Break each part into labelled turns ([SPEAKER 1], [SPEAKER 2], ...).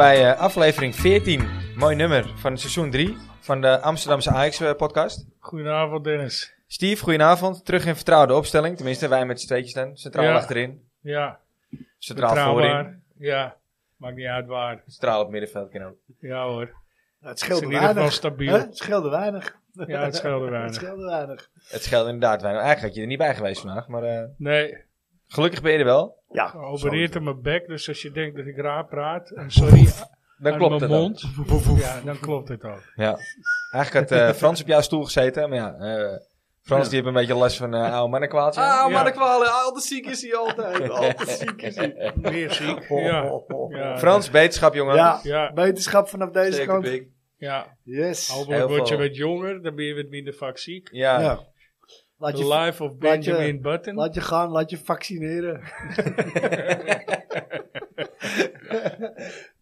[SPEAKER 1] Bij eh, aflevering 14, mooi nummer van seizoen 3 van de Amsterdamse Ajax eh, podcast.
[SPEAKER 2] Goedenavond Dennis.
[SPEAKER 1] Steve, goedenavond. Terug in vertrouwde opstelling. Tenminste, wij met z'n tweetjes dan. Centraal
[SPEAKER 2] Ja.
[SPEAKER 1] achterin,
[SPEAKER 2] Ja,
[SPEAKER 1] centraal voorin.
[SPEAKER 2] Ja, maakt niet uit waar.
[SPEAKER 1] centraal op middenveld. kan ook.
[SPEAKER 2] Ja hoor.
[SPEAKER 3] Nou, het scheelde
[SPEAKER 2] in ieder geval
[SPEAKER 3] weinig.
[SPEAKER 2] stabiel.
[SPEAKER 3] Hè? Het scheelde weinig.
[SPEAKER 2] Ja, het scheelde
[SPEAKER 3] Het
[SPEAKER 2] weinig.
[SPEAKER 3] scheelde weinig.
[SPEAKER 1] Het scheelt inderdaad weinig. Eigenlijk had je er niet bij geweest vandaag, maar eh,
[SPEAKER 2] Nee,
[SPEAKER 1] gelukkig ben je er wel.
[SPEAKER 3] Ja,
[SPEAKER 2] geopereerd in mijn bek, dus als je denkt dat ik raar praat, en sorry,
[SPEAKER 1] Dan klopt
[SPEAKER 2] mijn
[SPEAKER 1] het
[SPEAKER 2] mond,
[SPEAKER 1] dan.
[SPEAKER 2] ja, dan klopt het ook.
[SPEAKER 1] Ja. Eigenlijk had eh, Frans op jouw stoel gezeten, maar ja... eh, Frans die heeft een beetje last van eh oude mannenkwaaltje.
[SPEAKER 4] Ah,
[SPEAKER 2] Ja.
[SPEAKER 4] maar de kwalen. Altijd ziek is hij altijd. Altijd ziek is hij.
[SPEAKER 2] Weer ziek. Ja, ja,
[SPEAKER 1] Frans, beterschap jongen.
[SPEAKER 3] Ja,
[SPEAKER 2] Ja,
[SPEAKER 3] wetenschap vanaf deze
[SPEAKER 4] Zeker
[SPEAKER 3] kant.
[SPEAKER 4] big.
[SPEAKER 2] ja.
[SPEAKER 3] Yes.
[SPEAKER 2] Word je wat jonger, dan ben je wat minder vaak ziek.
[SPEAKER 1] Ja.
[SPEAKER 3] Ja. Laat
[SPEAKER 2] The
[SPEAKER 3] je,
[SPEAKER 2] life of
[SPEAKER 3] laat je-
[SPEAKER 2] Benjamin Button.
[SPEAKER 3] laat je gaan, laat je vaccineren.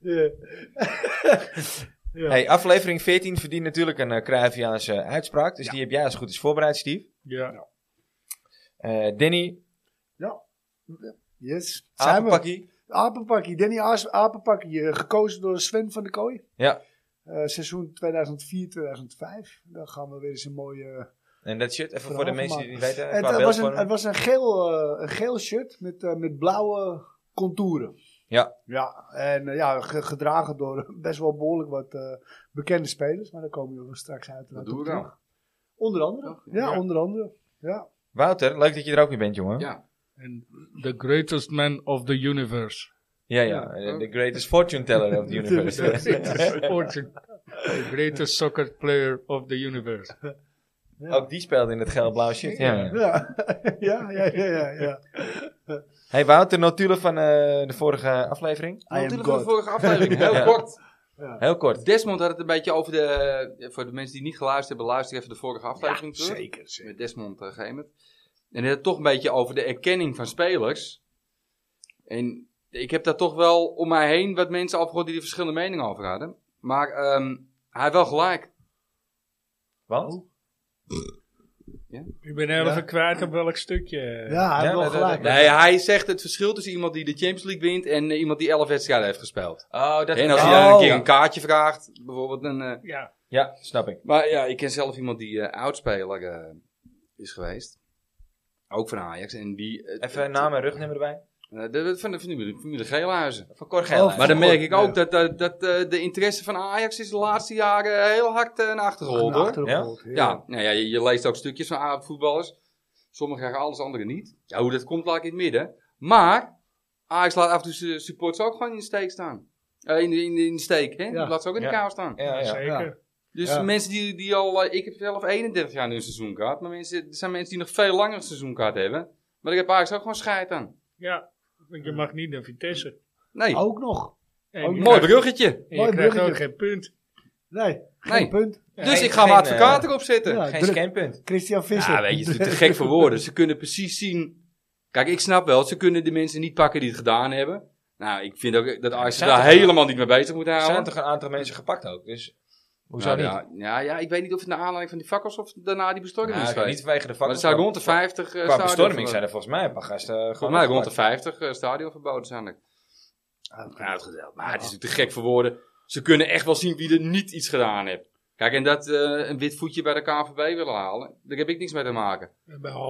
[SPEAKER 3] ja. ja.
[SPEAKER 1] Hey, aflevering 14 verdient natuurlijk een uh, Cruyffiaanse uitspraak. Dus die heb jij als goed is voorbereid, Steve.
[SPEAKER 2] Ja,
[SPEAKER 1] Eh Danny,
[SPEAKER 3] Yes. Zijn we.
[SPEAKER 1] Apenpakkie.
[SPEAKER 3] Apenpakkie. Danny Aas- Apenpakkie. eh, gekozen door Sven van der Kooi.
[SPEAKER 1] Ja.
[SPEAKER 3] Eh, seizoen 2004-2005. Dan gaan we weer eens een mooie...
[SPEAKER 1] En dat shirt, even voor de mensen die niet weten.
[SPEAKER 3] Het, was een, het was een, geel, eh, een geel shirt met, eh, met blauwe contouren.
[SPEAKER 1] Ja.
[SPEAKER 3] Ja, en eh, ja, ge- gedragen door best wel behoorlijk wat eh, bekende spelers. Maar daar komen we nog straks uit.
[SPEAKER 4] Wat doen we dan?
[SPEAKER 3] Onder andere. Ja,
[SPEAKER 2] Ja.
[SPEAKER 3] onder andere. Ja.
[SPEAKER 1] Wouter, leuk dat je er ook weer bent, jongen.
[SPEAKER 4] Ja.
[SPEAKER 2] en the greatest man of the universe.
[SPEAKER 1] ja. ja. The greatest fortune teller of the universe.
[SPEAKER 2] Fortune. The greatest soccer player of the universe.
[SPEAKER 1] ook die speelde in het geel-blauwe shirt. Ja.
[SPEAKER 3] Ja. ja, ja, ja, ja, ja.
[SPEAKER 1] Hey Wouter, notulen van eh, de vorige aflevering.
[SPEAKER 4] Natuurlijk van de vorige aflevering. Heel
[SPEAKER 1] Ja.
[SPEAKER 4] kort.
[SPEAKER 1] Heel kort.
[SPEAKER 4] Desmond had het een beetje over de... Voor de mensen die niet geluisterd hebben, luister even de vorige aflevering terug.
[SPEAKER 3] Zeker, zeker.
[SPEAKER 4] Met Desmond uh, Gemert. En hij had het toch een beetje over de erkenning van spelers. En ik heb daar toch wel om mij heen wat mensen afgehoord die er verschillende meningen over hadden. Maar ehm, hij heeft wel gelijk.
[SPEAKER 1] Want?
[SPEAKER 2] Ik ben heel
[SPEAKER 3] Ja.
[SPEAKER 2] even kwijt op welk stukje.
[SPEAKER 3] Ja, hij
[SPEAKER 1] Ja,
[SPEAKER 3] heeft wel
[SPEAKER 1] dat-
[SPEAKER 3] gelijk.
[SPEAKER 4] Nee, hij zegt het verschil tussen iemand die de Champions League wint en eh, iemand die 11 wedstrijden heeft gespeeld.
[SPEAKER 1] Oh, dat
[SPEAKER 4] En als
[SPEAKER 3] Oh,
[SPEAKER 4] hij dan een keer
[SPEAKER 3] ja.
[SPEAKER 4] een kaartje vraagt, bijvoorbeeld een... eh,
[SPEAKER 2] Ja,
[SPEAKER 1] Ja, snap ik.
[SPEAKER 4] Maar ja, ik ken zelf iemand die eh oudspeler eh, is geweest. Ook van Ajax. En die,
[SPEAKER 1] Even naam en rugnummer erbij.
[SPEAKER 4] Eh, van de familie, familie Geelhuizen.
[SPEAKER 1] Van Cor.
[SPEAKER 3] Oh,
[SPEAKER 4] Maar dan merk ik
[SPEAKER 3] Ja.
[SPEAKER 4] ook dat, dat, dat eh, de interesse van Ajax is de laatste jaren heel hard uh, naar achter.
[SPEAKER 3] Achtergerold,
[SPEAKER 4] Ja, nou ja je, je leest ook stukjes van Ajax voetballers. Sommigen krijgen alles, anderen niet. Ja, hoe dat komt laat ik in het midden. Maar Ajax laat af en toe zijn supporters ook gewoon in de steek staan. Eh, in, de, in, de, in de steek, hè?
[SPEAKER 3] Ja.
[SPEAKER 4] Laat ze ook in de
[SPEAKER 1] Ja.
[SPEAKER 4] kou staan.
[SPEAKER 1] Ja, ja.
[SPEAKER 2] zeker.
[SPEAKER 4] Dus
[SPEAKER 3] Ja.
[SPEAKER 4] mensen die, die al, eh, ik heb zelf 31 jaar nu een seizoenkaart, maar mensen, er zijn mensen die nog veel langer een seizoenkaart hebben. Maar ik heb eigenlijk ook gewoon scheid aan.
[SPEAKER 2] Ja, je mag niet naar Vitesse.
[SPEAKER 4] Nee,
[SPEAKER 3] Ook nog.
[SPEAKER 2] En
[SPEAKER 3] Ook
[SPEAKER 2] je
[SPEAKER 4] mooi bruggetje.
[SPEAKER 2] en je
[SPEAKER 3] Mooi
[SPEAKER 2] krijgt ook
[SPEAKER 3] bruggetje.
[SPEAKER 2] geen punt.
[SPEAKER 3] Nee, geen
[SPEAKER 4] Nee.
[SPEAKER 3] punt.
[SPEAKER 4] Dus
[SPEAKER 1] geen-
[SPEAKER 4] ik ga mijn advocaat
[SPEAKER 1] eh,
[SPEAKER 4] erop zetten.
[SPEAKER 3] Ja,
[SPEAKER 1] Geen scanpunt.
[SPEAKER 3] Christian Visser.
[SPEAKER 4] Ja, weet je, het is te gek voor woorden. Ze kunnen precies zien. Kijk, ik snap wel, ze kunnen de mensen niet pakken die het gedaan hebben. Nou, ik vind ook dat Ajax
[SPEAKER 1] zijn
[SPEAKER 4] daar helemaal niet mee bezig moet
[SPEAKER 1] Er zijn
[SPEAKER 4] houden.
[SPEAKER 1] toch een aantal mensen gepakt ook. Dus hoezo
[SPEAKER 4] Nou,
[SPEAKER 1] niet?
[SPEAKER 4] ja, ja, ja, ik weet niet of het naar aanleiding van die fakkels of daarna die bestorming
[SPEAKER 1] Nou,
[SPEAKER 4] is
[SPEAKER 1] niet vanwege de
[SPEAKER 4] Maar er
[SPEAKER 1] vakkels.
[SPEAKER 4] zijn rond de 50 uh,
[SPEAKER 1] Qua bestorming zijn er volgens mij een paar gasten. eh,
[SPEAKER 4] Volgens
[SPEAKER 1] gewoon
[SPEAKER 4] mij rond de
[SPEAKER 1] opgepakt.
[SPEAKER 4] 50 uh, stadionverboden zijn er.
[SPEAKER 3] Ah,
[SPEAKER 4] Uitgedeeld. Maar het is natuurlijk te gek voor woorden. Ze kunnen echt wel zien wie er niet iets gedaan heeft. Kijk, en dat eh, een wit voetje bij de KNVB willen halen, daar heb ik niks mee te maken.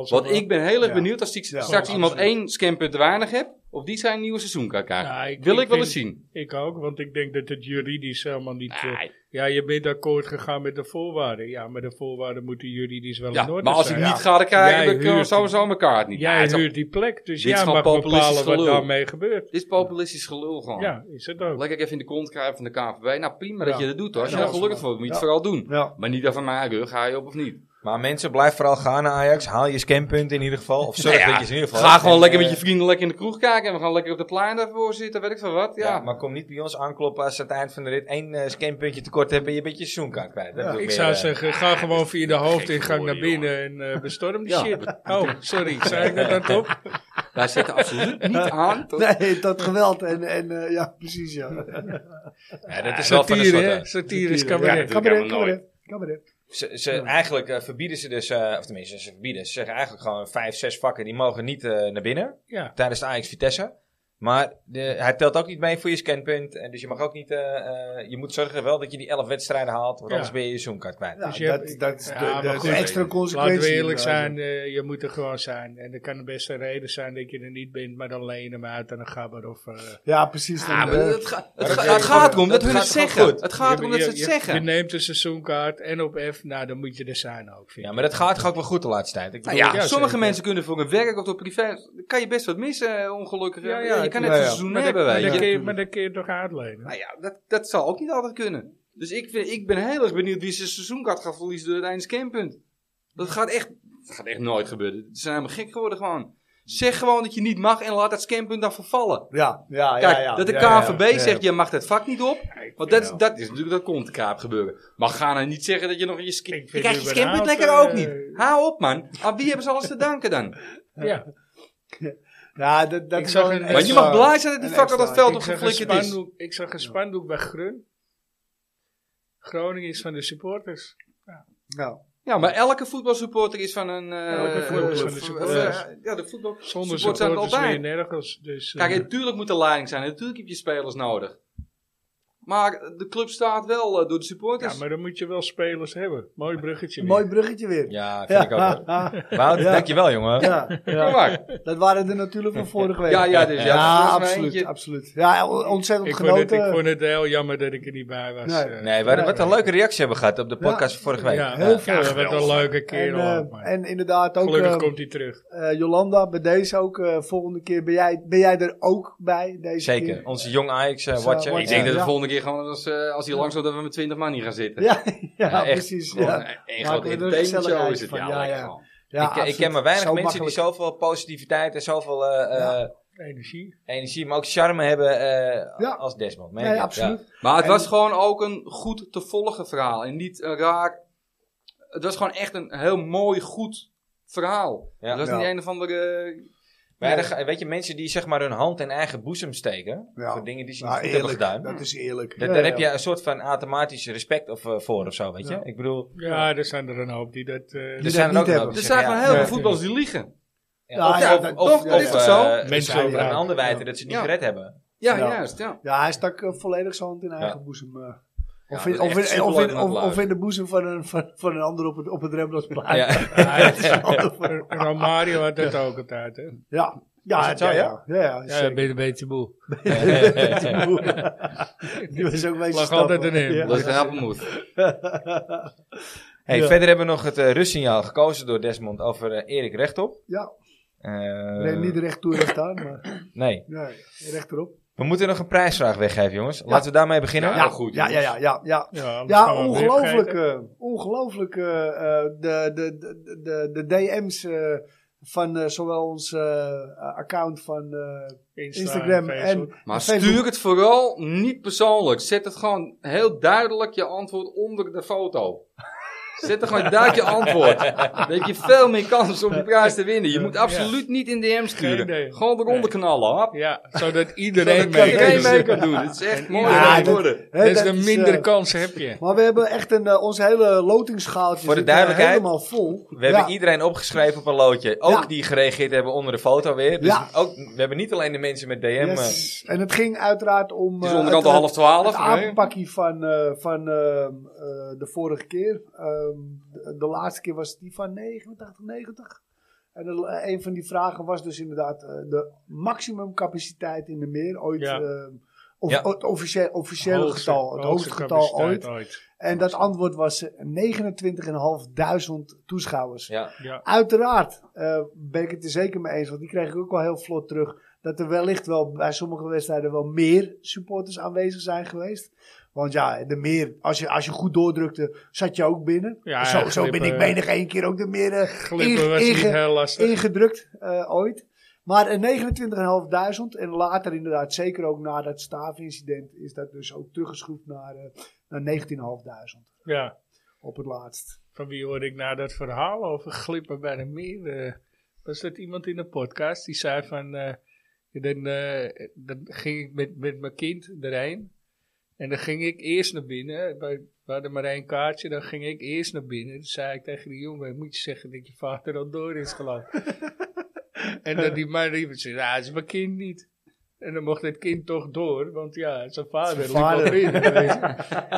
[SPEAKER 4] Want ik ben heel erg
[SPEAKER 3] Ja.
[SPEAKER 4] benieuwd als ik
[SPEAKER 3] Ja,
[SPEAKER 4] straks iemand één scampunt te weinig heb, of die zijn nieuwe seizoenkaart
[SPEAKER 2] ik-
[SPEAKER 4] Wil
[SPEAKER 2] ik
[SPEAKER 4] ik wel eens zien.
[SPEAKER 2] Ik ook, want ik denk dat het juridisch helemaal niet... eh, ja, je bent akkoord gegaan met de voorwaarden. Ja, maar de voorwaarden moeten juridisch wel
[SPEAKER 4] Ja,
[SPEAKER 2] in orde
[SPEAKER 4] maar als ik
[SPEAKER 2] zijn.
[SPEAKER 4] niet ga, dan krijg
[SPEAKER 2] Jij
[SPEAKER 4] ik dan
[SPEAKER 2] huurt-
[SPEAKER 4] sowieso mijn kaart niet. Ja,
[SPEAKER 2] Jij huurt die plek, dus
[SPEAKER 4] Dit is
[SPEAKER 2] jij mag
[SPEAKER 4] populistisch
[SPEAKER 2] bepalen wat
[SPEAKER 4] gelul.
[SPEAKER 2] daarmee gebeurt.
[SPEAKER 4] Dit is populistisch gelul gewoon.
[SPEAKER 2] Ja, is het ook.
[SPEAKER 4] Lekker even in de kont krijgen van de KNVB. Nou, prima dat je dat doet hoor. Als je daar gelukkig voor moet je het vooral doen.
[SPEAKER 3] Ja.
[SPEAKER 4] Maar niet van mijn rug, ga je op of niet.
[SPEAKER 1] Maar mensen, blijf vooral gaan naar Ajax. Haal je scanpunt in ieder geval. Of zorg
[SPEAKER 4] Nou ja,
[SPEAKER 1] dat je ze in ieder geval...
[SPEAKER 4] Ga gewoon
[SPEAKER 1] En,
[SPEAKER 4] lekker
[SPEAKER 1] eh,
[SPEAKER 4] met je vrienden lekker in de kroeg kijken. En we gaan lekker op de plein daarvoor zitten, weet ik veel wat.
[SPEAKER 1] Ja.
[SPEAKER 4] Ja,
[SPEAKER 1] maar kom niet bij ons aankloppen als ze aan het eind van de rit één eh, scanpuntje tekort hebben en je bent je seizoenkaart kwijt. Dat
[SPEAKER 3] Ja,
[SPEAKER 2] Ik
[SPEAKER 1] meer,
[SPEAKER 2] zou
[SPEAKER 1] eh,
[SPEAKER 2] zeggen, ga gewoon via de hoofdingang naar binnen en eh, bestorm die
[SPEAKER 4] Ja.
[SPEAKER 2] shit. Oh, sorry, zei ik dat dan top?
[SPEAKER 4] wij zetten absoluut niet aan. tot-
[SPEAKER 3] Nee, dat geweld. En, en eh, ja, precies, ja.
[SPEAKER 1] Ja, dat is wel van de
[SPEAKER 2] Satire. Satire is cabaret.
[SPEAKER 3] cabaret, cabaret,
[SPEAKER 1] Ze, ze, Eigenlijk eh, verbieden ze dus, eh, of tenminste ze verbieden, ze zeggen eigenlijk gewoon vijf, zes vakken die mogen niet eh, naar binnen
[SPEAKER 2] Ja,
[SPEAKER 1] tijdens de Ajax Vitesse. Maar de, hij telt ook niet mee voor je scanpunt. En dus je mag ook niet... eh, eh, je moet zorgen wel dat je die 11 wedstrijden haalt. Want
[SPEAKER 2] Ja.
[SPEAKER 1] anders ben je je zoomkaart kwijt.
[SPEAKER 2] Dus je
[SPEAKER 3] dat,
[SPEAKER 2] hebt-
[SPEAKER 3] dat is de,
[SPEAKER 2] Ja,
[SPEAKER 3] de-
[SPEAKER 2] maar
[SPEAKER 3] de
[SPEAKER 2] goed,
[SPEAKER 3] extra consequentie.
[SPEAKER 2] Laten we eerlijk zijn, eh, je moet er gewoon zijn. En er kan de beste reden zijn dat je er niet bent, maar dan leen je hem uit en dan gabber of...
[SPEAKER 3] Ja, precies.
[SPEAKER 4] Ja,
[SPEAKER 3] dan,
[SPEAKER 4] maar het, ga- het,
[SPEAKER 1] dat
[SPEAKER 4] ga-
[SPEAKER 1] gaat
[SPEAKER 4] het gaat erom dat
[SPEAKER 1] dat
[SPEAKER 4] hun het zeggen.
[SPEAKER 1] goed.
[SPEAKER 4] Het gaat erom dat ze
[SPEAKER 2] je,
[SPEAKER 4] het
[SPEAKER 2] je-
[SPEAKER 4] zeggen.
[SPEAKER 2] Je neemt een seizoenkaart en op F, nou dan moet je er zijn ook. vind
[SPEAKER 1] Ja, maar dat gaat ook wel goed de laatste tijd. Ik
[SPEAKER 4] Nou
[SPEAKER 1] bedoel,
[SPEAKER 4] ja,
[SPEAKER 2] ja,
[SPEAKER 4] sommige
[SPEAKER 2] zeker.
[SPEAKER 4] mensen kunnen voor een werk of door privé. Dan kan je best wat missen, ongelukkig.
[SPEAKER 2] Ja,
[SPEAKER 4] je kan net
[SPEAKER 3] ja.
[SPEAKER 4] een seizoen
[SPEAKER 2] maar,
[SPEAKER 4] hebben,
[SPEAKER 2] dan, maar,
[SPEAKER 4] je.
[SPEAKER 2] kun je, maar dan kun je toch uitlenen.
[SPEAKER 4] Nou ja, dat, dat zal ook niet altijd kunnen. Dus ik, vind, ik ben heel erg benieuwd wie zijn seizoenkaart gaat verliezen door het einde scanpunt. Dat gaat echt, dat gaat echt nooit gebeuren. Ze zijn helemaal gek geworden gewoon. Zeg gewoon dat je niet mag en laat dat scanpunt dan vervallen.
[SPEAKER 3] ja, ja,
[SPEAKER 4] Kijk,
[SPEAKER 3] ja, ja.
[SPEAKER 4] dat de KNVB
[SPEAKER 3] ja.
[SPEAKER 4] zegt, je mag dat vak niet op. Want dat, is- dat, is natuurlijk, dat komt de kaap gebeuren. Maar ga nou niet zeggen dat je nog je, sca-
[SPEAKER 2] Ik
[SPEAKER 4] je krijgt je scanpunt lekker ook
[SPEAKER 2] eh,
[SPEAKER 4] niet. Hou op man. Aan wie hebben ze alles te danken dan?
[SPEAKER 2] Ja,
[SPEAKER 3] Ja, dat, dat
[SPEAKER 2] Ik
[SPEAKER 3] is
[SPEAKER 2] zag een-
[SPEAKER 4] Maar je mag blij zijn dat die vak op dat veld
[SPEAKER 2] een
[SPEAKER 4] opgeflikkerd is.
[SPEAKER 2] ik zag een spandoek bij Grun. Groningen is van de supporters.
[SPEAKER 3] Nou,
[SPEAKER 4] Ja, maar elke voetbalsupporter is van een... eh,
[SPEAKER 2] Elke voetbalclub
[SPEAKER 4] eh,
[SPEAKER 2] van de
[SPEAKER 4] eh,
[SPEAKER 2] supporters.
[SPEAKER 4] eh, ja, de voetbal
[SPEAKER 2] Zonder
[SPEAKER 4] supporters zijn er altijd.
[SPEAKER 2] nergens. Dus,
[SPEAKER 4] Kijk, natuurlijk moet er leiding zijn. Natuurlijk heb je spelers nodig. Maar de club staat wel eh, door de supporters.
[SPEAKER 2] ja, maar dan moet je wel spelers hebben. Mooi bruggetje. weer.
[SPEAKER 3] mooi bruggetje weer.
[SPEAKER 1] Ja, vind ik ook. Wout,
[SPEAKER 3] Ja.
[SPEAKER 1] dankjewel jongen.
[SPEAKER 3] ja,
[SPEAKER 4] maar.
[SPEAKER 3] Dat waren er natuurlijk van vorige week.
[SPEAKER 4] Ja, ja, dus ja,
[SPEAKER 3] absoluut, absoluut. Ja, ontzettend
[SPEAKER 2] Ik vond, het,
[SPEAKER 3] genoten.
[SPEAKER 2] ik vond het heel jammer dat ik er niet bij was.
[SPEAKER 3] Nee.
[SPEAKER 2] eh.
[SPEAKER 1] Nee, wat, wat een leuke reactie hebben we gehad op de podcast van vorige week.
[SPEAKER 2] Ja,
[SPEAKER 3] heel
[SPEAKER 2] ja,
[SPEAKER 3] veel.
[SPEAKER 2] ja, wat een leuke
[SPEAKER 3] en,
[SPEAKER 2] kerel.
[SPEAKER 3] eh,
[SPEAKER 2] ook, maar
[SPEAKER 3] en inderdaad ook
[SPEAKER 2] Gelukkig
[SPEAKER 3] eh,
[SPEAKER 2] komt hij terug.
[SPEAKER 3] eh, Jolanda, bij deze ook. eh, volgende keer ben jij, ben jij er ook bij. Deze
[SPEAKER 1] Zeker.
[SPEAKER 3] keer.
[SPEAKER 1] Onze jong Ajax eh, watcher.
[SPEAKER 4] Ik denk dat de volgende keer gewoon, als, eh, als hij langs loopt, dat we met 20 man hier gaan zitten.
[SPEAKER 3] Ja, ja,
[SPEAKER 1] Ja, echt.
[SPEAKER 3] precies. Ja.
[SPEAKER 4] een- entertainment
[SPEAKER 3] gezelligheid
[SPEAKER 4] is het.
[SPEAKER 3] van,
[SPEAKER 4] Ja,
[SPEAKER 3] ja, ja. Ja,
[SPEAKER 1] ik, ik ken maar weinig
[SPEAKER 3] Zo
[SPEAKER 1] mensen die zoveel positiviteit en zoveel eh,
[SPEAKER 3] Ja.
[SPEAKER 1] eh,
[SPEAKER 2] Energie.
[SPEAKER 1] energie, maar ook charme hebben eh,
[SPEAKER 3] Ja.
[SPEAKER 1] als Desmond.
[SPEAKER 3] Nee,
[SPEAKER 1] ik.
[SPEAKER 3] absoluut.
[SPEAKER 4] Maar het
[SPEAKER 3] En-
[SPEAKER 4] was gewoon ook een goed te volgen verhaal. En niet een raar... Het was gewoon echt een heel mooi, goed verhaal.
[SPEAKER 1] Ja.
[SPEAKER 4] Het was
[SPEAKER 3] Ja.
[SPEAKER 4] niet een of andere...
[SPEAKER 1] Maar ja, dan ga- weet je, mensen die zeg maar hun hand in eigen boezem steken.
[SPEAKER 3] Ja.
[SPEAKER 1] Voor dingen die ze niet
[SPEAKER 3] Nou,
[SPEAKER 1] goed hebben
[SPEAKER 3] eerlijk.
[SPEAKER 1] gedaan.
[SPEAKER 3] Dat is eerlijk.
[SPEAKER 1] Da-
[SPEAKER 3] Ja,
[SPEAKER 1] daar
[SPEAKER 3] ja.
[SPEAKER 1] heb je een soort van automatisch respect of, eh, voor of zo, weet je.
[SPEAKER 3] Ja.
[SPEAKER 1] Ik bedoel,
[SPEAKER 2] Ja, er zijn er een hoop die dat... eh,
[SPEAKER 1] er
[SPEAKER 3] dat
[SPEAKER 1] zijn er
[SPEAKER 3] niet
[SPEAKER 1] ook
[SPEAKER 3] hebben.
[SPEAKER 4] Er zijn gewoon heel veel voetballers die liegen.
[SPEAKER 1] ja,
[SPEAKER 3] Ja,
[SPEAKER 1] of,
[SPEAKER 3] ja,
[SPEAKER 1] of,
[SPEAKER 3] dat-
[SPEAKER 1] of,
[SPEAKER 4] toch,
[SPEAKER 1] of,
[SPEAKER 4] dat is toch
[SPEAKER 1] eh,
[SPEAKER 4] zo?
[SPEAKER 1] mensen over een ander wijten dat ze het niet gered hebben.
[SPEAKER 4] Ja,
[SPEAKER 3] Ja.
[SPEAKER 4] juist. Ja.
[SPEAKER 3] Ja, hij stak volledig zijn hand in eigen
[SPEAKER 1] Ja.
[SPEAKER 3] boezem.
[SPEAKER 1] Ja,
[SPEAKER 3] Of, in, of, in, of,
[SPEAKER 1] superleuk
[SPEAKER 3] in,
[SPEAKER 1] om te
[SPEAKER 3] of, of
[SPEAKER 1] luisteren.
[SPEAKER 3] in de boezem van een, van, van een ander op het, op het Rembrandtsplein.
[SPEAKER 1] Ja.
[SPEAKER 2] Ja, Romario had dat ook altijd, hè?
[SPEAKER 3] Ja, ja,
[SPEAKER 1] het zo,
[SPEAKER 3] ja,
[SPEAKER 1] ja?
[SPEAKER 3] ja, ja, ja,
[SPEAKER 2] Ja,
[SPEAKER 3] zeker.
[SPEAKER 2] ben je een beetje moe.
[SPEAKER 3] Die was ook een beetje
[SPEAKER 2] Lag altijd een hem.
[SPEAKER 3] Ja.
[SPEAKER 4] Dat is een appelmoed.
[SPEAKER 1] Hey,
[SPEAKER 3] Ja.
[SPEAKER 1] Verder hebben we nog het eh, rustsignaal gekozen door Desmond over eh, Erik Rechtop.
[SPEAKER 3] Ja,
[SPEAKER 1] Eh,
[SPEAKER 3] nee, niet recht toe recht aan, maar
[SPEAKER 1] nee.
[SPEAKER 3] nee, recht erop.
[SPEAKER 1] We moeten nog een prijsvraag weggeven, jongens. Laten we daarmee beginnen.
[SPEAKER 4] Ja,
[SPEAKER 3] Ja,
[SPEAKER 4] goed,
[SPEAKER 3] ja, ja, ja, ja, ja.
[SPEAKER 2] Ja,
[SPEAKER 3] ongelooflijk. eh, ongelooflijk. eh, eh, de, de, de, de, de DM's eh, van zowel ons account van eh,
[SPEAKER 2] Insta,
[SPEAKER 3] Instagram
[SPEAKER 2] Facebook.
[SPEAKER 3] en
[SPEAKER 4] Maar
[SPEAKER 3] Facebook.
[SPEAKER 4] stuur het vooral niet persoonlijk. Zet het gewoon heel duidelijk je antwoord onder de foto. Zet er gewoon duidelijk je antwoord. Dan heb je veel meer kans om die prijs te winnen. Je moet absoluut niet in DM sturen.
[SPEAKER 2] Idee.
[SPEAKER 4] Gewoon eronder
[SPEAKER 2] Nee.
[SPEAKER 4] knallen. Hop.
[SPEAKER 2] Ja, zodat iedereen
[SPEAKER 3] Zodat
[SPEAKER 2] mee
[SPEAKER 3] iedereen
[SPEAKER 2] kan doen.
[SPEAKER 4] mee kan doen. Het is echt mooi
[SPEAKER 3] Ja, dat-
[SPEAKER 4] worden.
[SPEAKER 3] Hè,
[SPEAKER 2] Dus
[SPEAKER 3] dat
[SPEAKER 2] de
[SPEAKER 3] is,
[SPEAKER 2] minder
[SPEAKER 3] eh,
[SPEAKER 2] kans heb je.
[SPEAKER 3] Maar we hebben echt een, eh, ons hele lotingschaaltje
[SPEAKER 1] Voor de duidelijkheid,
[SPEAKER 3] helemaal vol.
[SPEAKER 1] We hebben iedereen opgeschreven op een loodje. Ook
[SPEAKER 3] Ja.
[SPEAKER 1] die gereageerd hebben onder de foto weer. Dus
[SPEAKER 3] Ja.
[SPEAKER 1] ook, we hebben niet alleen de mensen met DM. eh,
[SPEAKER 3] Yes. En het ging uiteraard om
[SPEAKER 4] Het is
[SPEAKER 3] eh,
[SPEAKER 4] onderkant
[SPEAKER 3] het,
[SPEAKER 4] al half twaalf.
[SPEAKER 3] het
[SPEAKER 4] nee?
[SPEAKER 3] van, eh, van ehm, eh, de vorige keer. Ehm, de, de laatste keer was die van 89, 90. En de- eh, een van die vragen was dus inderdaad eh, de maximumcapaciteit in de meer ooit.
[SPEAKER 2] Ja.
[SPEAKER 3] ehm, of
[SPEAKER 1] Ja.
[SPEAKER 3] het officiële, officiële
[SPEAKER 2] Hoogste-
[SPEAKER 3] getal, het hoogste getal ooit. En dat antwoord was eh, 29.500 toeschouwers.
[SPEAKER 1] ja.
[SPEAKER 2] Ja.
[SPEAKER 3] Uiteraard eh, ben ik het er zeker mee eens, want die kreeg ik ook wel heel vlot terug. Dat er wellicht wel bij sommige wedstrijden wel meer supporters aanwezig zijn geweest. Want ja, de meer, als je, als je goed doordrukte, zat je ook binnen.
[SPEAKER 2] Ja,
[SPEAKER 3] zo, zo ben ik menig één keer ook de meer eh,
[SPEAKER 2] Glippen was
[SPEAKER 3] inge-
[SPEAKER 2] niet heel lastig.
[SPEAKER 3] ingedrukt eh, ooit. Maar een 29.500 en later inderdaad, zeker ook na dat staafincident, is dat dus ook teruggeschroefd naar, eh naar 19.500
[SPEAKER 2] Ja.
[SPEAKER 3] op het laatst.
[SPEAKER 2] Van wie hoorde ik nou dat verhaal over glippen bij de meer? was dat iemand in de podcast die zei van... dan, dan ging ik met, met mijn kind erheen. En dan ging ik eerst naar binnen. Bij, we hadden maar één kaartje. Dan ging ik eerst naar binnen. Toen zei ik tegen die jongen... Moet je zeggen dat je vader al door is gelopen. en dat die man riep... zei, Nou, dat is mijn kind niet. En dan mocht het kind toch door, want ja, zijn vader liep
[SPEAKER 3] vader.
[SPEAKER 2] in.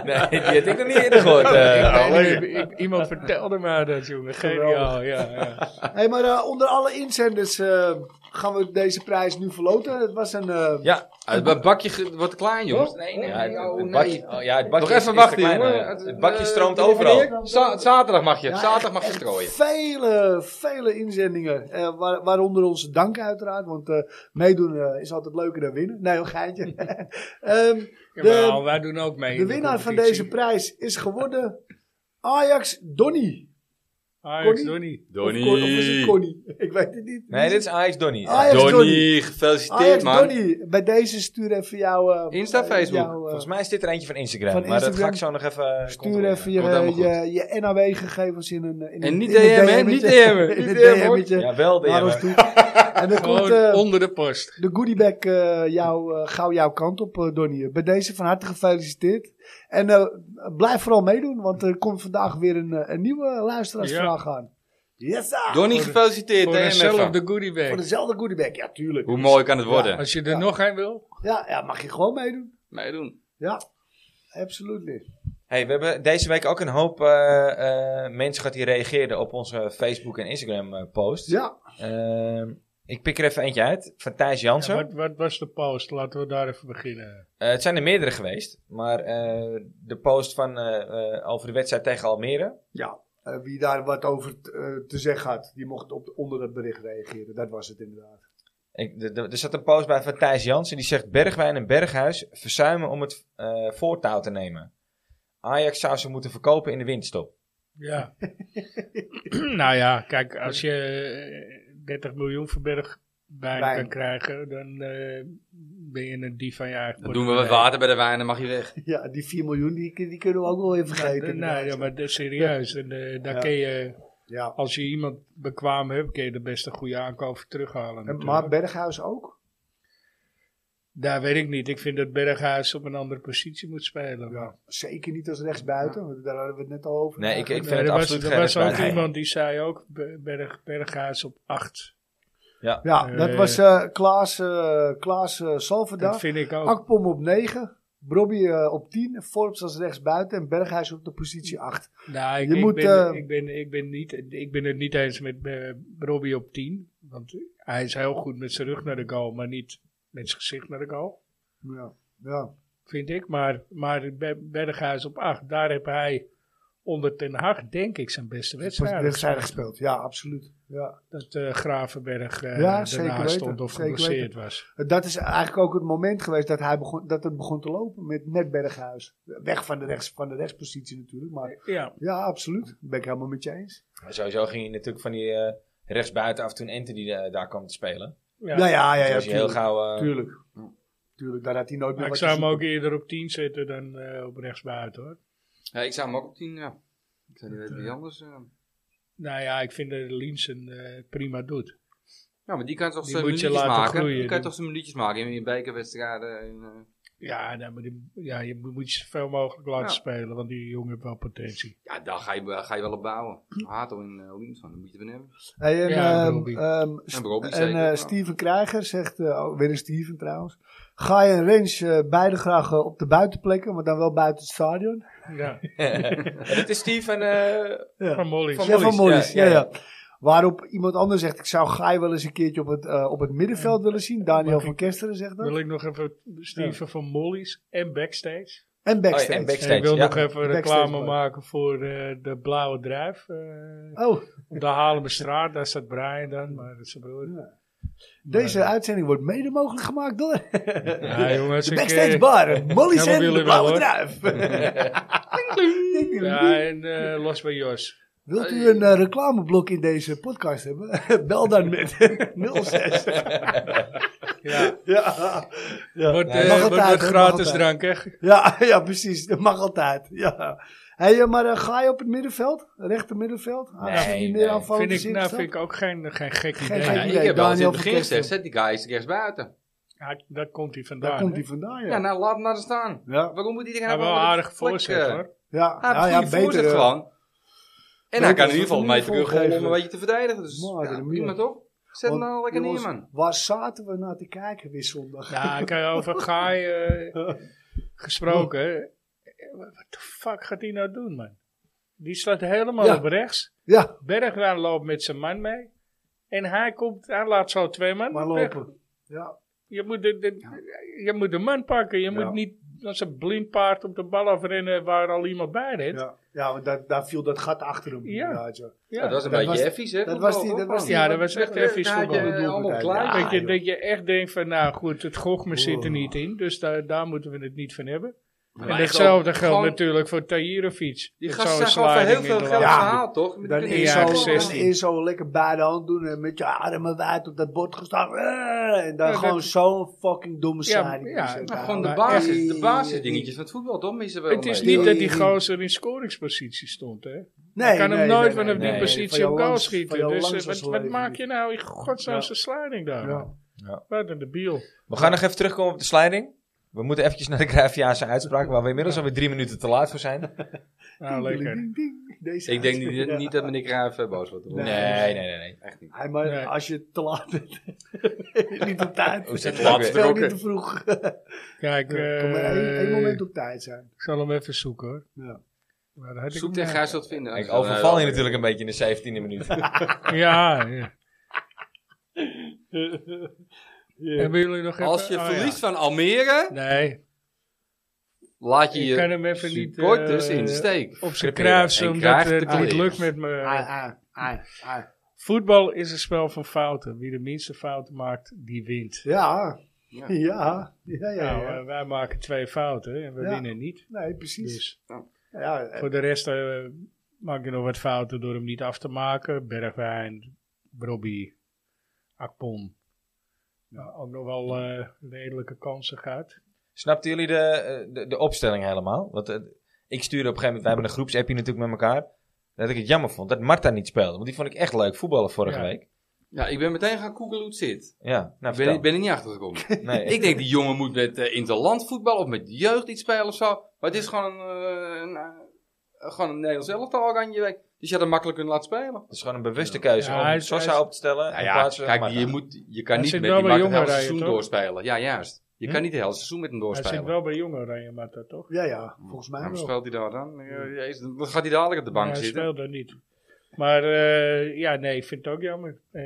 [SPEAKER 1] Nee, die had ik nog niet eerder gehoord. eh.
[SPEAKER 2] Ik- iemand vertelde mij dat, jongen. Geniaal, ja. ja.
[SPEAKER 3] Hey, maar eh, onder alle inzenders eh, gaan we deze prijs nu verloten. Het was een... eh,
[SPEAKER 1] ja,
[SPEAKER 4] Het ba- bakje wordt klein, jongens. Nee, nee,
[SPEAKER 1] ja,
[SPEAKER 4] nee.
[SPEAKER 1] het, bakje, oh, ja, het bakje
[SPEAKER 4] Nog
[SPEAKER 1] is-
[SPEAKER 4] even wachten, jongen.
[SPEAKER 1] eh. Het bakje
[SPEAKER 4] eh,
[SPEAKER 1] stroomt overal.
[SPEAKER 4] Za- zaterdag mag je.
[SPEAKER 3] Ja,
[SPEAKER 4] zaterdag mag je strooien.
[SPEAKER 3] Vele, vele inzendingen. Eh, waar, waaronder onze dank uiteraard. Want eh, meedoen eh, is altijd leuker dan winnen. Nee, een geintje. Ehm,
[SPEAKER 2] Jawel, wij doen ook mee.
[SPEAKER 3] de
[SPEAKER 2] in
[SPEAKER 3] winnaar van deze prijs is geworden Ajax Donny.
[SPEAKER 2] Ajax,
[SPEAKER 3] Donnie?
[SPEAKER 2] Donnie.
[SPEAKER 3] Of, is het Connie? Ik weet het niet.
[SPEAKER 1] Nee, dit is Ajax Donnie.
[SPEAKER 3] Ajax Donny.
[SPEAKER 4] Donnie, gefeliciteerd
[SPEAKER 3] Ajax
[SPEAKER 4] man.
[SPEAKER 3] Donny. Bij deze stuur even jouw... eh,
[SPEAKER 4] Insta,
[SPEAKER 3] eh,
[SPEAKER 4] Facebook.
[SPEAKER 3] eh,
[SPEAKER 1] Volgens mij is dit er eentje van Instagram.
[SPEAKER 3] Van
[SPEAKER 1] maar dat ga ik zo nog even
[SPEAKER 3] Stuur even je, je, je NAW-gegevens in een... In
[SPEAKER 4] En niet
[SPEAKER 3] in
[SPEAKER 4] DM, hè? Niet.
[SPEAKER 3] In
[SPEAKER 4] Niet DM.
[SPEAKER 1] Ja, wel de
[SPEAKER 3] En dan komt
[SPEAKER 2] Gewoon
[SPEAKER 3] eh,
[SPEAKER 2] onder de post.
[SPEAKER 3] de goodiebag eh jou, eh, gauw jouw kant op, eh Donnie. Bij deze van harte gefeliciteerd. En eh, blijf vooral meedoen, want er komt vandaag weer een, eh, een nieuwe luisteraarsvraag aan. Yes, sir.
[SPEAKER 4] Donnie, gefeliciteerd.
[SPEAKER 2] Voor
[SPEAKER 4] hè,
[SPEAKER 2] dezelfde
[SPEAKER 4] Meffa.
[SPEAKER 2] goodie bag.
[SPEAKER 3] Voor dezelfde goodiebag, ja, tuurlijk.
[SPEAKER 4] Hoe mooi kan het worden?
[SPEAKER 2] Als je er
[SPEAKER 3] Ja.
[SPEAKER 2] nog een wil.
[SPEAKER 3] Ja, ja, mag je gewoon meedoen.
[SPEAKER 4] Meedoen.
[SPEAKER 3] Ja, absoluut.
[SPEAKER 1] Hey, we hebben deze week ook een hoop eh, eh, mensen gehad die reageerden op onze Facebook en Instagram eh, post.
[SPEAKER 3] Ja,
[SPEAKER 1] Ehm, ik pik er even eentje uit, van Thijs Jansen.
[SPEAKER 2] Ja, wat, wat was de post? Laten we daar even beginnen.
[SPEAKER 1] Eh, het zijn er meerdere geweest, maar eh, de post van, eh, eh, over de wedstrijd tegen Almere.
[SPEAKER 3] ja. Eh, wie daar wat over t- te zeggen had, die mocht op, onder dat bericht reageren. Dat was het inderdaad.
[SPEAKER 1] Ik, de- de- er zat een post bij van Thijs Jansen, die zegt Bergwijn en Berghuis verzuimen om het eh, voortouw te nemen. Ajax zou ze moeten verkopen in de winststop.
[SPEAKER 2] Ja. nou ja, kijk, als je 30 miljoen voor Berg bij
[SPEAKER 3] Wijn.
[SPEAKER 2] kan krijgen, dan eh, ben je een dief van je eigen
[SPEAKER 4] Dan doen we wat water bij de wijn, dan mag je weg.
[SPEAKER 3] Ja, die 4 miljoen, die, die kunnen we ook wel even vergeten.
[SPEAKER 2] Nee,
[SPEAKER 3] inderdaad.
[SPEAKER 2] ja, maar dat is serieus. En, eh, daar
[SPEAKER 3] Ja.
[SPEAKER 2] kun je,
[SPEAKER 3] ja.
[SPEAKER 2] als je iemand bekwaam hebt, kun je de beste goede aankoop voor terughalen.
[SPEAKER 3] En,
[SPEAKER 2] natuurlijk.
[SPEAKER 3] maar Berghuis ook?
[SPEAKER 2] Daar weet ik niet. Ik vind dat Berghuis op een andere positie moet spelen.
[SPEAKER 3] Ja, zeker niet als rechtsbuiten, want daar hadden we het net al over.
[SPEAKER 1] Nee, ik, ik vind
[SPEAKER 2] Nee,
[SPEAKER 1] het
[SPEAKER 2] er was,
[SPEAKER 1] absoluut
[SPEAKER 2] er was ook iemand die zei ook Berg, Berghuis op 8.
[SPEAKER 3] Ja,
[SPEAKER 2] Eh,
[SPEAKER 3] dat was eh, Klaas, eh Klaas eh, Salvador.
[SPEAKER 2] Dat vind ik ook.
[SPEAKER 3] Akpom op 9. Brobby eh, op 10. Forbes als rechtsbuiten. En Berghuis op de positie 8.
[SPEAKER 2] Nou, ik,
[SPEAKER 3] Je
[SPEAKER 2] ik,
[SPEAKER 3] moet,
[SPEAKER 2] ben, ik, ben, ik, ben niet, ik ben het niet eens met uh, Robbie op 10. Want hij is heel goed met zijn rug naar de goal, maar niet met zijn gezicht naar de goal.
[SPEAKER 3] Ja, ja.
[SPEAKER 2] Vind ik. Maar, maar Be- Berghuis op 8, daar heb hij onder Ten Hag, denk ik, zijn beste wedstrijd.
[SPEAKER 3] gespeeld. Ja, absoluut. Ja.
[SPEAKER 2] Dat eh, Gravenberg eh
[SPEAKER 3] Ja, zeker
[SPEAKER 2] daarna stond of geblesseerd was.
[SPEAKER 3] Dat is eigenlijk ook het moment geweest dat, hij begon, dat het begon te lopen met, met Berghuis. Weg van de, rechts, van de rechtspositie natuurlijk. Maar
[SPEAKER 2] Ja,
[SPEAKER 3] ja, absoluut. Dat ben ik helemaal met je eens.
[SPEAKER 1] Maar Sowieso ging je natuurlijk van die eh, rechtsbuiten af toen Ente die eh, daar kwam te spelen.
[SPEAKER 2] Ja.
[SPEAKER 3] Ja, ja, ja. Ja,
[SPEAKER 1] heel
[SPEAKER 3] tuurlijk.
[SPEAKER 1] gauw... eh,
[SPEAKER 3] tuurlijk. Tuurlijk, daar had hij nooit meer
[SPEAKER 2] Maar ik zou hem ook eerder op 10 zetten dan eh, op rechtsbuiten hoor.
[SPEAKER 4] Ja, ik zou hem ook op 10, ja. Ik zou niet weten wie anders. eh.
[SPEAKER 2] Nou ja, ik vind dat Linsen eh, het prima doet.
[SPEAKER 4] Ja, maar die kan toch
[SPEAKER 2] Die
[SPEAKER 4] zijn
[SPEAKER 2] moet je
[SPEAKER 4] minuutjes
[SPEAKER 2] laten
[SPEAKER 4] maken?
[SPEAKER 2] groeien.
[SPEAKER 4] Die kan toch zijn minuutjes maken in je bekerwedstrijden. En, eh,
[SPEAKER 2] Ja, maar die, ja je moet je zoveel mogelijk laten
[SPEAKER 4] Ja.
[SPEAKER 2] spelen, want die jongen heeft wel potentie.
[SPEAKER 4] ja, daar ga je, ga je wel op bouwen. Hato in uh, Linson, daar moet je van hebben.
[SPEAKER 3] Hey, en
[SPEAKER 2] Ja,
[SPEAKER 3] ehm, ehm,
[SPEAKER 4] En
[SPEAKER 3] en
[SPEAKER 4] zeker,
[SPEAKER 3] eh. Steven Krijger zegt, eh, oh, weer een Steven trouwens. Ga je en Range eh, beide graag op de buitenplekken, maar dan wel buiten het stadion?
[SPEAKER 2] Ja,
[SPEAKER 1] Ja, dit is Steve en... eh,
[SPEAKER 3] Ja.
[SPEAKER 2] van Molly.
[SPEAKER 1] Van
[SPEAKER 3] Ja, van
[SPEAKER 1] Mollies,
[SPEAKER 3] Mollies,
[SPEAKER 1] ja,
[SPEAKER 3] ja,
[SPEAKER 1] ja,
[SPEAKER 3] ja. Waarop iemand anders zegt, ik zou Gaai wel eens een keertje op het, eh, op het middenveld willen zien. Daniel van Kesteren zegt dat.
[SPEAKER 2] Wil ik nog even Steven van Mollies en Backstage.
[SPEAKER 3] En backstage.
[SPEAKER 1] Oh ja, en backstage.
[SPEAKER 2] En ik wil
[SPEAKER 1] ja.
[SPEAKER 2] nog even reclame maken voor eh, de Blauwe Druif. eh
[SPEAKER 3] Oh,
[SPEAKER 2] op de Haarlemmerstraat, daar staat Brian dan, maar dat is zijn broer.
[SPEAKER 3] deze
[SPEAKER 2] Maar,
[SPEAKER 3] uitzending wordt mede mogelijk gemaakt door
[SPEAKER 2] Ja, jongens,
[SPEAKER 3] de backstage bar.
[SPEAKER 2] We
[SPEAKER 3] en de blauwe druif.
[SPEAKER 2] Ja, en eh, Los bij Jos.
[SPEAKER 3] Wilt u een eh, reclameblok in deze podcast hebben? Bel dan met 06.
[SPEAKER 2] Ja,
[SPEAKER 3] ja, ja.
[SPEAKER 2] wordt,
[SPEAKER 1] Nee,
[SPEAKER 2] eh,
[SPEAKER 3] mag
[SPEAKER 2] wordt
[SPEAKER 3] altijd,
[SPEAKER 2] gratis drank, hè?
[SPEAKER 3] Ja, ja, precies. Dat mag altijd. Ja. Hey, eh, maar eh, ga je op het middenveld? Rechter middenveld? Ah,
[SPEAKER 1] Nee,
[SPEAKER 3] niet meer
[SPEAKER 1] nee.
[SPEAKER 3] aanvallen
[SPEAKER 2] Vind ik, nou, vind ik ook geen, geen gek
[SPEAKER 3] Geen
[SPEAKER 2] idee.
[SPEAKER 3] gek
[SPEAKER 4] Ja,
[SPEAKER 3] idee.
[SPEAKER 4] ik heb wel in het begin gezegd, zet die guy eens rechts buiten.
[SPEAKER 2] Ja, daar komt hij
[SPEAKER 3] Daar
[SPEAKER 2] vandaan.
[SPEAKER 3] komt
[SPEAKER 2] hè?
[SPEAKER 3] hij vandaan,
[SPEAKER 4] Ja,
[SPEAKER 3] ja.
[SPEAKER 4] nou laat hem maar eens staan.
[SPEAKER 3] Ja,
[SPEAKER 4] Waarom moet iedereen
[SPEAKER 2] Hij heeft
[SPEAKER 4] nou
[SPEAKER 2] wel aardig voorzet
[SPEAKER 4] eh,
[SPEAKER 2] hoor.
[SPEAKER 3] ja,
[SPEAKER 4] Hij
[SPEAKER 3] ja,
[SPEAKER 4] heeft
[SPEAKER 3] ja eh,
[SPEAKER 4] gewoon. En hij kan in ieder geval
[SPEAKER 3] uniform
[SPEAKER 4] kunnen rollen om
[SPEAKER 3] geven.
[SPEAKER 4] een beetje te verdedigen. Dus
[SPEAKER 3] Maar,
[SPEAKER 4] ja, prima toch? Zet hem nou lekker neer, man.
[SPEAKER 3] Waar zaten we naar te kijken weer zondag?
[SPEAKER 2] Ja, ik heb over Gaai eh, gesproken. Wat de fuck gaat hij nou doen, man? Die staat helemaal
[SPEAKER 3] Ja.
[SPEAKER 2] op rechts.
[SPEAKER 3] Ja,
[SPEAKER 2] Bergwijn loopt met zijn man mee. En hij komt, hij laat zo twee man
[SPEAKER 3] maar
[SPEAKER 2] weg.
[SPEAKER 3] lopen. Ja,
[SPEAKER 2] Je moet de, de, je moet de man pakken. Je
[SPEAKER 3] Ja.
[SPEAKER 2] moet niet als een blind paard op de bal afrennen waar al iemand bij rent.
[SPEAKER 3] ja. Ja want daar, daar viel dat gat achter hem.
[SPEAKER 2] Ja.
[SPEAKER 3] inderdaad, ja.
[SPEAKER 2] Ja,
[SPEAKER 4] dat was een
[SPEAKER 3] dat
[SPEAKER 4] beetje effies, hè?
[SPEAKER 3] dat was die- dat was die-
[SPEAKER 2] Ja, dat was echt
[SPEAKER 4] had je
[SPEAKER 2] voetbal.
[SPEAKER 4] klein.
[SPEAKER 2] dat, je, dat je echt denkt van, nou goed, het gochme zit er niet in. Dus daar, daar moeten we het niet van hebben.
[SPEAKER 4] Maar
[SPEAKER 2] en hetzelfde geldt
[SPEAKER 4] gewoon-
[SPEAKER 2] natuurlijk voor Tahirovic.
[SPEAKER 4] Die
[SPEAKER 2] Met
[SPEAKER 4] gasten zijn gewoon voor heel veel geld gehaald, toch?
[SPEAKER 3] Dan
[SPEAKER 4] Die
[SPEAKER 3] is zo,
[SPEAKER 4] gewoon-
[SPEAKER 2] 16.
[SPEAKER 3] dan is zo lekker bij de hand doen en met je armen wijd op dat bord gestaan. Eh, En dan
[SPEAKER 2] Ja,
[SPEAKER 3] gewoon zo'n fucking domme
[SPEAKER 2] Ja,
[SPEAKER 3] sliding.
[SPEAKER 2] ja.
[SPEAKER 4] Maar gewoon de basis, de basisdingetjes van het voetbal, toch?
[SPEAKER 2] Het is
[SPEAKER 4] mee.
[SPEAKER 2] niet dat die gozer in scoringspositie stond, hè.
[SPEAKER 3] Nee,
[SPEAKER 2] Je kan hem nooit
[SPEAKER 3] nee,
[SPEAKER 2] vanaf
[SPEAKER 3] nee,
[SPEAKER 2] die
[SPEAKER 1] nee.
[SPEAKER 2] positie op goal schieten. Dus eh, wat, maak je nou in godsnaamse sliding daar?
[SPEAKER 3] Ja.
[SPEAKER 2] Wat een debiel.
[SPEAKER 1] We gaan nog even terugkomen op de sliding. We moeten eventjes naar de Grafiaanse uitspraak, waar we inmiddels alweer drie minuten te laat voor zijn.
[SPEAKER 2] Nou, lekker.
[SPEAKER 3] Ding, ding, Deze
[SPEAKER 4] Ik denk niet,
[SPEAKER 3] ja.
[SPEAKER 4] niet dat meneer Cruijff eh, boos wordt.
[SPEAKER 3] Nee.
[SPEAKER 1] Nee, nee, nee. nee.
[SPEAKER 4] Echt niet.
[SPEAKER 3] Hij, maar
[SPEAKER 2] Nee.
[SPEAKER 3] als je te laat bent, niet op tijd.
[SPEAKER 1] Hoe zit het
[SPEAKER 3] veel niet te vroeg.
[SPEAKER 2] Kijk,
[SPEAKER 3] Kan maar één, één
[SPEAKER 2] eh,
[SPEAKER 3] moment op tijd zijn.
[SPEAKER 2] ik zal hem even zoeken hoor.
[SPEAKER 3] Ja.
[SPEAKER 2] Maar dat had ik
[SPEAKER 4] Zoek
[SPEAKER 2] hem
[SPEAKER 4] tegen hij zult vinden.
[SPEAKER 1] Ik overval je natuurlijk een beetje in de 17e minuut.
[SPEAKER 2] Ja, ja. Hebben jullie nog even...
[SPEAKER 4] Als je
[SPEAKER 2] oh,
[SPEAKER 4] verliest
[SPEAKER 2] ja.
[SPEAKER 4] van Almere,
[SPEAKER 2] Nee,
[SPEAKER 4] laat je
[SPEAKER 2] ik kan
[SPEAKER 4] je
[SPEAKER 2] hem even niet... eh,
[SPEAKER 4] in de steek.
[SPEAKER 2] Op zijn kruis, omdat het niet lukt met me.
[SPEAKER 3] Ah, ah, ah, ah.
[SPEAKER 2] Voetbal is een spel van fouten. Wie de minste fouten maakt, die wint.
[SPEAKER 3] Ja,
[SPEAKER 4] Ja.
[SPEAKER 3] ja, ja, ja.
[SPEAKER 2] Nou,
[SPEAKER 3] ja.
[SPEAKER 2] eh, wij maken twee fouten en we
[SPEAKER 3] Ja.
[SPEAKER 2] winnen niet.
[SPEAKER 3] Nee, precies.
[SPEAKER 2] Dus
[SPEAKER 3] Ja, eh,
[SPEAKER 2] voor de rest eh, maak je nog wat fouten door hem niet af te maken. Bergwijn, Robbie, Akpom. Nou, ook nog wel eh, redelijke kansen gehad.
[SPEAKER 1] Snapten jullie de, eh, de, de opstelling helemaal? Want eh, ik stuurde op een gegeven moment, wij hebben een groepsappje natuurlijk met elkaar. Dat ik het jammer vond dat Marta niet speelde. Want die vond ik echt leuk voetballen vorige
[SPEAKER 2] Ja.
[SPEAKER 1] week.
[SPEAKER 4] Ja, ik ben meteen gaan googlen hoe het zit.
[SPEAKER 1] Ja, nou
[SPEAKER 4] Ik ben,
[SPEAKER 1] vertel.
[SPEAKER 4] ben er niet achter gekomen.
[SPEAKER 1] Nee,
[SPEAKER 4] ik denk die jongen moet met eh, interland voetbal of met jeugd iets spelen of zo. Maar het is gewoon een, een, gewoon een Nederlands elftal oranje week. Dus je had hem makkelijk kunnen laten spelen.
[SPEAKER 1] Het is gewoon een bewuste keuze
[SPEAKER 2] Ja,
[SPEAKER 1] om
[SPEAKER 2] hij
[SPEAKER 1] Sosa
[SPEAKER 2] hij is-
[SPEAKER 1] op te stellen.
[SPEAKER 4] Nou
[SPEAKER 1] in
[SPEAKER 4] ja,
[SPEAKER 1] plaats van
[SPEAKER 4] kijk, je, moet, je kan
[SPEAKER 2] Hij
[SPEAKER 4] niet met die makkelijk het hele seizoen doorspelen. Ja, juist. Je
[SPEAKER 2] Hm?
[SPEAKER 4] kan niet het hele seizoen met hem
[SPEAKER 2] Hij
[SPEAKER 4] doorspelen.
[SPEAKER 2] zit wel bij Jong Oranje, Marta, toch?
[SPEAKER 3] ja, ja, volgens mij
[SPEAKER 4] Waarom
[SPEAKER 3] wel.
[SPEAKER 4] speelt hij daar dan? Eh, jezus, Dan gaat hij dadelijk op de bank
[SPEAKER 2] Nee, hij
[SPEAKER 4] zitten.
[SPEAKER 2] speelt er niet. Maar eh, ja, nee, ik vind het ook jammer. Eh,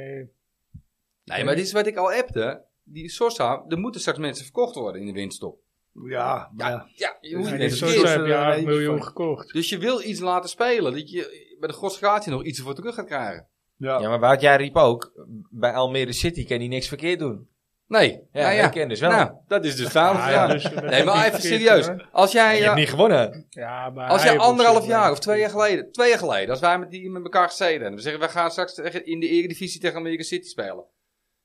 [SPEAKER 4] Nee, maar dit is wat ik al appte. Die Sosa, er moeten straks mensen verkocht worden in de winststop.
[SPEAKER 3] Ja,
[SPEAKER 4] Ja,
[SPEAKER 3] ja.
[SPEAKER 4] ja, je moet mensen
[SPEAKER 2] zo heb je 8
[SPEAKER 3] eentje
[SPEAKER 2] miljoen
[SPEAKER 3] van.
[SPEAKER 2] gekocht.
[SPEAKER 4] Dus je wil iets laten spelen, dat je bij de godsgratie nog iets ervoor terug gaat krijgen.
[SPEAKER 3] ja.
[SPEAKER 1] Ja, maar Wout, jij riep ook, bij Almere City kan hij niks verkeerd doen.
[SPEAKER 4] Nee,
[SPEAKER 1] Ja,
[SPEAKER 4] nou ja.
[SPEAKER 1] ik ken dus wel.
[SPEAKER 4] Nou, dat is dus fout.
[SPEAKER 2] Ah,
[SPEAKER 4] ja.
[SPEAKER 2] ja, dus
[SPEAKER 4] nee, maar even serieus. Als jij,
[SPEAKER 1] je
[SPEAKER 4] ja,
[SPEAKER 1] hebt niet gewonnen.
[SPEAKER 2] Ja, maar
[SPEAKER 4] als jij
[SPEAKER 2] heeft
[SPEAKER 4] anderhalf
[SPEAKER 2] zich
[SPEAKER 4] jaar of twee jaar geleden, twee jaar geleden, als wij met, die, met elkaar gezeten en we zeggen, we gaan straks in de Eredivisie tegen Amerika City spelen.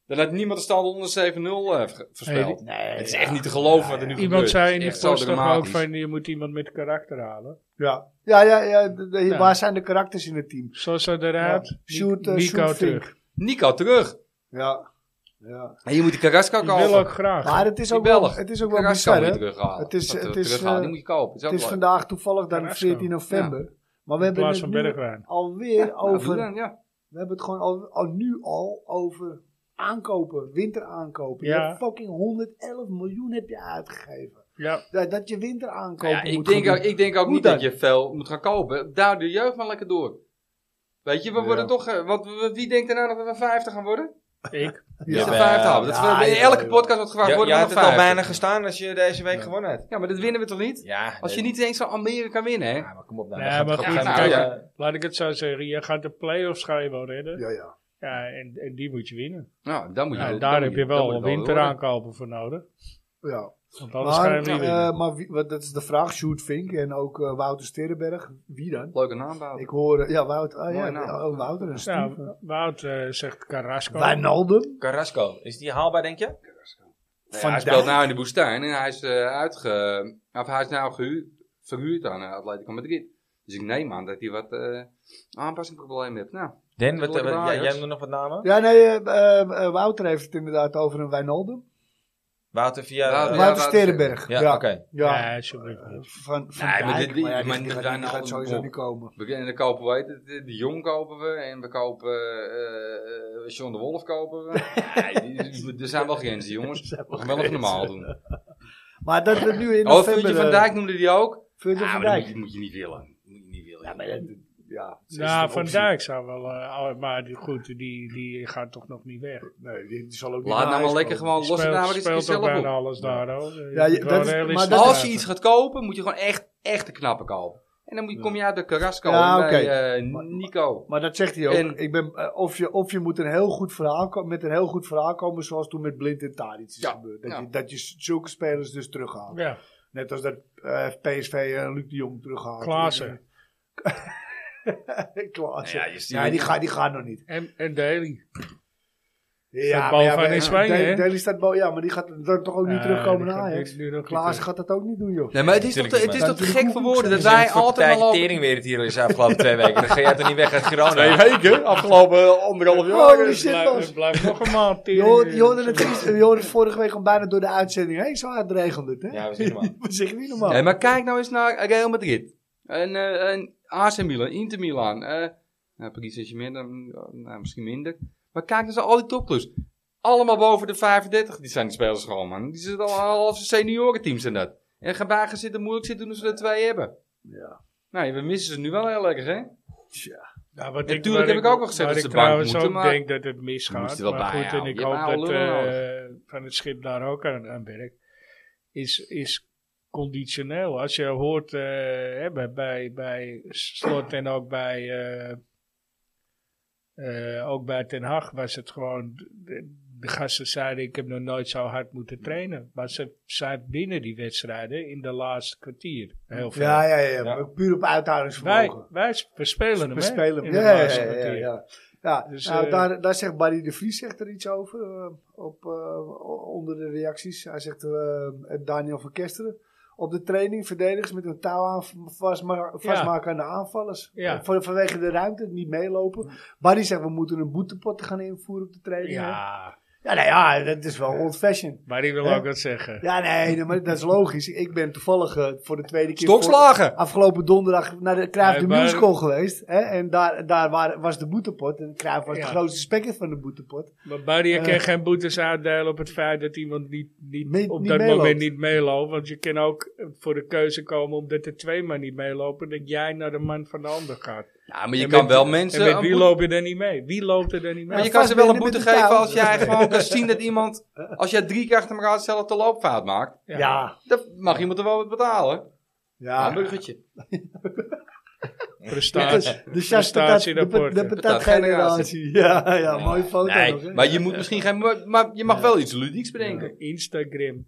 [SPEAKER 4] Dan had niemand de stand onder 7-0 eh, ver- voorspeld.
[SPEAKER 3] Nee,
[SPEAKER 4] het is
[SPEAKER 3] ja.
[SPEAKER 4] echt niet te geloven wat er nu
[SPEAKER 2] Iemand
[SPEAKER 4] gebeurt.
[SPEAKER 2] zei in
[SPEAKER 4] zo
[SPEAKER 2] toch ook van je moet iemand met karakter halen.
[SPEAKER 3] Ja, ja, ja, ja, de- de-
[SPEAKER 2] Ja.
[SPEAKER 3] waar zijn de karakters in het team?
[SPEAKER 2] Sosa eruit,
[SPEAKER 3] Ja. Sjoerd, eh,
[SPEAKER 2] Nico terug.
[SPEAKER 4] Nico terug.
[SPEAKER 3] Ja, ja.
[SPEAKER 4] En je moet die Carrasco
[SPEAKER 2] Ik wil
[SPEAKER 4] kopen.
[SPEAKER 2] ook graag.
[SPEAKER 3] Maar het is ook wel, het is ook wel bizar, hè?
[SPEAKER 4] terughalen.
[SPEAKER 3] Het is- het is,
[SPEAKER 4] terughalen,
[SPEAKER 3] eh,
[SPEAKER 4] die moet je kopen. Is
[SPEAKER 3] Het is
[SPEAKER 4] leuk.
[SPEAKER 3] vandaag toevallig dan
[SPEAKER 2] Carrasco.
[SPEAKER 3] 14 november. Maar we hebben het
[SPEAKER 2] van
[SPEAKER 3] nu
[SPEAKER 2] Bergwijn.
[SPEAKER 3] alweer
[SPEAKER 4] Nou,
[SPEAKER 3] over...
[SPEAKER 4] ja.
[SPEAKER 3] We hebben het gewoon al, al nu al over aankopen, winteraankopen. Je
[SPEAKER 2] Ja.
[SPEAKER 3] hebt fucking 111 miljoen heb je uitgegeven.
[SPEAKER 2] Ja,
[SPEAKER 3] Dat, dat je winteraankopen
[SPEAKER 4] Nou ja, ik,
[SPEAKER 3] moet
[SPEAKER 4] denk
[SPEAKER 3] gaan
[SPEAKER 4] ook,
[SPEAKER 3] doen.
[SPEAKER 4] ik denk ook
[SPEAKER 3] Hoe
[SPEAKER 4] niet
[SPEAKER 3] dan?
[SPEAKER 4] dat je veel moet gaan kopen. Daar de jeugd maar lekker door. Weet je, we
[SPEAKER 3] Ja.
[SPEAKER 4] worden toch... eh, Want w- wie denkt er nou dat we 50 gaan worden?
[SPEAKER 2] ik.
[SPEAKER 3] Ja.
[SPEAKER 4] is de 50 halen? Dat in elke
[SPEAKER 3] ja.
[SPEAKER 4] podcast wordt gevraagd,
[SPEAKER 1] Je,
[SPEAKER 4] worden
[SPEAKER 1] je had
[SPEAKER 4] nog
[SPEAKER 1] het al
[SPEAKER 4] 50?
[SPEAKER 1] bijna gestaan als je deze week
[SPEAKER 3] Ja.
[SPEAKER 1] gewonnen hebt.
[SPEAKER 4] Ja, maar dat winnen we toch niet?
[SPEAKER 1] Ja,
[SPEAKER 4] Als je niet eens van Almere kan winnen, hè?
[SPEAKER 1] Ja, maar kom op nou.
[SPEAKER 2] Nee, maar
[SPEAKER 1] het
[SPEAKER 2] goed,
[SPEAKER 4] kijk,
[SPEAKER 1] moment,
[SPEAKER 2] Laat ik het zo zeggen. Je gaat de play-offs ga je wel redden.
[SPEAKER 3] Ja, ja.
[SPEAKER 2] Ja, en, en die moet je winnen.
[SPEAKER 4] Nou, dan moet je...
[SPEAKER 2] Ja,
[SPEAKER 4] dan
[SPEAKER 2] daar heb je
[SPEAKER 4] dan
[SPEAKER 2] wel een winteraankopen voor nodig.
[SPEAKER 3] ja.
[SPEAKER 2] Want anders ga je
[SPEAKER 3] Maar,
[SPEAKER 2] hem niet
[SPEAKER 3] eh,
[SPEAKER 2] winnen.
[SPEAKER 3] maar wie, wat, dat is de vraag. Sjoerd Vink en ook eh, Wouter Sterrenberg. Wie dan?
[SPEAKER 4] Leuke naam bouwen.
[SPEAKER 3] Ik hoor... eh, ja, Wouter, oh, ja,
[SPEAKER 4] naam.
[SPEAKER 3] oh, Wouter en Steve.
[SPEAKER 2] Wout eh, zegt Carrasco.
[SPEAKER 3] Wijnaldum.
[SPEAKER 1] Carrasco, is die haalbaar denk je?
[SPEAKER 4] Nee,
[SPEAKER 3] Van
[SPEAKER 4] hij speelt nou in de woestijn en hij is, eh, uitge... of hij is nou gehuurd, verhuurd aan uh, Atletico Madrid. Dus ik neem aan dat hij wat eh aanpassingsproblemen heeft. Nou,
[SPEAKER 1] Den, wat, wat- jij, jij hebt nog wat namen?
[SPEAKER 3] Ja, nee, eh, Wouter heeft het inderdaad over een Wijnaldum.
[SPEAKER 1] Wouter via...
[SPEAKER 4] Wouter-
[SPEAKER 1] eh,
[SPEAKER 3] Wouter Sterenberg.
[SPEAKER 1] ja,
[SPEAKER 3] Ja,
[SPEAKER 1] oké.
[SPEAKER 3] ja.
[SPEAKER 2] Nee, alsjeblieft niet.
[SPEAKER 3] Van, van
[SPEAKER 4] Nee, maar
[SPEAKER 3] Dijk,
[SPEAKER 4] dit- die-
[SPEAKER 3] maar ja, die,
[SPEAKER 4] maar
[SPEAKER 3] die gaat, die gaat sowieso niet komen.
[SPEAKER 4] We- En dan kopen we, heet het, de, de Jong kopen we en we kopen eh eh, John de Wolf kopen we. nee, er zijn wel grenzen, jongens. We gaan wel even normaal doen.
[SPEAKER 3] Maar dat we nu in
[SPEAKER 4] Oh. Vuurtje van Dijk noemde die ook. Ja,
[SPEAKER 3] van
[SPEAKER 4] maar dat moet
[SPEAKER 3] Dijk.
[SPEAKER 4] je, moet je niet willen. Dat moet je niet willen.
[SPEAKER 3] Ja, maar dat, ja, is
[SPEAKER 2] Nou,
[SPEAKER 3] een
[SPEAKER 2] Van
[SPEAKER 3] optie.
[SPEAKER 2] Dijk zou wel... eh, maar die, goed, die, die gaat toch nog niet weg.
[SPEAKER 3] Nee, die, die zal ook niet
[SPEAKER 4] Laat
[SPEAKER 3] naar
[SPEAKER 4] nou maar lekker gewoon los een keer
[SPEAKER 2] speelt ook
[SPEAKER 4] zelf
[SPEAKER 2] bijna
[SPEAKER 4] op.
[SPEAKER 2] alles daar, hoor.
[SPEAKER 3] Ja, je- dat is- maar dat-
[SPEAKER 4] Als je iets gaat kopen, moet je gewoon echt, echt de knappen kopen. En dan moet je, kom je uit de Carrasco
[SPEAKER 3] Ja,
[SPEAKER 4] en bij eh, Nico.
[SPEAKER 3] Maar dat zegt hij ook.
[SPEAKER 4] En-
[SPEAKER 3] ik ben, eh, of, je, of je moet een heel goed verhaal met een heel goed verhaal komen, zoals toen met Blind en Tadic is
[SPEAKER 4] Ja,
[SPEAKER 3] gebeurd. Dat,
[SPEAKER 4] ja.
[SPEAKER 3] je, dat je zulke spelers dus terughaalt.
[SPEAKER 2] Ja,
[SPEAKER 3] Net als dat PSV en Luc de Jong terughaalt.
[SPEAKER 2] Klaassen.
[SPEAKER 3] Klaassen.
[SPEAKER 4] Ja, je
[SPEAKER 3] die, gaat, die gaat nog niet.
[SPEAKER 2] En, en Daly.
[SPEAKER 3] Ja, maar ja,
[SPEAKER 2] in Spanje,
[SPEAKER 3] Daly-
[SPEAKER 2] hè?
[SPEAKER 3] Daly staat boven. Ja, maar die gaat dan toch ook niet terugkomen
[SPEAKER 2] die
[SPEAKER 3] naar Ajax.
[SPEAKER 2] terug.
[SPEAKER 3] gaat dat ook niet doen, joh.
[SPEAKER 4] Nee, maar het is toch, het is toch te gek voor woorden dat wij altijd lopen...
[SPEAKER 1] tering weer het hier is afgelopen twee weken. Dan ga jij toch niet weg uit Girona?
[SPEAKER 4] weken, afgelopen anderhalf
[SPEAKER 3] Holy
[SPEAKER 2] Het
[SPEAKER 3] shit,
[SPEAKER 2] blijft,
[SPEAKER 3] Bas.
[SPEAKER 2] het blijft nog een maand.
[SPEAKER 3] Je hoorde, je hoorde het, gisteren- je hoorde het vorige week al bijna door de uitzending. Hé, zo hard regende het, hè?
[SPEAKER 1] Ja, we zien al.
[SPEAKER 3] Normaal.
[SPEAKER 4] Nee, maar kijk nou eens naar Real Madrid. En, eh en AC Milan, Inter Milan. eh nou, Paris Saint-Germain, dan, nou, misschien minder. Maar kijk eens naar al die topclubs. Allemaal boven de 35. Die zijn die spelers gewoon, man. Die zitten al half seniorenteams en dat. En gaan zitten moeilijk zitten doen als we er twee hebben.
[SPEAKER 3] Ja.
[SPEAKER 4] Nou, we missen ze nu wel heel lekker, hè?
[SPEAKER 3] Tja.
[SPEAKER 2] Ja, wat
[SPEAKER 4] Natuurlijk heb ik ook wel gezegd dat
[SPEAKER 2] ik
[SPEAKER 4] ze bank
[SPEAKER 2] trouwens
[SPEAKER 4] moeten,
[SPEAKER 2] ook
[SPEAKER 4] maar-
[SPEAKER 2] denk dat het misgaat. maar goed, en ik hoop dat eh, van het schip daar ook aan, aan werkt. Is, is conditioneel. Als je hoort eh, hè, bij, bij, bij Slot en ook bij, eh, eh, ook bij Ten Hag was het gewoon... De, de gasten zeiden, ik heb nog nooit zo hard moeten trainen. Maar ze zijn binnen die wedstrijden in de laatste kwartier heel veel.
[SPEAKER 3] Ja, ja, ja,
[SPEAKER 1] Ja.
[SPEAKER 3] Puur op
[SPEAKER 2] wij,
[SPEAKER 3] uithoudingsvermogen.
[SPEAKER 2] wij we spelen hem,
[SPEAKER 3] spelen hem. Ja, ja, ja, ja,
[SPEAKER 2] Dus,
[SPEAKER 3] nou,
[SPEAKER 2] eh,
[SPEAKER 3] daar, daar zegt Barry de Vries zegt er iets over eh, op, eh, onder de reacties. Hij zegt eh, Daniel van Kesteren. Op de training verdedigers met een touw aan vastma- vastmaken aan de aanvallers.
[SPEAKER 2] Ja.
[SPEAKER 3] Eh, Van, vanwege de ruimte, niet meelopen. Barry zegt we moeten een boetepot gaan invoeren op de training.
[SPEAKER 2] Ja,
[SPEAKER 3] ja, nou ja, dat is wel old fashion.
[SPEAKER 2] maar die wil
[SPEAKER 3] Hè?
[SPEAKER 2] ook wat zeggen.
[SPEAKER 3] Ja, nee, nee, maar dat is logisch. Ik ben toevallig eh, voor de tweede keer...
[SPEAKER 4] Stokslagen!
[SPEAKER 3] voor- afgelopen donderdag naar de Cruijff
[SPEAKER 2] Nee,
[SPEAKER 3] de
[SPEAKER 2] maar-
[SPEAKER 3] Musical geweest. Hè? En daar, daar waar- was de boetepot. En Cruijff was
[SPEAKER 2] Ja.
[SPEAKER 3] de grootste spekker van de boetepot.
[SPEAKER 2] Maar Barry, je
[SPEAKER 3] Eh.
[SPEAKER 2] kan geen boetes uitdelen op het feit dat iemand niet, niet op
[SPEAKER 3] niet
[SPEAKER 2] dat
[SPEAKER 3] meeloopt.
[SPEAKER 2] moment niet meeloopt. Want je kan ook voor de keuze komen omdat er twee maar niet meelopen, dat jij naar de man van de ander gaat.
[SPEAKER 4] Ja, maar je
[SPEAKER 2] En
[SPEAKER 4] kan
[SPEAKER 2] met-
[SPEAKER 4] wel mensen...
[SPEAKER 2] En met wie loop je er niet mee? Wie loopt er dan niet mee?
[SPEAKER 4] Maar je kan ze wel een boete geven als jij gewoon kan zien dat iemand... Als jij drie keer achter elkaar hetzelfde loopfout maakt.
[SPEAKER 3] Ja, ja.
[SPEAKER 4] Dan mag iemand er wel wat betalen.
[SPEAKER 3] ja.
[SPEAKER 4] Een buggetje.
[SPEAKER 2] Prestatie.
[SPEAKER 3] De
[SPEAKER 2] Prestatierapport.
[SPEAKER 3] de patatgeneratie. Ja, ja, mooie foto nog.
[SPEAKER 4] Nee,
[SPEAKER 3] hè?
[SPEAKER 4] maar je moet misschien geen... Maar, maar je mag wel iets ludieks bedenken.
[SPEAKER 2] Instagram.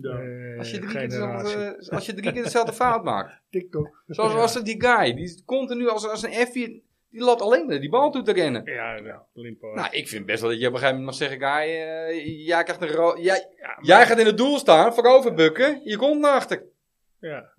[SPEAKER 3] Ja.
[SPEAKER 2] eh,
[SPEAKER 4] Als je, drie keer
[SPEAKER 2] generatie.
[SPEAKER 4] dezelfde, als je drie keer dezelfde fout maakt.
[SPEAKER 3] TikTok.
[SPEAKER 4] Zoals was er die guy. Die continu als, als een F4... Die loopt alleen maar die bal toe te rennen.
[SPEAKER 2] Ja, ja, limpo.
[SPEAKER 4] Nou, ik vind best wel dat je op een gegeven moment mag zeggen... Guy, eh, jij, krijgt een ro- jij,
[SPEAKER 2] Ja, maar-
[SPEAKER 4] jij gaat in het doel staan, vooroverbukken. Je komt naar achter.
[SPEAKER 2] ja.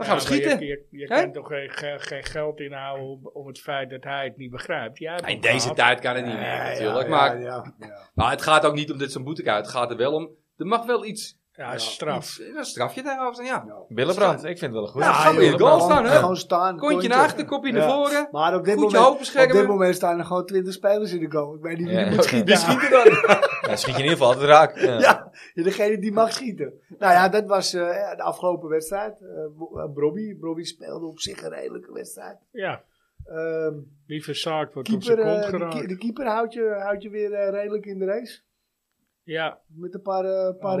[SPEAKER 4] Dan gaan we schieten.
[SPEAKER 2] Je, je, je
[SPEAKER 4] Hè?
[SPEAKER 2] kan toch geen, geld inhouden om, om het feit dat hij het niet begrijpt. Jij
[SPEAKER 4] In deze
[SPEAKER 2] gehad.
[SPEAKER 4] tijd kan het niet meer
[SPEAKER 3] Ja,
[SPEAKER 4] natuurlijk.
[SPEAKER 3] ja,
[SPEAKER 4] maar,
[SPEAKER 3] ja, ja.
[SPEAKER 4] maar het gaat ook niet om dit zo'n boete Het gaat er wel om... Er mag wel iets...
[SPEAKER 2] Ja, straf.
[SPEAKER 4] iets een strafje daarover. Ja.
[SPEAKER 1] Billenbrand, ik vind het wel een goed.
[SPEAKER 4] Ja, ga maar in
[SPEAKER 3] joh,
[SPEAKER 4] goal
[SPEAKER 3] gewoon-
[SPEAKER 4] staan, hè?
[SPEAKER 3] Gewoon staan.
[SPEAKER 4] Kontje naar achter, kopje naar
[SPEAKER 3] Ja.
[SPEAKER 4] voren.
[SPEAKER 3] Maar op dit,
[SPEAKER 4] je
[SPEAKER 3] moment, op dit moment staan er gewoon 20 spelers in de goal. Ik weet niet wie
[SPEAKER 1] Ja.
[SPEAKER 3] die moet schieten.
[SPEAKER 4] Wie schiet er dan?
[SPEAKER 1] Ja, schiet je in ieder geval altijd raak. Ja.
[SPEAKER 3] Ja, degene die mag schieten. Nou ja, dat was eh, de afgelopen wedstrijd. Eh uh, Brobby. Brobby speelde op zich een redelijke wedstrijd.
[SPEAKER 2] Ja,
[SPEAKER 3] Ehm,
[SPEAKER 2] wie verzaakt wordt op
[SPEAKER 3] keeper,
[SPEAKER 2] zijn kont
[SPEAKER 3] eh, de,
[SPEAKER 2] geraakt.
[SPEAKER 3] ki- de keeper houdt je, houdt je weer redelijk in de race.
[SPEAKER 2] Ja,
[SPEAKER 3] Met een paar, eh, paar
[SPEAKER 2] Ook.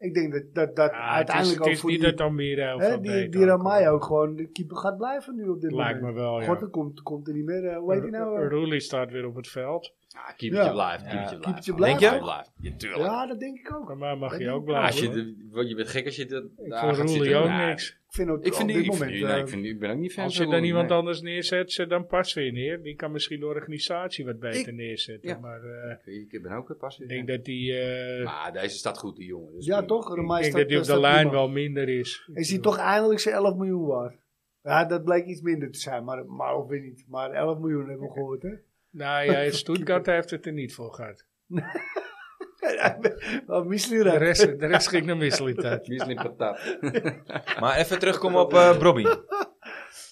[SPEAKER 3] Ik denk dat, dat, dat
[SPEAKER 2] ja het is,
[SPEAKER 3] uiteindelijk
[SPEAKER 2] het
[SPEAKER 3] ook
[SPEAKER 2] is
[SPEAKER 3] voor
[SPEAKER 2] niet
[SPEAKER 3] die,
[SPEAKER 2] dat
[SPEAKER 3] hè, die, die Ramai
[SPEAKER 2] aankomt.
[SPEAKER 3] ook gewoon de keeper gaat blijven nu op dit
[SPEAKER 2] Lijkt
[SPEAKER 3] moment.
[SPEAKER 2] me wel, ja.
[SPEAKER 3] God, er komt, komt er niet meer. eh, hoe heet hij nou? eh?
[SPEAKER 2] Roelie staat weer op het veld.
[SPEAKER 4] Ja, keepertje
[SPEAKER 3] Ja.
[SPEAKER 4] blijft.
[SPEAKER 1] Ja.
[SPEAKER 4] Keepertje blijft.
[SPEAKER 3] Keepertje
[SPEAKER 4] Denk
[SPEAKER 3] blijft.
[SPEAKER 4] je? Blijft. Ja, tuurlijk.
[SPEAKER 3] Ja, dat denk ik ook.
[SPEAKER 2] Maar mag
[SPEAKER 3] Dat
[SPEAKER 2] je ook
[SPEAKER 3] ook.
[SPEAKER 4] Als
[SPEAKER 2] blijven.
[SPEAKER 4] je de, je bent gek als je dat
[SPEAKER 2] Ik vond Roelie ook niks.
[SPEAKER 3] Ik vind, ook
[SPEAKER 4] Ik, vind
[SPEAKER 3] op
[SPEAKER 4] die,
[SPEAKER 3] dit
[SPEAKER 4] ik,
[SPEAKER 3] moment...
[SPEAKER 4] vind, nee,
[SPEAKER 3] eh,
[SPEAKER 4] ik, vind, ik ben ook niet fan
[SPEAKER 2] Als
[SPEAKER 4] van
[SPEAKER 2] je dan iemand
[SPEAKER 4] nee.
[SPEAKER 2] anders neerzet, zet dan pas weer neer. Die kan misschien de organisatie wat beter
[SPEAKER 4] Ik-
[SPEAKER 2] neerzetten.
[SPEAKER 4] ja.
[SPEAKER 2] Maar eh,
[SPEAKER 4] Ik ben ook een passie.
[SPEAKER 2] ik denk dat die... eh,
[SPEAKER 4] Maar deze staat goed, die jongen. Dus
[SPEAKER 3] ja,
[SPEAKER 4] prima.
[SPEAKER 3] toch?
[SPEAKER 2] ik denk dat die op de lijn wel minder is.
[SPEAKER 3] Is hij toch eindelijk zijn 11 miljoen waard? Ja, dat bleek iets minder te zijn, maar, maar ook weer niet. Maar 11 miljoen hebben we gehoord, hè?
[SPEAKER 2] Nou ja, Stuttgart heeft het er niet voor gehad.
[SPEAKER 3] Wat
[SPEAKER 2] De rest, de rest ging naar misselijkheid.
[SPEAKER 1] Maar even terugkomen op Brobby.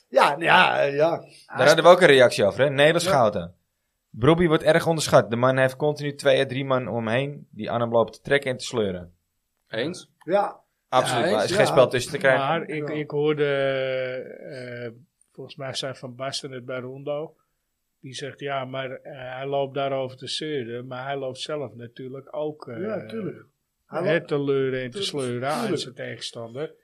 [SPEAKER 3] Ja, nou ja, eh, ja.
[SPEAKER 1] Daar hadden we ook een reactie over, hè? Nederlands Schouten. Brobby wordt erg onderschat. De man heeft continu twee à drie man omheen die aan hem lopen te trekken en te sleuren.
[SPEAKER 4] Eens?
[SPEAKER 3] Ja,
[SPEAKER 1] Absoluut,
[SPEAKER 4] Ja,
[SPEAKER 1] er is
[SPEAKER 3] ja.
[SPEAKER 1] geen spel tussen te krijgen.
[SPEAKER 2] Maar ik,
[SPEAKER 3] Ja.
[SPEAKER 2] ik hoorde, eh, volgens mij zei Van Basten het bij Rondo. Die zegt, ja, maar eh, hij loopt daarover te zeuren. Maar hij loopt zelf natuurlijk ook eh,
[SPEAKER 3] ja, tuurlijk. Hij
[SPEAKER 2] te leuren en te sleuren aan zijn tegenstander.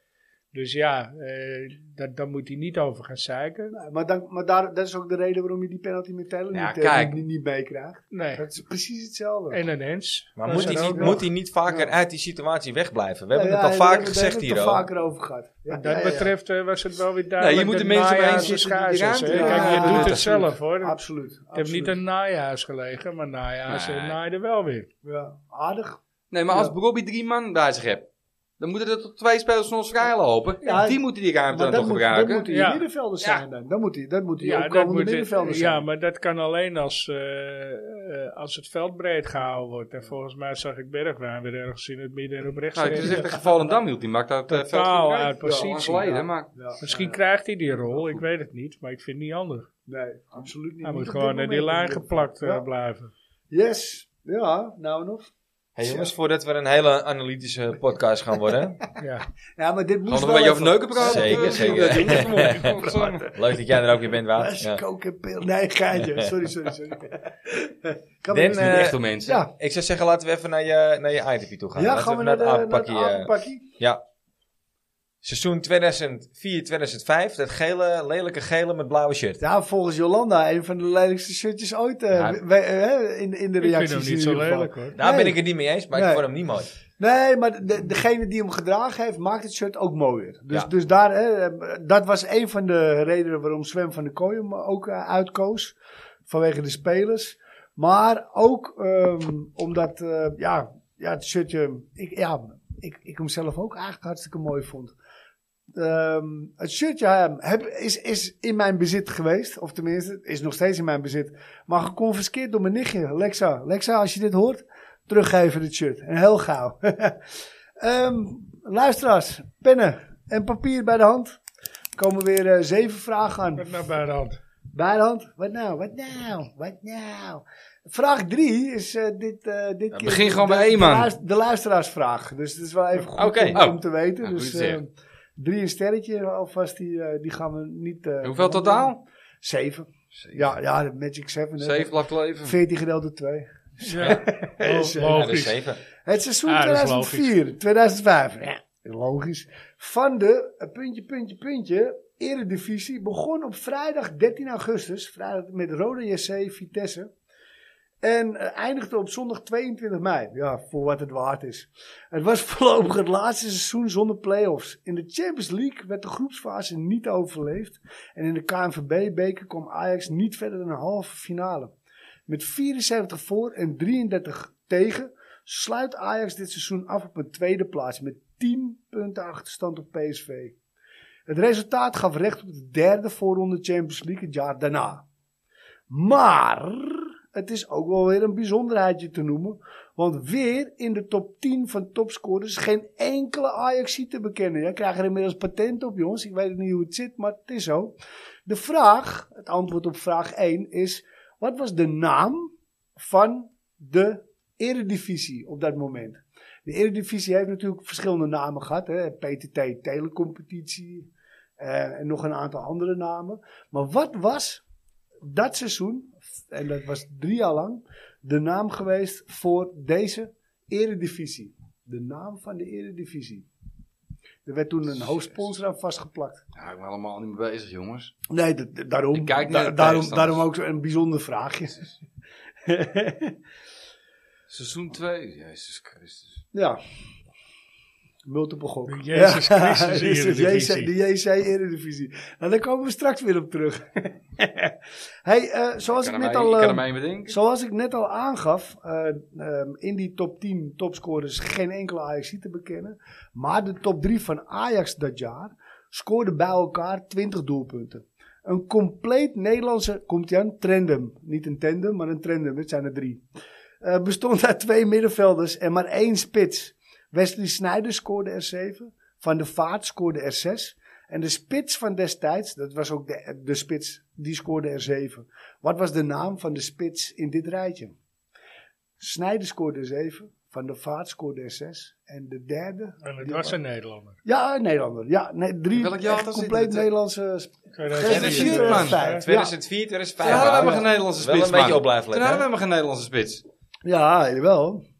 [SPEAKER 2] Dus ja, eh, dat, daar moet hij niet over gaan zeiken.
[SPEAKER 3] Nee, maar dan, maar daar, dat is ook de reden waarom je die penalty met Taylor
[SPEAKER 4] Ja,
[SPEAKER 3] niet, eh,
[SPEAKER 4] kijk.
[SPEAKER 3] niet, niet meekrijgt.
[SPEAKER 2] Nee.
[SPEAKER 3] Dat is precies hetzelfde.
[SPEAKER 2] En een Hens.
[SPEAKER 1] Maar
[SPEAKER 2] Dat
[SPEAKER 1] moet hij, niet, moet hij niet vaker
[SPEAKER 3] Ja.
[SPEAKER 1] uit die situatie wegblijven? We
[SPEAKER 3] Ja,
[SPEAKER 1] hebben
[SPEAKER 3] ja,
[SPEAKER 1] het al vaker
[SPEAKER 3] hebben
[SPEAKER 1] gezegd
[SPEAKER 3] hebben we
[SPEAKER 1] hier
[SPEAKER 3] het
[SPEAKER 1] al.
[SPEAKER 3] er vaker over gehad. Ja,
[SPEAKER 2] Wat dat
[SPEAKER 3] ja, ja.
[SPEAKER 2] betreft eh, was het wel weer duidelijk.
[SPEAKER 4] je moet de mensen omheen
[SPEAKER 2] Nijhuis
[SPEAKER 4] zitten
[SPEAKER 2] een
[SPEAKER 4] die
[SPEAKER 2] schaars
[SPEAKER 4] ruimte
[SPEAKER 2] is, hè.
[SPEAKER 3] Ja,
[SPEAKER 2] Kijk, je
[SPEAKER 3] ja,
[SPEAKER 2] doet het zelf hoor.
[SPEAKER 3] Absoluut.
[SPEAKER 2] Ik heb niet een naaihuis gelegen, maar
[SPEAKER 4] nee.
[SPEAKER 2] naaide wel weer.
[SPEAKER 3] Ja, aardig.
[SPEAKER 4] Nee, maar als. Bobby drie man bij zich hebt, dan moeten er toch twee spelers van ons vrij lopen.
[SPEAKER 3] Ja,
[SPEAKER 4] en die moeten die ruimte dan
[SPEAKER 3] dat
[SPEAKER 4] toch
[SPEAKER 3] moet, dat
[SPEAKER 4] gebruiken.
[SPEAKER 3] moeten je
[SPEAKER 2] Ja.
[SPEAKER 3] middenvelders
[SPEAKER 4] Ja.
[SPEAKER 3] zijn dan. Dat moet die, dat moet die
[SPEAKER 2] Ja, dat
[SPEAKER 3] opkomende
[SPEAKER 2] moet
[SPEAKER 3] middenvelders
[SPEAKER 2] ja,
[SPEAKER 3] zijn.
[SPEAKER 2] maar dat kan alleen als, eh, eh, als het veld breed gehouden wordt. En volgens mij zag ik Bergwijn weer ergens in het midden en op rechts.
[SPEAKER 4] Nou, ik zeg tegen Volendam hield, die maakt dat eh, veld
[SPEAKER 2] uit positie,
[SPEAKER 4] geleden,
[SPEAKER 3] ja.
[SPEAKER 4] maar
[SPEAKER 3] Ja,
[SPEAKER 2] Misschien
[SPEAKER 3] ja,
[SPEAKER 2] krijgt hij die rol, ik weet het niet. Maar ik vind het niet handig.
[SPEAKER 3] Nee, absoluut niet.
[SPEAKER 2] Hij moet gewoon naar die lijn
[SPEAKER 3] in
[SPEAKER 2] geplakt
[SPEAKER 3] Ja.
[SPEAKER 2] blijven.
[SPEAKER 3] Yes. Ja, nou nog.
[SPEAKER 1] Hey jongens, voordat we een hele analytische podcast gaan worden.
[SPEAKER 2] Ja.
[SPEAKER 3] Ja, maar dit moest
[SPEAKER 4] Gewoon nog een beetje over neuken praten.
[SPEAKER 1] Zeker, zeker. Leuk dat jij er ook weer bent,
[SPEAKER 3] is
[SPEAKER 1] Ja.
[SPEAKER 3] koken pil. Nee, geintje. Sorry, sorry, sorry. Kan
[SPEAKER 1] Den,
[SPEAKER 3] me-
[SPEAKER 1] eh,
[SPEAKER 4] Echt door mensen.
[SPEAKER 3] ja,
[SPEAKER 1] Ik zou zeggen, laten we even naar je, naar je ITP toe gaan.
[SPEAKER 3] ja,
[SPEAKER 1] Laten
[SPEAKER 3] gaan we naar, de,
[SPEAKER 1] het
[SPEAKER 3] naar het
[SPEAKER 1] apenpakje, eh? Ja. Seizoen 2004-2005. Dat gele, lelijke gele met blauwe shirt.
[SPEAKER 3] Ja, volgens Jolanda een van de lelijkste shirtjes ooit eh,
[SPEAKER 4] Ja.
[SPEAKER 3] we- eh, in, in de
[SPEAKER 2] Ik
[SPEAKER 3] reacties.
[SPEAKER 2] vind hem
[SPEAKER 3] in
[SPEAKER 2] niet zo
[SPEAKER 3] ieder geval.
[SPEAKER 2] lelijk hoor.
[SPEAKER 1] Daar
[SPEAKER 3] Nee.
[SPEAKER 1] ben ik het niet mee eens, maar ik vond hem niet mooi.
[SPEAKER 3] Nee, maar de, degene die hem gedragen heeft, maakt het shirt ook mooier. Dus,
[SPEAKER 1] Ja.
[SPEAKER 3] dus daar, hè, dat was een van de redenen waarom Sven van der Kooi hem ook eh, uitkoos. Vanwege de spelers. Maar ook ehm, omdat, eh, ja, ja, het shirtje, ik, ja, ik, ik hem zelf ook eigenlijk hartstikke mooi vond. Ehm, het shirtje eh, heb, is, is in mijn bezit geweest, of tenminste, is nog steeds in mijn bezit. Maar geconfiskeerd door mijn nichtje, Lexa. Lexa, als je dit hoort, teruggeven het shirt. En heel gauw. Ehm, luisteraars, pennen en papier bij de hand. Er komen weer eh, zeven vragen aan.
[SPEAKER 2] Met naar bij de hand.
[SPEAKER 3] Bij de hand. Wat nou? Wat nou? Wat nou? Vraag drie is eh, dit, eh dit keer...
[SPEAKER 4] begin gewoon
[SPEAKER 3] de-
[SPEAKER 4] bij één, man.
[SPEAKER 3] De luisteraarsvraag. Dus het is wel even goed
[SPEAKER 4] Oké.
[SPEAKER 3] om,
[SPEAKER 4] Oh.
[SPEAKER 3] om te weten.
[SPEAKER 4] Nou,
[SPEAKER 3] dus
[SPEAKER 4] goed
[SPEAKER 3] eh,
[SPEAKER 4] zeggen.
[SPEAKER 3] Drie een sterretje alvast, die, eh, die gaan we niet... eh,
[SPEAKER 4] Hoeveel totaal?
[SPEAKER 3] Zeven. Ja, ja, de Magic Seven. hè.
[SPEAKER 4] Zeven blijft leven.
[SPEAKER 3] 14 gedeeld door 2.
[SPEAKER 2] Ja,
[SPEAKER 3] Is,
[SPEAKER 1] Ja,
[SPEAKER 2] logisch.
[SPEAKER 3] Het seizoen
[SPEAKER 2] Ah, dat is
[SPEAKER 3] 2004, 2005. Ja, logisch. Van de eh, puntje, puntje, puntje. Eredivisie begon op vrijdag 13 augustus. Vrijdag met Rode JC Vitesse. En eh, eindigde op zondag 22 mei. Ja, voor wat het waard is. Het was voorlopig het laatste seizoen zonder play-offs. In de Champions League werd de groepsfase niet overleefd. En in de KNVB-beker kwam Ajax niet verder dan een halve finale. Met 74 voor en 33 tegen sluit Ajax dit seizoen af op een tweede plaats met 10 punten achterstand op PSV. Het resultaat gaf recht op de derde voorronde Champions League het jaar daarna. Maar het is ook wel weer een bijzonderheidje te noemen. Want weer in de top 10 van topscorers geen enkele Ajax te bekennen. Jij krijgt er inmiddels patent op, jongens. Ik weet niet hoe het zit, maar het is zo. De vraag, het antwoord op vraag 1 is: wat was de naam van de Eredivisie op dat moment? De Eredivisie heeft natuurlijk verschillende namen gehad. Hè? PTT Telecompetitie eh, en nog een aantal andere namen. Maar wat was dat seizoen, en dat was drie jaar lang, de naam geweest voor deze Eredivisie? De naam van de Eredivisie. Er werd toen een hoofdsponsor aan vastgeplakt.
[SPEAKER 4] Ja, ik ben helemaal niet mee bezig, jongens.
[SPEAKER 3] Nee, daarom, da- daarom,
[SPEAKER 4] tegenstanders.
[SPEAKER 3] daarom ook zo een bijzonder vraagje.
[SPEAKER 4] Seizoen 2, Jezus Christus.
[SPEAKER 3] ja. Multiple gok.
[SPEAKER 2] De Jezus
[SPEAKER 3] Ja,
[SPEAKER 2] Christus
[SPEAKER 3] dus de
[SPEAKER 2] Eredivisie.
[SPEAKER 3] JC De JC Eredivisie. Nou, daar komen we straks weer op terug. hey, eh, zoals,
[SPEAKER 4] Ik
[SPEAKER 3] net
[SPEAKER 4] mij,
[SPEAKER 3] al,
[SPEAKER 4] ik
[SPEAKER 3] eh, zoals ik net al aangaf, eh, ehm, in die top 10 topscorers geen enkele Ajax te bekennen. Maar de top 3 van Ajax dat jaar scoorden bij elkaar 20 doelpunten. Een compleet Nederlandse, komt hij aan, trendum. Niet een tandem, maar een trendum, het zijn er drie. eh, bestond uit twee middenvelders en maar één spits. Wesley Sneijder scoorde er 7. Van de Vaart scoorde er 6. En de spits van destijds, dat was ook de, de spits, die scoorde er 7. Wat was de naam van de spits in dit rijtje? Snijder scoorde er 7. Van de Vaart scoorde er 6. En de derde.
[SPEAKER 2] En het
[SPEAKER 3] die
[SPEAKER 2] was een Nederlander.
[SPEAKER 3] Ja, een Nederlander. Ja, nee, drie
[SPEAKER 4] Welk jaar
[SPEAKER 3] echt
[SPEAKER 4] was dit?
[SPEAKER 3] compleet
[SPEAKER 4] Het-
[SPEAKER 3] Nederlandse. sp-
[SPEAKER 4] Geen
[SPEAKER 3] eh,
[SPEAKER 4] man.
[SPEAKER 3] vijf. Ja.
[SPEAKER 1] 2004, 2005.
[SPEAKER 4] Toen hadden we helemaal geen Nederlandse
[SPEAKER 1] Wel
[SPEAKER 4] spits,
[SPEAKER 1] een beetje
[SPEAKER 4] man.
[SPEAKER 1] op blijven
[SPEAKER 4] Toen
[SPEAKER 1] letten.
[SPEAKER 4] hadden we helemaal geen Nederlandse spits.
[SPEAKER 3] Ja, jawel.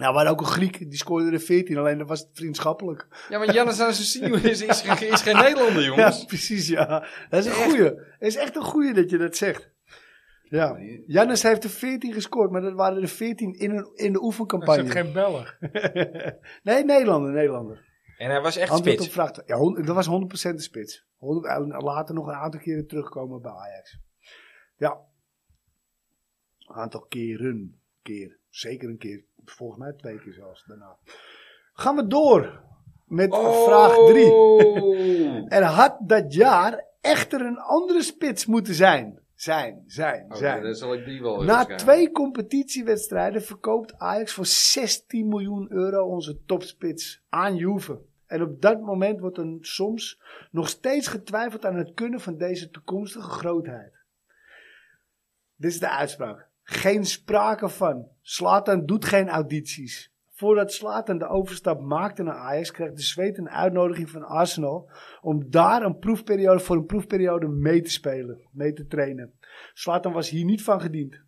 [SPEAKER 3] Ja, we hadden ook een Griek, die scoorde er 14, alleen dat was vriendschappelijk.
[SPEAKER 4] Ja, maar Jannes Anastasio is, is, geen- is geen Nederlander,
[SPEAKER 3] Ja,
[SPEAKER 4] jongens.
[SPEAKER 3] precies, ja. Dat is een goeie. Dat is echt een goeie dat je dat zegt. Ja. Jannes heeft er 14 gescoord, maar dat waren er 14 in, een, in de oefencampagne.
[SPEAKER 2] het geen Belg?
[SPEAKER 3] nee, Nederlander, Nederlander.
[SPEAKER 1] En hij was echt
[SPEAKER 3] Antwoord op
[SPEAKER 1] spits.
[SPEAKER 3] vraag. Ja, dat was 100% de spits. 100 en later nog een aantal keren terugkomen bij Ajax. Ja. Een aantal keren. Keer. Zeker een keer. Volgens mij twee keer zelfs daarna. Gaan we door met
[SPEAKER 4] Oh.
[SPEAKER 3] vraag 3. Er had dat jaar echter een andere spits moeten zijn. Zijn, zijn,
[SPEAKER 4] Oh,
[SPEAKER 3] zijn.
[SPEAKER 4] dan zal ik die wel
[SPEAKER 3] Na twee competitiewedstrijden verkoopt Ajax voor 16 miljoen euro onze topspits aan Juve. En op dat moment wordt er soms nog steeds getwijfeld aan het kunnen van deze toekomstige grootheid. Dit is de uitspraak. Geen sprake van. Slatan doet geen audities. Voordat Slatan de overstap maakte naar Ajax, kreeg de Zweed een uitnodiging van Arsenal om daar een proefperiode voor een proefperiode mee te spelen, mee te trainen. Slatan was hier niet van gediend.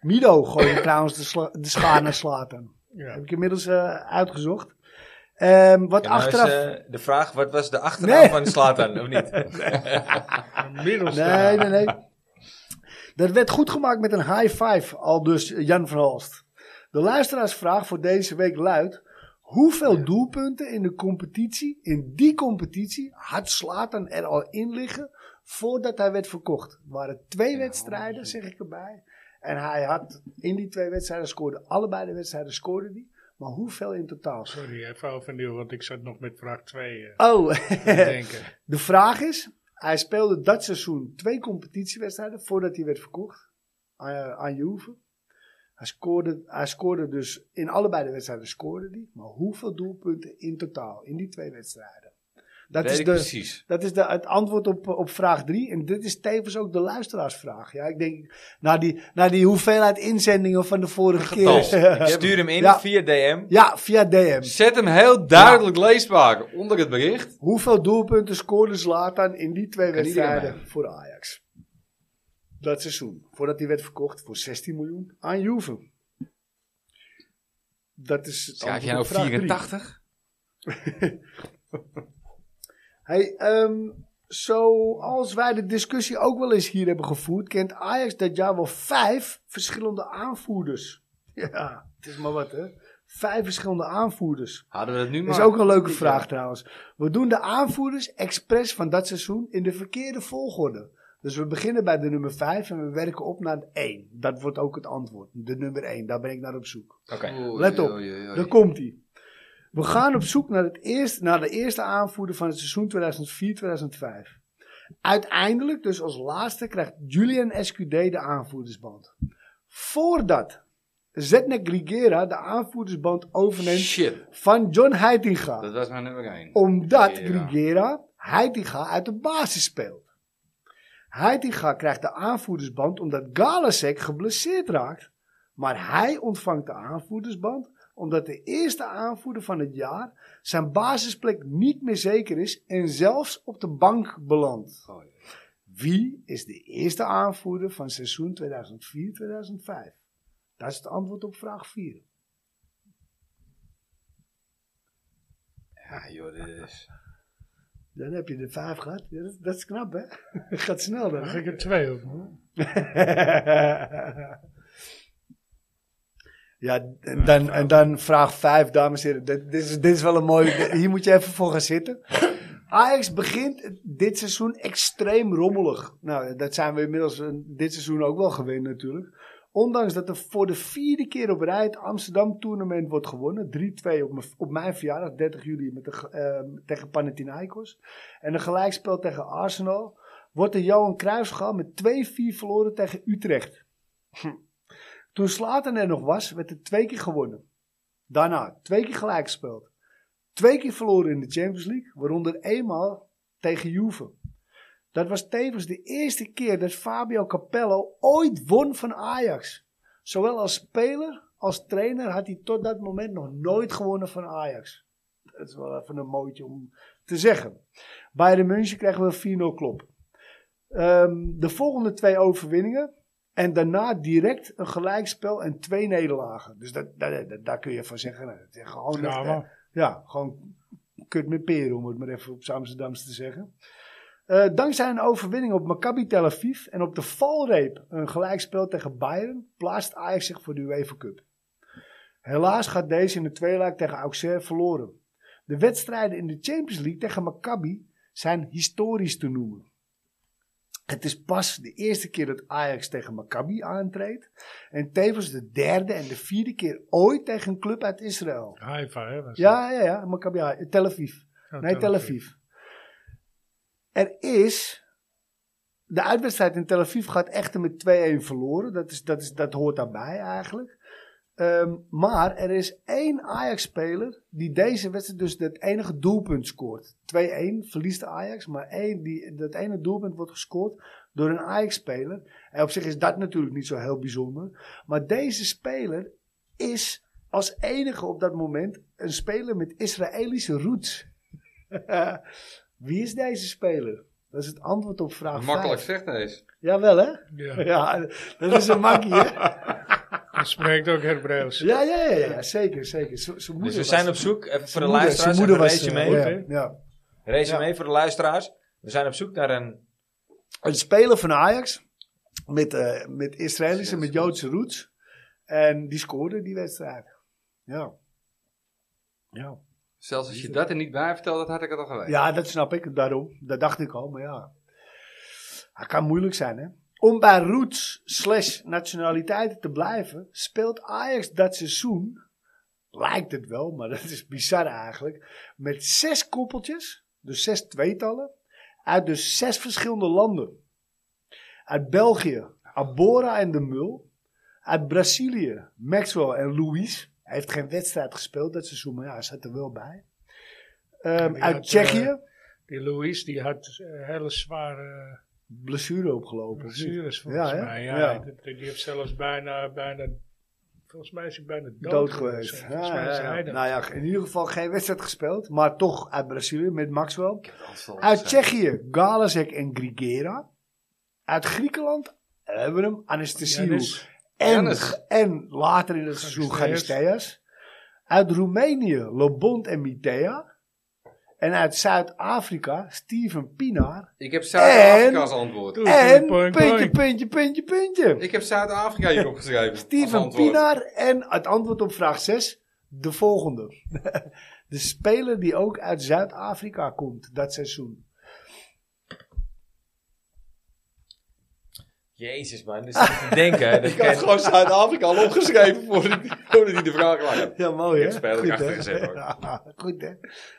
[SPEAKER 3] Mido gooide trouwens de, sla- de schaar naar Slatan.
[SPEAKER 2] Ja.
[SPEAKER 3] Heb ik inmiddels eh, uitgezocht. Ehm, wat
[SPEAKER 1] nou is,
[SPEAKER 3] achteraf.
[SPEAKER 1] eh, de vraag, wat was de achternaam
[SPEAKER 3] Nee.
[SPEAKER 1] van Slatan, of niet?
[SPEAKER 2] Een middelste.
[SPEAKER 3] Nee, nee, nee. Dat werd goed gemaakt met een high five, al dus Jan van Halst. De luisteraarsvraag voor deze week luidt: hoeveel doelpunten in de competitie, in die competitie, had Slatan er al in liggen voordat hij werd verkocht? Er waren twee wedstrijden, zeg ik erbij. En hij had in die twee wedstrijden scoorde, allebei de wedstrijden scoorde hij. Maar hoeveel in totaal?
[SPEAKER 2] Sorry, even overnieuw, want ik zat nog met vraag 2
[SPEAKER 3] Oh,
[SPEAKER 2] te denken.
[SPEAKER 3] De vraag is, hij speelde dat seizoen twee competitiewedstrijden voordat hij werd verkocht aan, aan Juve. Hij scoorde, hij scoorde dus in allebei de wedstrijden scoorde hij, maar hoeveel doelpunten in totaal in die twee wedstrijden? Dat
[SPEAKER 1] Weet
[SPEAKER 3] is, de,
[SPEAKER 1] precies.
[SPEAKER 3] dat is de, het antwoord op, op vraag 3. En dit is tevens ook de luisteraarsvraag. Ja, ik denk, na die, na die hoeveelheid inzendingen van de vorige
[SPEAKER 1] Getal.
[SPEAKER 3] keer.
[SPEAKER 1] Stuur hem in
[SPEAKER 3] Ja.
[SPEAKER 1] via DM.
[SPEAKER 3] ja, via DM.
[SPEAKER 4] Zet hem heel duidelijk leesbaar onder het bericht.
[SPEAKER 3] Hoeveel doelpunten scoorde Zlatan in die twee wedstrijden voor Ajax? Dat seizoen. Voordat hij werd verkocht voor 16 miljoen aan Juve. Dat is het
[SPEAKER 4] Schrijf jij nou
[SPEAKER 3] op vraag drie.
[SPEAKER 4] 84?
[SPEAKER 3] Hey, ehm, zoals wij de discussie ook wel eens hier hebben gevoerd, kent Ajax dat jaar wel vijf verschillende aanvoerders. Ja, het is maar wat hè. Vijf verschillende aanvoerders.
[SPEAKER 4] Hadden we dat nu maar.
[SPEAKER 3] Dat is ook een leuke vraag trouwens. We doen de aanvoerders expres van dat seizoen in de verkeerde volgorde. Dus we beginnen bij de nummer 5 en we werken op naar de 1. Dat wordt ook het antwoord. De nummer 1, daar ben ik naar op zoek.
[SPEAKER 1] Oké.
[SPEAKER 3] Let op,
[SPEAKER 4] oei, oei, oei.
[SPEAKER 3] Daar komt hij. We gaan op zoek naar, het eerste, naar de eerste aanvoerder van het seizoen 2004-2005. Uiteindelijk, dus als laatste, krijgt Julian SQD de aanvoerdersband. Voordat Zetnek Grigera de aanvoerdersband overneemt
[SPEAKER 4] Shit,
[SPEAKER 3] van John Heitinga
[SPEAKER 4] dat was mijn nummer 1.
[SPEAKER 3] omdat
[SPEAKER 4] Grigera.
[SPEAKER 3] Grigera Heitinga uit de basis speelt. Heitinga krijgt de aanvoerdersband omdat Galasek geblesseerd raakt. Maar hij ontvangt de aanvoerdersband omdat de eerste aanvoerder van het jaar zijn basisplek niet meer zeker is en zelfs op de bank belandt.
[SPEAKER 4] Oh, ja.
[SPEAKER 3] Wie is de eerste aanvoerder van seizoen 2004-2005? Dat is het antwoord op vraag 4.
[SPEAKER 4] Ja, joh, dit is...
[SPEAKER 3] Dan heb je de 5 gehad. Ja, dat, dat is knap, hè? Gaat snel dan. Hè?
[SPEAKER 2] ik er twee op?
[SPEAKER 3] ja, en dan, en dan vraag 5, dames en heren. Dit, dit, is, dit is wel een mooie. Hier moet je even voor gaan zitten. Ajax begint dit seizoen extreem rommelig. Nou, dat zijn we inmiddels eh, dit seizoen ook wel gewend natuurlijk. Ondanks dat er voor de vierde keer op rij het Amsterdam tournament wordt gewonnen. 3-2 op, mijn- op mijn verjaardag, 30 juli, met de, ge- eh, tegen Panathinaikos. En een gelijkspel tegen Arsenal. Wordt de Johan Cruijffschaal met 2-4 verloren tegen Utrecht. Toen Slaten er nog was, werd er twee keer gewonnen. Daarna twee keer gelijk gespeeld. Twee keer verloren in de Champions League, waaronder eenmaal tegen Juve. Dat was tevens de eerste keer dat Fabio Capello ooit won van Ajax. Zowel als speler als trainer had hij tot dat moment nog nooit gewonnen van Ajax. Dat is wel even een mooitje om te zeggen. Bij de München kregen we 4-0 klop. Ehm, de volgende twee overwinningen. En daarna direct een gelijkspel en twee nederlagen. Dus dat, dat, dat- daar kun je van zeggen. nou, is gewoon,
[SPEAKER 2] Ja,
[SPEAKER 3] eh, ja, gewoon kut met peren, om het maar even op Amsterdams te zeggen. Eh, dankzij een overwinning op Maccabi Tel Aviv en op de valreep een gelijkspel tegen Bayern, plaatst Ajax zich voor de UEFA Cup. Helaas gaat deze in de tweede leg tegen Auxerre verloren. De wedstrijden in de Champions League tegen Maccabi zijn historisch te noemen. Het is pas de eerste keer dat Ajax tegen Maccabi aantreedt. En tevens de derde en de vierde keer ooit tegen een club uit Israël.
[SPEAKER 2] Haifa, hè?
[SPEAKER 3] Ja, ja, ja. Maccabi. Tel Aviv.
[SPEAKER 2] dat?
[SPEAKER 3] Nee, Tel Aviv. Er is... De uitwedstrijd in Tel Aviv gaat echter met 2-1 verloren. Dat, is, dat, is, dat hoort daarbij eigenlijk. Ehm, maar er is één Ajax-speler die deze wedstrijd dus het enige doelpunt scoort. 2-1 verliest de Ajax, maar één, die, dat ene doelpunt wordt gescoord door een Ajax-speler. En op zich is dat natuurlijk niet zo heel bijzonder. Maar deze speler is als enige op dat moment een speler met Israëlische roots. Wie is deze speler? Dat is het antwoord op vraag
[SPEAKER 4] Makkelijk
[SPEAKER 3] 5.
[SPEAKER 4] zegt deze.
[SPEAKER 3] Jawel hè?
[SPEAKER 2] Ja,
[SPEAKER 3] Ja, dat is een makkie hè?
[SPEAKER 2] hij spreekt ook Hebreeuws.
[SPEAKER 3] Ja, ja, ja, ja, zeker, zeker. Z- zijn moeder
[SPEAKER 1] Dus we
[SPEAKER 3] was-
[SPEAKER 1] zijn op zoek, even voor
[SPEAKER 3] zijn
[SPEAKER 1] de
[SPEAKER 3] moeder-
[SPEAKER 1] luisteraars,
[SPEAKER 3] zijn moeder was,
[SPEAKER 1] resume.
[SPEAKER 3] eh,
[SPEAKER 2] hè?
[SPEAKER 3] ja, ja.
[SPEAKER 1] Resume voor de luisteraars. We zijn op zoek naar een...
[SPEAKER 3] Een speler van Ajax met, eh, met Israëlische, met Joodse roots. En die scoorde die wedstrijd. Ja. Ja.
[SPEAKER 4] Zelfs als je dat er niet bij vertelt, dat had ik het al geweten.
[SPEAKER 3] Ja, dat snap ik, daarom. Dat dacht ik al, maar ja. Het kan moeilijk zijn, hè. Om bij roots slash nationaliteiten te blijven, speelt Ajax dat seizoen, lijkt het wel, maar dat is bizar eigenlijk, met zes koppeltjes, dus zes tweetallen, uit dus zes verschillende landen. Uit België, Abora en de Mul. Uit Brazilië, Maxwell en Louis. Hij heeft geen wedstrijd gespeeld dat seizoen, maar ja, hij zat er wel bij. Ehm, uit
[SPEAKER 2] had,
[SPEAKER 3] Tsjechië,
[SPEAKER 2] Die Louis, die had eh, hele zware
[SPEAKER 3] blessure opgelopen.
[SPEAKER 2] blessures volgens
[SPEAKER 3] Ja,
[SPEAKER 2] mij. Ja,
[SPEAKER 3] Ja.
[SPEAKER 2] Die, die heeft zelfs bijna, bijna, volgens mij is hij bijna dood,
[SPEAKER 3] Dood geweest.
[SPEAKER 2] Volgens
[SPEAKER 3] Ja,
[SPEAKER 2] mij is
[SPEAKER 3] ja,
[SPEAKER 2] hij
[SPEAKER 3] ja.
[SPEAKER 2] dat.
[SPEAKER 3] Nou ja, in ieder geval geen wedstrijd gespeeld. Maar toch uit Brazilië met Maxwell. Uit Tsjechië, Galazek en Grigera. Uit Griekenland hebben we hem, Anastasiou. En, en later in het seizoen
[SPEAKER 2] Charisteas.
[SPEAKER 3] Charisteas. Uit Roemenië, Lobont en Mitea. En uit Zuid-Afrika, Steven Pinaar.
[SPEAKER 4] Ik heb Zuid-Afrika als antwoord.
[SPEAKER 3] En
[SPEAKER 2] point,
[SPEAKER 3] puntje,
[SPEAKER 2] point.
[SPEAKER 3] puntje, puntje, puntje.
[SPEAKER 4] Ik heb Zuid-Afrika hier opgeschreven.
[SPEAKER 3] Steven. Pinaar en het antwoord op vraag 6, de volgende. De speler die ook uit Zuid-Afrika komt dat seizoen.
[SPEAKER 1] Jezus man, dus ik te denken. Dat
[SPEAKER 4] Ik had gewoon Zuid-Afrika al opgeschreven voordat hij voordat hij de vraag lag.
[SPEAKER 3] Ja, mooi hè?
[SPEAKER 4] Ik heb achter
[SPEAKER 3] hè?
[SPEAKER 4] gezet, hoor.
[SPEAKER 3] Ja, goed hè?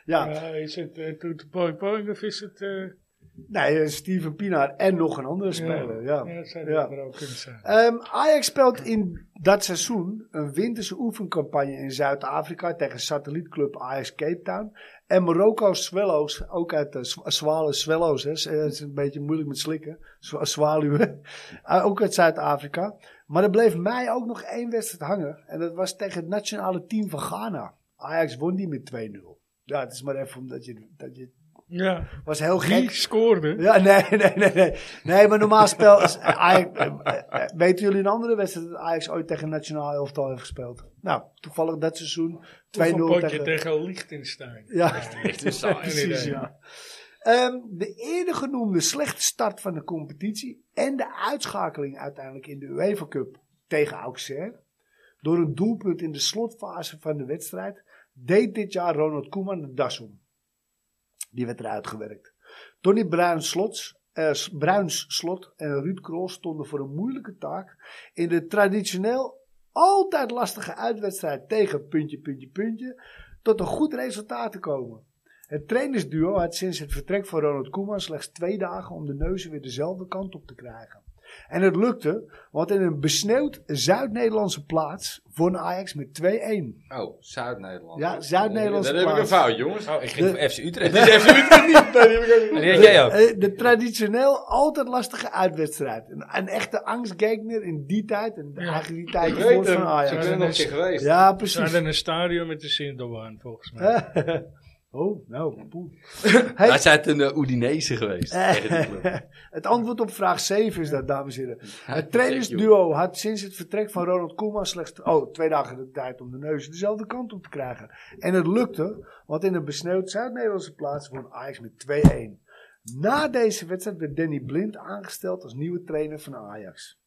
[SPEAKER 3] Ja,
[SPEAKER 2] Ja, is het uh, to the point point of is het... eh
[SPEAKER 3] nee, eh, Steven Pinaar en nog een andere speler. Ja.
[SPEAKER 2] ja, dat zou
[SPEAKER 3] Ja.
[SPEAKER 2] er ook kunnen zijn.
[SPEAKER 3] Ehm, Ajax speelt in dat seizoen een winterse oefencampagne in Zuid-Afrika tegen satellietclub Ajax Cape Town. En Marokko Swallows, ook uit de Zwa- Zwalen Swallows, hè. Eh, is een beetje moeilijk met slikken. Zwa- Zwaluwen. Eh, ook uit Zuid-Afrika. Maar er bleef mij ook nog één wedstrijd hangen. En dat was tegen het nationale team van Ghana. Ajax won die met 2-0. Ja, het is maar even omdat je... Dat je
[SPEAKER 2] Ja,
[SPEAKER 3] was heel
[SPEAKER 2] wie
[SPEAKER 3] gek.
[SPEAKER 2] scoorde?
[SPEAKER 3] Ja, nee, nee, nee, nee. Nee, maar normaal spel is Ajax, eh, eh, weten jullie een andere wedstrijd dat Ajax ooit tegen nationaal elftal heeft gespeeld? Nou, toevallig dat seizoen 2-0
[SPEAKER 2] Hoeveel potje
[SPEAKER 3] tegen...
[SPEAKER 2] tegen Liechtenstein?
[SPEAKER 3] Ja,
[SPEAKER 2] saai.
[SPEAKER 3] precies, ja. Ehm, de eerder genoemde slechte start van de competitie en de uitschakeling uiteindelijk in de UEFA Cup tegen Auxerre, door een doelpunt in de slotfase van de wedstrijd, deed dit jaar Ronald Koeman de das om. Die werd eruit gewerkt. Tony Bruins, eh, Bruins slot en Ruud Krol stonden voor een moeilijke taak in de traditioneel altijd lastige uitwedstrijd tegen puntje, puntje, puntje, tot een goed resultaat te komen. Het trainersduo had sinds het vertrek van Ronald Koeman slechts twee dagen om de neuzen weer dezelfde kant op te krijgen. En het lukte, want in een besneeuwd Zuid-Nederlandse plaats won Ajax met 2-1.
[SPEAKER 4] Oh, Zuid-Nederland.
[SPEAKER 3] Ja, Zuid-Nederlandse
[SPEAKER 4] Dat heb ik een
[SPEAKER 3] plaats.
[SPEAKER 4] fout, jongens.
[SPEAKER 1] Oh, ik ging
[SPEAKER 3] De-
[SPEAKER 1] voor FC Utrecht.
[SPEAKER 4] Dit heeft u het niet. Nee, die heb ik ook niet.
[SPEAKER 1] En die had jij ook.
[SPEAKER 3] Eh, De traditioneel altijd lastige uitwedstrijd. Een, een echte angstgegner in die tijd. En
[SPEAKER 2] Ja.
[SPEAKER 3] eigenlijk die tijd voor van
[SPEAKER 4] hem. Ik
[SPEAKER 3] Ajax.
[SPEAKER 4] ben er nog een keer geweest.
[SPEAKER 3] Ja,
[SPEAKER 2] Ze
[SPEAKER 3] precies.
[SPEAKER 2] hadden een stadion met de Sintelbaan, volgens mij.
[SPEAKER 3] Oh, nou, poeh.
[SPEAKER 4] Zijn een uh, Udinese geweest.
[SPEAKER 3] het antwoord op vraag 7 is dat, dames en heren. Het trainersduo had sinds het vertrek van Ronald Koeman slechts oh, twee dagen de tijd om de neus dezelfde kant op te krijgen. En het lukte, want in een besneeuwd Zuid-Nederlandse plaats won Ajax met 2-1. Na deze wedstrijd werd Danny Blind aangesteld als nieuwe trainer van Ajax.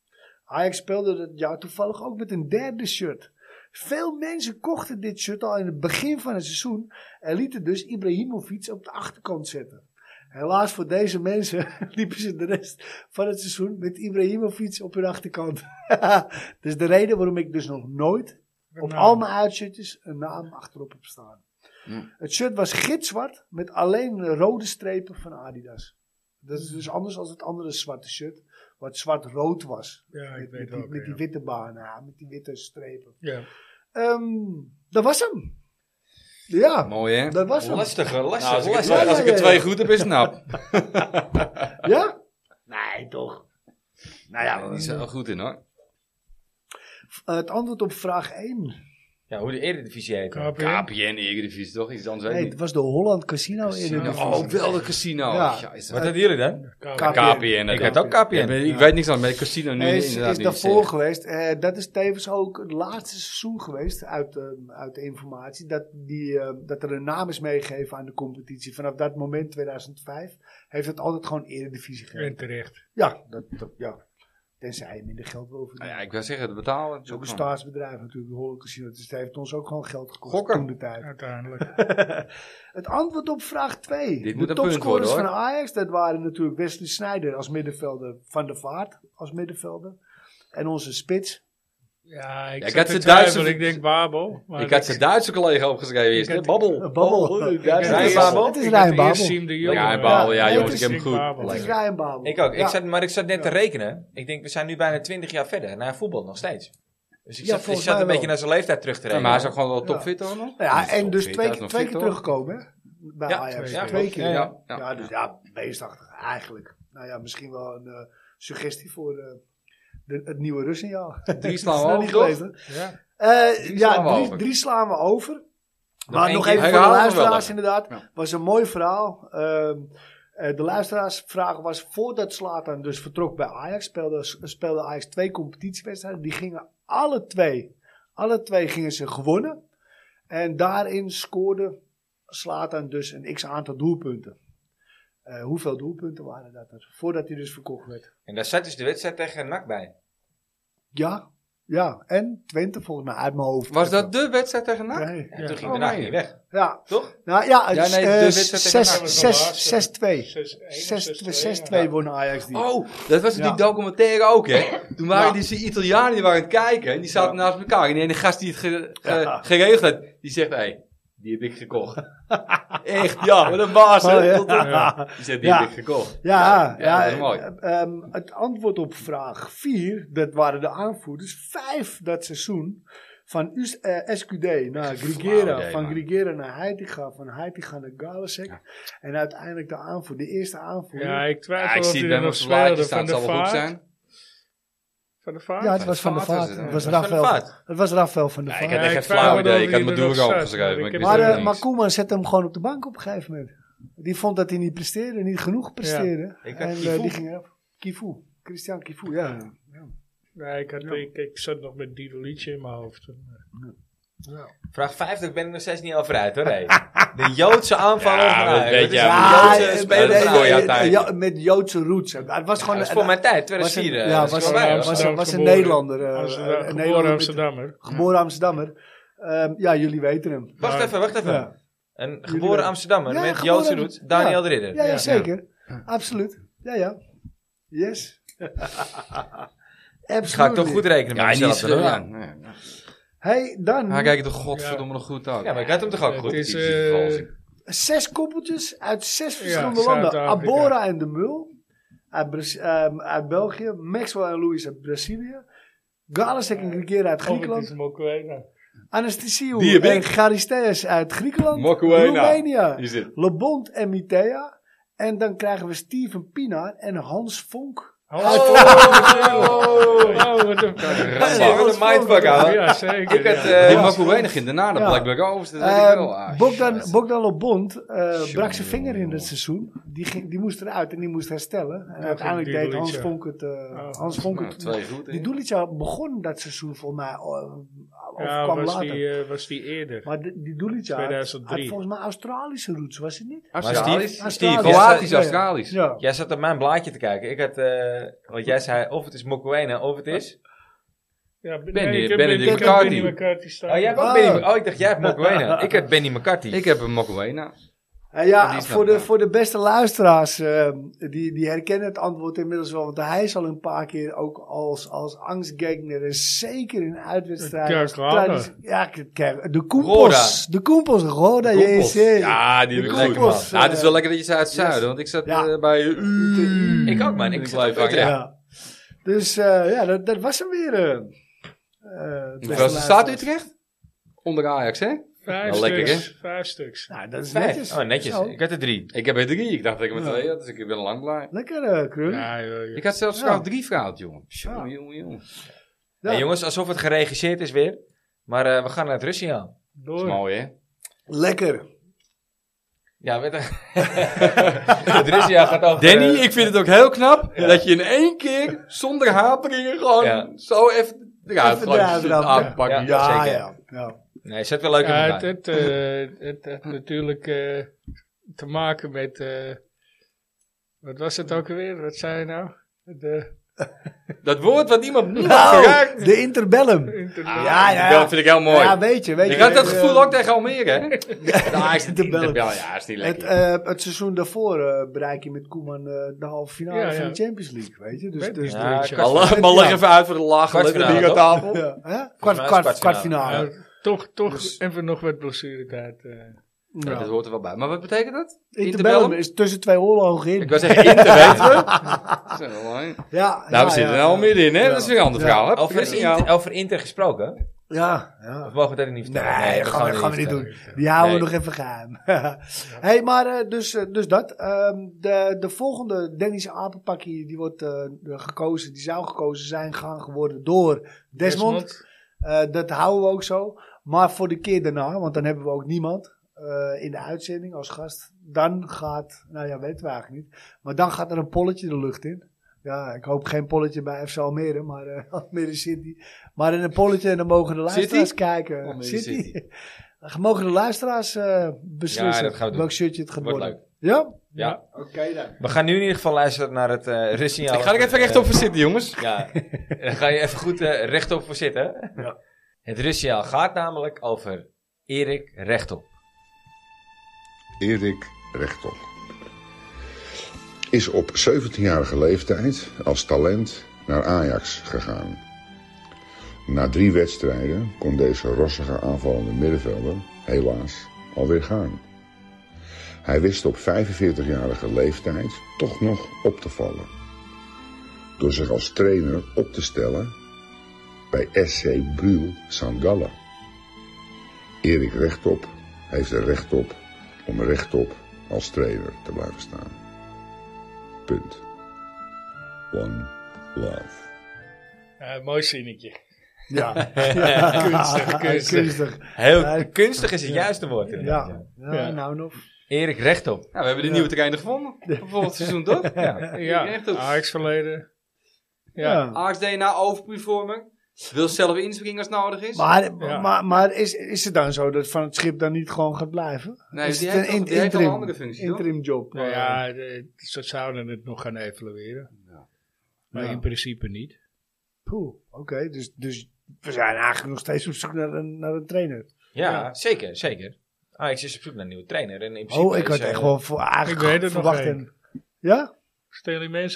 [SPEAKER 3] Ajax speelde dat jaar toevallig ook met een derde shirt. Veel mensen kochten dit shirt al in het begin van het seizoen en lieten dus Ibrahimovic op de achterkant zetten. Helaas voor deze mensen liepen ze de rest van het seizoen met Ibrahimovic op hun achterkant. dat is de reden waarom ik dus nog nooit op al mijn uitshirtjes een naam achterop heb staan.
[SPEAKER 4] Hm.
[SPEAKER 3] Het shirt was gitzwart met alleen rode strepen van Adidas. Dat is dus anders dan het andere zwarte shirt, wat zwart-rood was.
[SPEAKER 2] Ja, ik
[SPEAKER 3] met,
[SPEAKER 2] weet
[SPEAKER 3] met, die,
[SPEAKER 2] ook.
[SPEAKER 3] met die witte banen, ja, met die witte strepen.
[SPEAKER 2] Ja.
[SPEAKER 3] Ehm, dat was hem. Ja,
[SPEAKER 4] Mooi, hè?
[SPEAKER 3] dat was hem.
[SPEAKER 1] Lastige, lastig,
[SPEAKER 4] Nou, als ik, er
[SPEAKER 1] lastig.
[SPEAKER 4] twee, als ik er
[SPEAKER 3] Ja, ja,
[SPEAKER 4] twee goed heb, is het knap.
[SPEAKER 3] Ja? Nee, toch. Nou ja,
[SPEAKER 4] is er wel goed in, hoor.
[SPEAKER 3] eh, het antwoord op vraag 1.
[SPEAKER 1] Ja, hoe de Eredivisie heet.
[SPEAKER 2] KPN.
[SPEAKER 4] KPN, Eredivisie, toch? Iets anders
[SPEAKER 3] Nee, het was de Holland Casino
[SPEAKER 1] Casino.
[SPEAKER 3] in de
[SPEAKER 4] Oh, wel de casino.
[SPEAKER 3] Ja.
[SPEAKER 4] Scheisse.
[SPEAKER 1] Wat hadden jullie dan?
[SPEAKER 3] KPN.
[SPEAKER 4] KPN.
[SPEAKER 1] Ik had ook KPN.
[SPEAKER 4] Ja, ik weet niks aan, maar de casino nu
[SPEAKER 3] is,
[SPEAKER 4] inderdaad
[SPEAKER 3] is daarvoor geweest. Eh, dat is tevens ook het laatste seizoen geweest uit, eh, uit de informatie. Dat, die, eh, dat er een naam is meegegeven aan de competitie. Vanaf dat moment, 2005, heeft het altijd gewoon eredivisie
[SPEAKER 2] En
[SPEAKER 3] gegeven.
[SPEAKER 2] terecht.
[SPEAKER 3] Ja, dat, dat- ja, tenzij je minder geld wil
[SPEAKER 4] Nou
[SPEAKER 3] verdienen.
[SPEAKER 4] ja, ik wil zeggen, het betalen.
[SPEAKER 3] Het is ook een staatsbedrijf natuurlijk, de Holland Casino. Dus het heeft ons ook gewoon geld gekost
[SPEAKER 4] Gokken.
[SPEAKER 3] toen de tijd.
[SPEAKER 2] Uiteindelijk.
[SPEAKER 3] het antwoord op vraag 2.
[SPEAKER 4] Dit
[SPEAKER 3] de
[SPEAKER 4] moet een punt
[SPEAKER 3] topscorers van Ajax, dat waren natuurlijk Wesley Sneijder als middenvelder, Van der Vaart als middenvelder. En onze spits,
[SPEAKER 2] Ja, ik
[SPEAKER 4] ik had ze. Duitse-
[SPEAKER 2] Ik denk Babel. maar
[SPEAKER 4] Ik had zijn Duitse collega opgeschreven
[SPEAKER 2] had-
[SPEAKER 4] Babbel.
[SPEAKER 3] Eh, Babbel.
[SPEAKER 4] Oh.
[SPEAKER 1] Babel?
[SPEAKER 3] Het is Babel.
[SPEAKER 2] Jong.
[SPEAKER 4] Ja,
[SPEAKER 2] eh,
[SPEAKER 4] Babel, ja,
[SPEAKER 3] nee,
[SPEAKER 4] jongens, ik
[SPEAKER 3] is
[SPEAKER 4] heb hem goed.
[SPEAKER 3] Het is
[SPEAKER 4] Lekker.
[SPEAKER 3] Ryan Babel.
[SPEAKER 1] Ik ook.
[SPEAKER 3] Ja.
[SPEAKER 1] Ik zat, maar ik zat net te rekenen. Ik denk, we zijn nu bijna 20 jaar verder. Naar voetbal nog steeds. Dus ik
[SPEAKER 3] Ja,
[SPEAKER 1] zat, ik zat een beetje naar zijn leeftijd terug te
[SPEAKER 4] Ja,
[SPEAKER 1] rekenen.
[SPEAKER 4] maar hij is ook gewoon wel topfit hoor nog.
[SPEAKER 3] Ja,
[SPEAKER 4] is
[SPEAKER 3] en dus twee,
[SPEAKER 4] is
[SPEAKER 3] twee keer teruggekomen, hè? Bij
[SPEAKER 1] Ja,
[SPEAKER 3] Ajax.
[SPEAKER 1] twee- ja,
[SPEAKER 3] twee
[SPEAKER 1] klopt.
[SPEAKER 3] keer.
[SPEAKER 4] Ja,
[SPEAKER 3] Ja,
[SPEAKER 4] ja.
[SPEAKER 3] ja. dus ja, beestachtig eigenlijk. Nou ja, misschien wel een eh, suggestie voor eh, de, het nieuwe Russenjaar.
[SPEAKER 4] Drie slaan we over, toch?
[SPEAKER 2] Ja.
[SPEAKER 3] Eh,
[SPEAKER 4] Drie
[SPEAKER 3] ja,
[SPEAKER 4] slaan we
[SPEAKER 3] drie,
[SPEAKER 4] over.
[SPEAKER 3] drie slaan we over. maar nog even voor de luisteraars inderdaad.
[SPEAKER 4] Ja.
[SPEAKER 3] was een mooi verhaal. Eh, de luisteraarsvraag was voordat Slatan dus vertrok bij Ajax. Speelde, speelde Ajax twee competitiewedstrijden. Die gingen alle twee. Alle twee gingen ze gewonnen. En daarin scoorde Slatan dus een x aantal doelpunten. Eh, hoeveel doelpunten waren dat er? Voordat hij dus verkocht werd.
[SPEAKER 1] En daar zat dus de wedstrijd tegen NAC bij.
[SPEAKER 3] Ja, ja. En Twente volgens mij uit mijn hoofd.
[SPEAKER 4] Was dat de wedstrijd tegen NAC?
[SPEAKER 3] Nee.
[SPEAKER 1] Ja,
[SPEAKER 2] Ja.
[SPEAKER 1] toen ging
[SPEAKER 4] Oh,
[SPEAKER 1] de NAC
[SPEAKER 4] nee.
[SPEAKER 1] niet weg.
[SPEAKER 3] Ja.
[SPEAKER 1] Toch?
[SPEAKER 3] Nou ja, het
[SPEAKER 4] Ja,
[SPEAKER 3] is,
[SPEAKER 4] nee, de
[SPEAKER 3] eh,
[SPEAKER 4] wedstrijd tegen
[SPEAKER 3] zes-
[SPEAKER 2] NAC was de
[SPEAKER 3] zes-
[SPEAKER 2] laatste.
[SPEAKER 3] 6-2.
[SPEAKER 2] 6-1,
[SPEAKER 3] 6-2 won Ajax die.
[SPEAKER 4] Oh, dat was die documentaire ook, hè? Toen waren
[SPEAKER 3] Ja.
[SPEAKER 4] die die Italianen die waren aan het kijken en die zaten
[SPEAKER 3] Ja.
[SPEAKER 4] naast elkaar. En die ene gast die het ge- ge-
[SPEAKER 3] Ja.
[SPEAKER 4] geregeld had, die zegt, hé, hey, die heb ik gekocht. Echt, ja, wat een baas?
[SPEAKER 3] Oh, ja.
[SPEAKER 2] Ja.
[SPEAKER 4] Die
[SPEAKER 3] Ja.
[SPEAKER 4] heb ik gekocht.
[SPEAKER 3] Ja, ja,
[SPEAKER 4] Ja, is mooi.
[SPEAKER 3] eh, ehm, het antwoord op vraag 4, dat waren de aanvoerders. Vijf dat seizoen. Van Us- eh, SQD naar Grigera, van
[SPEAKER 4] man.
[SPEAKER 3] Grigera naar Heitinga, van Heitinga naar Galasek. En uiteindelijk de aanvoer, de eerste aanvoerder.
[SPEAKER 2] Ja,
[SPEAKER 3] Ja,
[SPEAKER 2] ik
[SPEAKER 4] Ja,
[SPEAKER 2] twijfel
[SPEAKER 4] ik
[SPEAKER 2] of
[SPEAKER 4] zie
[SPEAKER 2] hij
[SPEAKER 4] het bij
[SPEAKER 2] nog speelde. Van
[SPEAKER 4] het
[SPEAKER 2] de
[SPEAKER 4] zal wel goed
[SPEAKER 2] Vaart.
[SPEAKER 4] zijn.
[SPEAKER 2] Van de Vaart?
[SPEAKER 3] het was van de
[SPEAKER 4] Vaart was
[SPEAKER 3] Vaart.
[SPEAKER 4] het,
[SPEAKER 3] was
[SPEAKER 1] Van de
[SPEAKER 3] Rafael.
[SPEAKER 1] Vaart.
[SPEAKER 3] Het was Rafael van de
[SPEAKER 4] Ja,
[SPEAKER 3] Vaart.
[SPEAKER 4] ik had
[SPEAKER 2] Ja,
[SPEAKER 4] echt
[SPEAKER 2] ik
[SPEAKER 4] geen flauw idee. Ik had mijn doel
[SPEAKER 2] zat,
[SPEAKER 4] opgeschreven,
[SPEAKER 2] maar
[SPEAKER 4] maar
[SPEAKER 2] heb
[SPEAKER 3] eh. Koeman zette hem gewoon op de bank op een gegeven moment. Die vond dat hij niet presteerde, niet genoeg presteerde. En eh, die ging erop. Christian Kifu, ja. ja.
[SPEAKER 2] Nee, ik, had,
[SPEAKER 3] Ja.
[SPEAKER 2] ik, ik zat nog met Dido Liedje in mijn hoofd.
[SPEAKER 1] Vraag 50 ben ik nog steeds niet over uit hoor. Hey. De Joodse aanval
[SPEAKER 4] Ja, dat weet
[SPEAKER 1] Dat
[SPEAKER 4] Ja,
[SPEAKER 1] Joodse speler
[SPEAKER 3] ja, met Joodse roots. Het was gewoon
[SPEAKER 1] Dat voor mijn tijd,
[SPEAKER 3] was een,
[SPEAKER 1] 2004. eh,
[SPEAKER 3] ja,
[SPEAKER 1] dat
[SPEAKER 3] was, een, Nederlander. eh,
[SPEAKER 2] geboren Amsterdammer.
[SPEAKER 3] Geboren Amsterdammer. Ehm, ja, jullie weten hem.
[SPEAKER 1] Wacht even, wacht even.
[SPEAKER 3] Ja,
[SPEAKER 1] Een geboren. Amsterdammer
[SPEAKER 3] Ja,
[SPEAKER 1] met Joodse roots. Daniel
[SPEAKER 3] ja.
[SPEAKER 1] de Ridder.
[SPEAKER 3] ja, ja,
[SPEAKER 2] Ja.
[SPEAKER 3] zeker. Absoluut. Ja, ja. Yes.
[SPEAKER 1] Dat ga ik toch goed rekenen
[SPEAKER 4] Ja,
[SPEAKER 1] met
[SPEAKER 4] die
[SPEAKER 1] mezelf.
[SPEAKER 3] Hey, dan
[SPEAKER 4] Hij kijkt toch godverdomme nog goed uit.
[SPEAKER 1] Ja, maar ik had hem toch ook
[SPEAKER 2] Het
[SPEAKER 1] goed.
[SPEAKER 2] is,
[SPEAKER 4] Die is
[SPEAKER 2] eh,
[SPEAKER 3] zes koppeltjes uit zes verschillende
[SPEAKER 2] Ja,
[SPEAKER 3] landen. Abora en de Mul. uit, Braz- ehm, uit België. Maxwell en Louis uit Brazilië. Galasek en Grigera uit
[SPEAKER 2] het
[SPEAKER 3] Griekenland. Anastasiou
[SPEAKER 4] heb
[SPEAKER 3] en. Charisteas uit Griekenland.
[SPEAKER 4] Mokwena.
[SPEAKER 3] Roemenië.
[SPEAKER 4] Is dit?
[SPEAKER 3] Lebond en Mitea. En dan krijgen we Steven Pienaar en Hans Vonk.
[SPEAKER 2] Oh, oh, wat een
[SPEAKER 1] Ja, wat een mindfuck, ouwe.
[SPEAKER 2] Ja, zeker.
[SPEAKER 1] Ik had,
[SPEAKER 2] ja.
[SPEAKER 1] eh,
[SPEAKER 4] Die mag hoe weinig in de naden
[SPEAKER 3] Ja.
[SPEAKER 4] blijkbaar over. Dat weet ik
[SPEAKER 3] Ehm,
[SPEAKER 4] wel. Ah,
[SPEAKER 3] Bogdan,
[SPEAKER 4] shit.
[SPEAKER 3] Bogdan eh, brak zijn vinger in het seizoen. Die, ging, die moest eruit en die moest herstellen. En
[SPEAKER 2] Ja,
[SPEAKER 3] uiteindelijk deed Hans. Vonk het. eh,
[SPEAKER 2] Oh.
[SPEAKER 3] Hans Vonk
[SPEAKER 4] Nou,
[SPEAKER 3] het
[SPEAKER 4] twee goed.
[SPEAKER 3] die begon dat seizoen volgens mij. Uh, of
[SPEAKER 2] Ja,
[SPEAKER 3] kwam
[SPEAKER 2] was
[SPEAKER 3] later.
[SPEAKER 2] die, eh, was die eerder.
[SPEAKER 3] maar die, had,
[SPEAKER 2] 2003.
[SPEAKER 3] had volgens mij Australische roots, was het niet?
[SPEAKER 4] Australisch.
[SPEAKER 3] Australisch.
[SPEAKER 4] Kroatisch. Australisch.
[SPEAKER 3] Ja.
[SPEAKER 1] Jij zat op mijn blaadje te kijken. Ik had, eh wat jij zei, of het is Mokwena, of het is...
[SPEAKER 2] Ja,
[SPEAKER 4] Benny-
[SPEAKER 2] ik heb
[SPEAKER 4] Benny McCarthy.
[SPEAKER 2] Benny McCarthy staan.
[SPEAKER 1] Oh, jij hebt ook
[SPEAKER 3] Ah.
[SPEAKER 1] Benny... Oh, ik dacht, jij hebt Mokwena. Ik heb Benny McCarthy.
[SPEAKER 4] Ik heb een Mokwena.
[SPEAKER 3] En ja, voor de,
[SPEAKER 4] ja.
[SPEAKER 3] voor de beste luisteraars, eh, die, die herkennen het antwoord inmiddels wel. Want hij is al een paar keer ook als, als angstgegner, en zeker in uitwedstrijden.
[SPEAKER 2] Kerkrade.
[SPEAKER 3] Ja, kijk, de Koempels. De Koempels, Roda. JC.
[SPEAKER 4] Ja, die heb ik
[SPEAKER 3] De
[SPEAKER 4] lekker man.
[SPEAKER 3] Koempels,
[SPEAKER 4] Nou, het is wel
[SPEAKER 3] eh,
[SPEAKER 4] lekker dat je zei uit het zuiden, want ik zat
[SPEAKER 3] Ja.
[SPEAKER 4] eh, bij... uh,
[SPEAKER 1] Ik ook, man. Ik
[SPEAKER 4] blijf
[SPEAKER 1] ook
[SPEAKER 4] hangen,
[SPEAKER 1] ja.
[SPEAKER 4] ja.
[SPEAKER 3] Ja. Dus eh, ja, dat, dat was hem weer. eh eh, beste
[SPEAKER 4] Hoeveel staat. Utrecht? Onder Ajax, hè?
[SPEAKER 2] Vijf
[SPEAKER 4] lekker,
[SPEAKER 2] stuks. Vijf stuks.
[SPEAKER 3] Nou, dat is
[SPEAKER 1] Vijf.
[SPEAKER 3] netjes.
[SPEAKER 1] Oh, netjes.
[SPEAKER 3] Zo.
[SPEAKER 1] Ik had er drie.
[SPEAKER 4] Ik heb er drie. Ik dacht dat ik er
[SPEAKER 3] Ja.
[SPEAKER 4] twee had, dus ik ben lang blij.
[SPEAKER 3] Lekker, eh Krul.
[SPEAKER 2] Ja.
[SPEAKER 4] Ik had zelfs
[SPEAKER 3] Ja.
[SPEAKER 4] gauw drie vrouwen, jongen.
[SPEAKER 3] Ja.
[SPEAKER 4] Jongen, jongen, jongen.
[SPEAKER 3] Ja.
[SPEAKER 1] Hey, jongens, alsof het geregisseerd is weer. Maar eh, we gaan naar het Russia.
[SPEAKER 4] Dat is
[SPEAKER 2] Door.
[SPEAKER 4] mooi, hè?
[SPEAKER 3] Lekker.
[SPEAKER 1] Ja, weet je... het Russia gaat over...
[SPEAKER 4] Danny,
[SPEAKER 1] eh,
[SPEAKER 4] ik vind het ook heel knap dat je in één keer, zonder haperingen, gewoon
[SPEAKER 1] Ja.
[SPEAKER 4] zo even eruit
[SPEAKER 3] Even
[SPEAKER 4] gewoon aanpakken.
[SPEAKER 1] ja.
[SPEAKER 3] Ja,
[SPEAKER 1] zeker.
[SPEAKER 3] ja.
[SPEAKER 1] Nee, zet wel leuk in
[SPEAKER 2] Ja, het, het, eh, het heeft natuurlijk eh, te maken met. eh, wat was het ook alweer? Wat zei je nou? De
[SPEAKER 4] Dat woord wat niemand
[SPEAKER 3] Nou, de interbellum.
[SPEAKER 2] internet.
[SPEAKER 3] Ja, ja.
[SPEAKER 4] Dat vind ik heel mooi.
[SPEAKER 3] Ja, weet je, weet je.
[SPEAKER 4] ik had dat
[SPEAKER 3] eh,
[SPEAKER 4] gevoel ook tegen Almere, hè? Ja, is het
[SPEAKER 3] Interbellum.
[SPEAKER 4] interbel, ja, is niet
[SPEAKER 3] Het,
[SPEAKER 4] lekker.
[SPEAKER 3] eh, het seizoen daarvoor eh, bereik je met Koeman eh, de halve finale
[SPEAKER 2] Ja,
[SPEAKER 3] van de Champions League, weet je. Dus,
[SPEAKER 2] Weet
[SPEAKER 3] dus.
[SPEAKER 1] Ja,
[SPEAKER 4] Maar, maar leg even uit voor de lachen.
[SPEAKER 1] Kwartfinale, toch?
[SPEAKER 4] tafel.
[SPEAKER 3] ja, hè?
[SPEAKER 1] mij
[SPEAKER 3] kwart,
[SPEAKER 1] het
[SPEAKER 3] kwart,
[SPEAKER 1] kwartfinale.
[SPEAKER 2] Toch toch
[SPEAKER 3] Dus-
[SPEAKER 2] even nog wat blessuretijd. eh
[SPEAKER 4] Ja, dat hoort er wel bij. Maar wat betekent dat?
[SPEAKER 3] Interbellum is tussen twee oorlogen in.
[SPEAKER 4] Ik wou zeggen, inter weten we. Zo, mooi.
[SPEAKER 3] ja,
[SPEAKER 4] Nou, we
[SPEAKER 3] ja,
[SPEAKER 4] zitten
[SPEAKER 3] ja,
[SPEAKER 4] er al
[SPEAKER 3] ja.
[SPEAKER 4] midden in, hè?
[SPEAKER 3] Ja.
[SPEAKER 4] Dat is weer een ander
[SPEAKER 3] Ja.
[SPEAKER 4] verhaal.
[SPEAKER 1] Over,
[SPEAKER 4] er
[SPEAKER 1] Inter, over Inter gesproken?
[SPEAKER 3] Ja, ja.
[SPEAKER 1] Of mogen we dat niet vertellen?
[SPEAKER 3] Nee, dat gaan we, gaan we niet doen. Die houden we
[SPEAKER 1] Nee.
[SPEAKER 3] nog even geheim. hey, maar eh, dus, eh, dus dat. Ehm, de, de volgende Dennische apenpakkie, die wordt eh, gekozen, die zou gekozen zijn gaan geworden door Desmond. Eh, dat houden we ook zo. Maar voor de keer daarna, want dan hebben we ook niemand eh, in de uitzending als gast. Dan gaat, nou ja, weten we eigenlijk niet. Maar dan gaat er een polletje de lucht in. Ja, ik hoop geen polletje bij FC Almere, maar eh Almere City. Maar in een polletje en dan mogen de luisteraars
[SPEAKER 4] City?
[SPEAKER 3] kijken.
[SPEAKER 4] Almere
[SPEAKER 3] City.
[SPEAKER 4] City.
[SPEAKER 3] Dan mogen de luisteraars eh, beslissen
[SPEAKER 1] Ja,
[SPEAKER 3] welk shirtje het gaat
[SPEAKER 1] Wordt
[SPEAKER 3] worden. Ja?
[SPEAKER 1] Ja.
[SPEAKER 3] Oké dan.
[SPEAKER 1] We gaan nu in ieder geval luisteren naar het uh, Russia.
[SPEAKER 4] Ik ga er even rechtop voor zitten, jongens.
[SPEAKER 1] Ja, dan ga je even goed eh, rechtop voor zitten.
[SPEAKER 3] Ja.
[SPEAKER 1] Het Russia gaat namelijk over Erik Rechtop.
[SPEAKER 5] Erik Rechtop. Is op 17-jarige leeftijd als talent naar Ajax gegaan. Na drie wedstrijden kon deze rossige aanvallende middenvelder helaas alweer gaan. Hij wist op 45-jarige leeftijd toch nog op te vallen. Door zich als trainer op te stellen bij SC Brul Sangalla. Erik Rechtop heeft er recht op om rechtop als trainer te blijven staan. Punt. One love.
[SPEAKER 2] Ja, mooi zinnetje.
[SPEAKER 3] Ja.
[SPEAKER 2] Kunstig, kunstig.
[SPEAKER 3] kunstig.
[SPEAKER 1] Heel
[SPEAKER 3] Ja,
[SPEAKER 1] kunstig is het juiste woord.
[SPEAKER 3] Ja.
[SPEAKER 1] ja.
[SPEAKER 3] ja,
[SPEAKER 2] Ja.
[SPEAKER 3] nou nog.
[SPEAKER 1] Erik Rechtop.
[SPEAKER 4] Nou, we hebben de nieuwe trainer gevonden. Voor volgend seizoen, toch?
[SPEAKER 1] Ja.
[SPEAKER 2] Ja,
[SPEAKER 4] op.
[SPEAKER 2] Ajax verleden. Ja.
[SPEAKER 3] Ja.
[SPEAKER 4] Ajax DNA overperformer. Wil zelf inspringen als nodig is.
[SPEAKER 3] Maar,
[SPEAKER 2] Ja.
[SPEAKER 3] maar, maar is, is het dan zo dat Van het Schip dan niet gewoon gaat blijven?
[SPEAKER 4] Nee,
[SPEAKER 3] is
[SPEAKER 4] die
[SPEAKER 3] het
[SPEAKER 4] heeft die een andere functie, toch?
[SPEAKER 3] interim job?
[SPEAKER 2] Nou ja, de- ze zouden het nog gaan evalueren. Maar
[SPEAKER 3] Ja.
[SPEAKER 2] in principe niet.
[SPEAKER 3] Poeh, oké. Dus, dus we zijn eigenlijk nog steeds op zoek naar een, naar een trainer.
[SPEAKER 1] Ja,
[SPEAKER 2] Ja.
[SPEAKER 1] zeker, zeker. Ajax is op zoek naar een nieuwe trainer. En in principe
[SPEAKER 3] Oh, ik had
[SPEAKER 1] eh,
[SPEAKER 3] echt wel voor eigenlijk
[SPEAKER 2] Ik weet het nog
[SPEAKER 3] verwacht. en- Ja?
[SPEAKER 2] Stanley.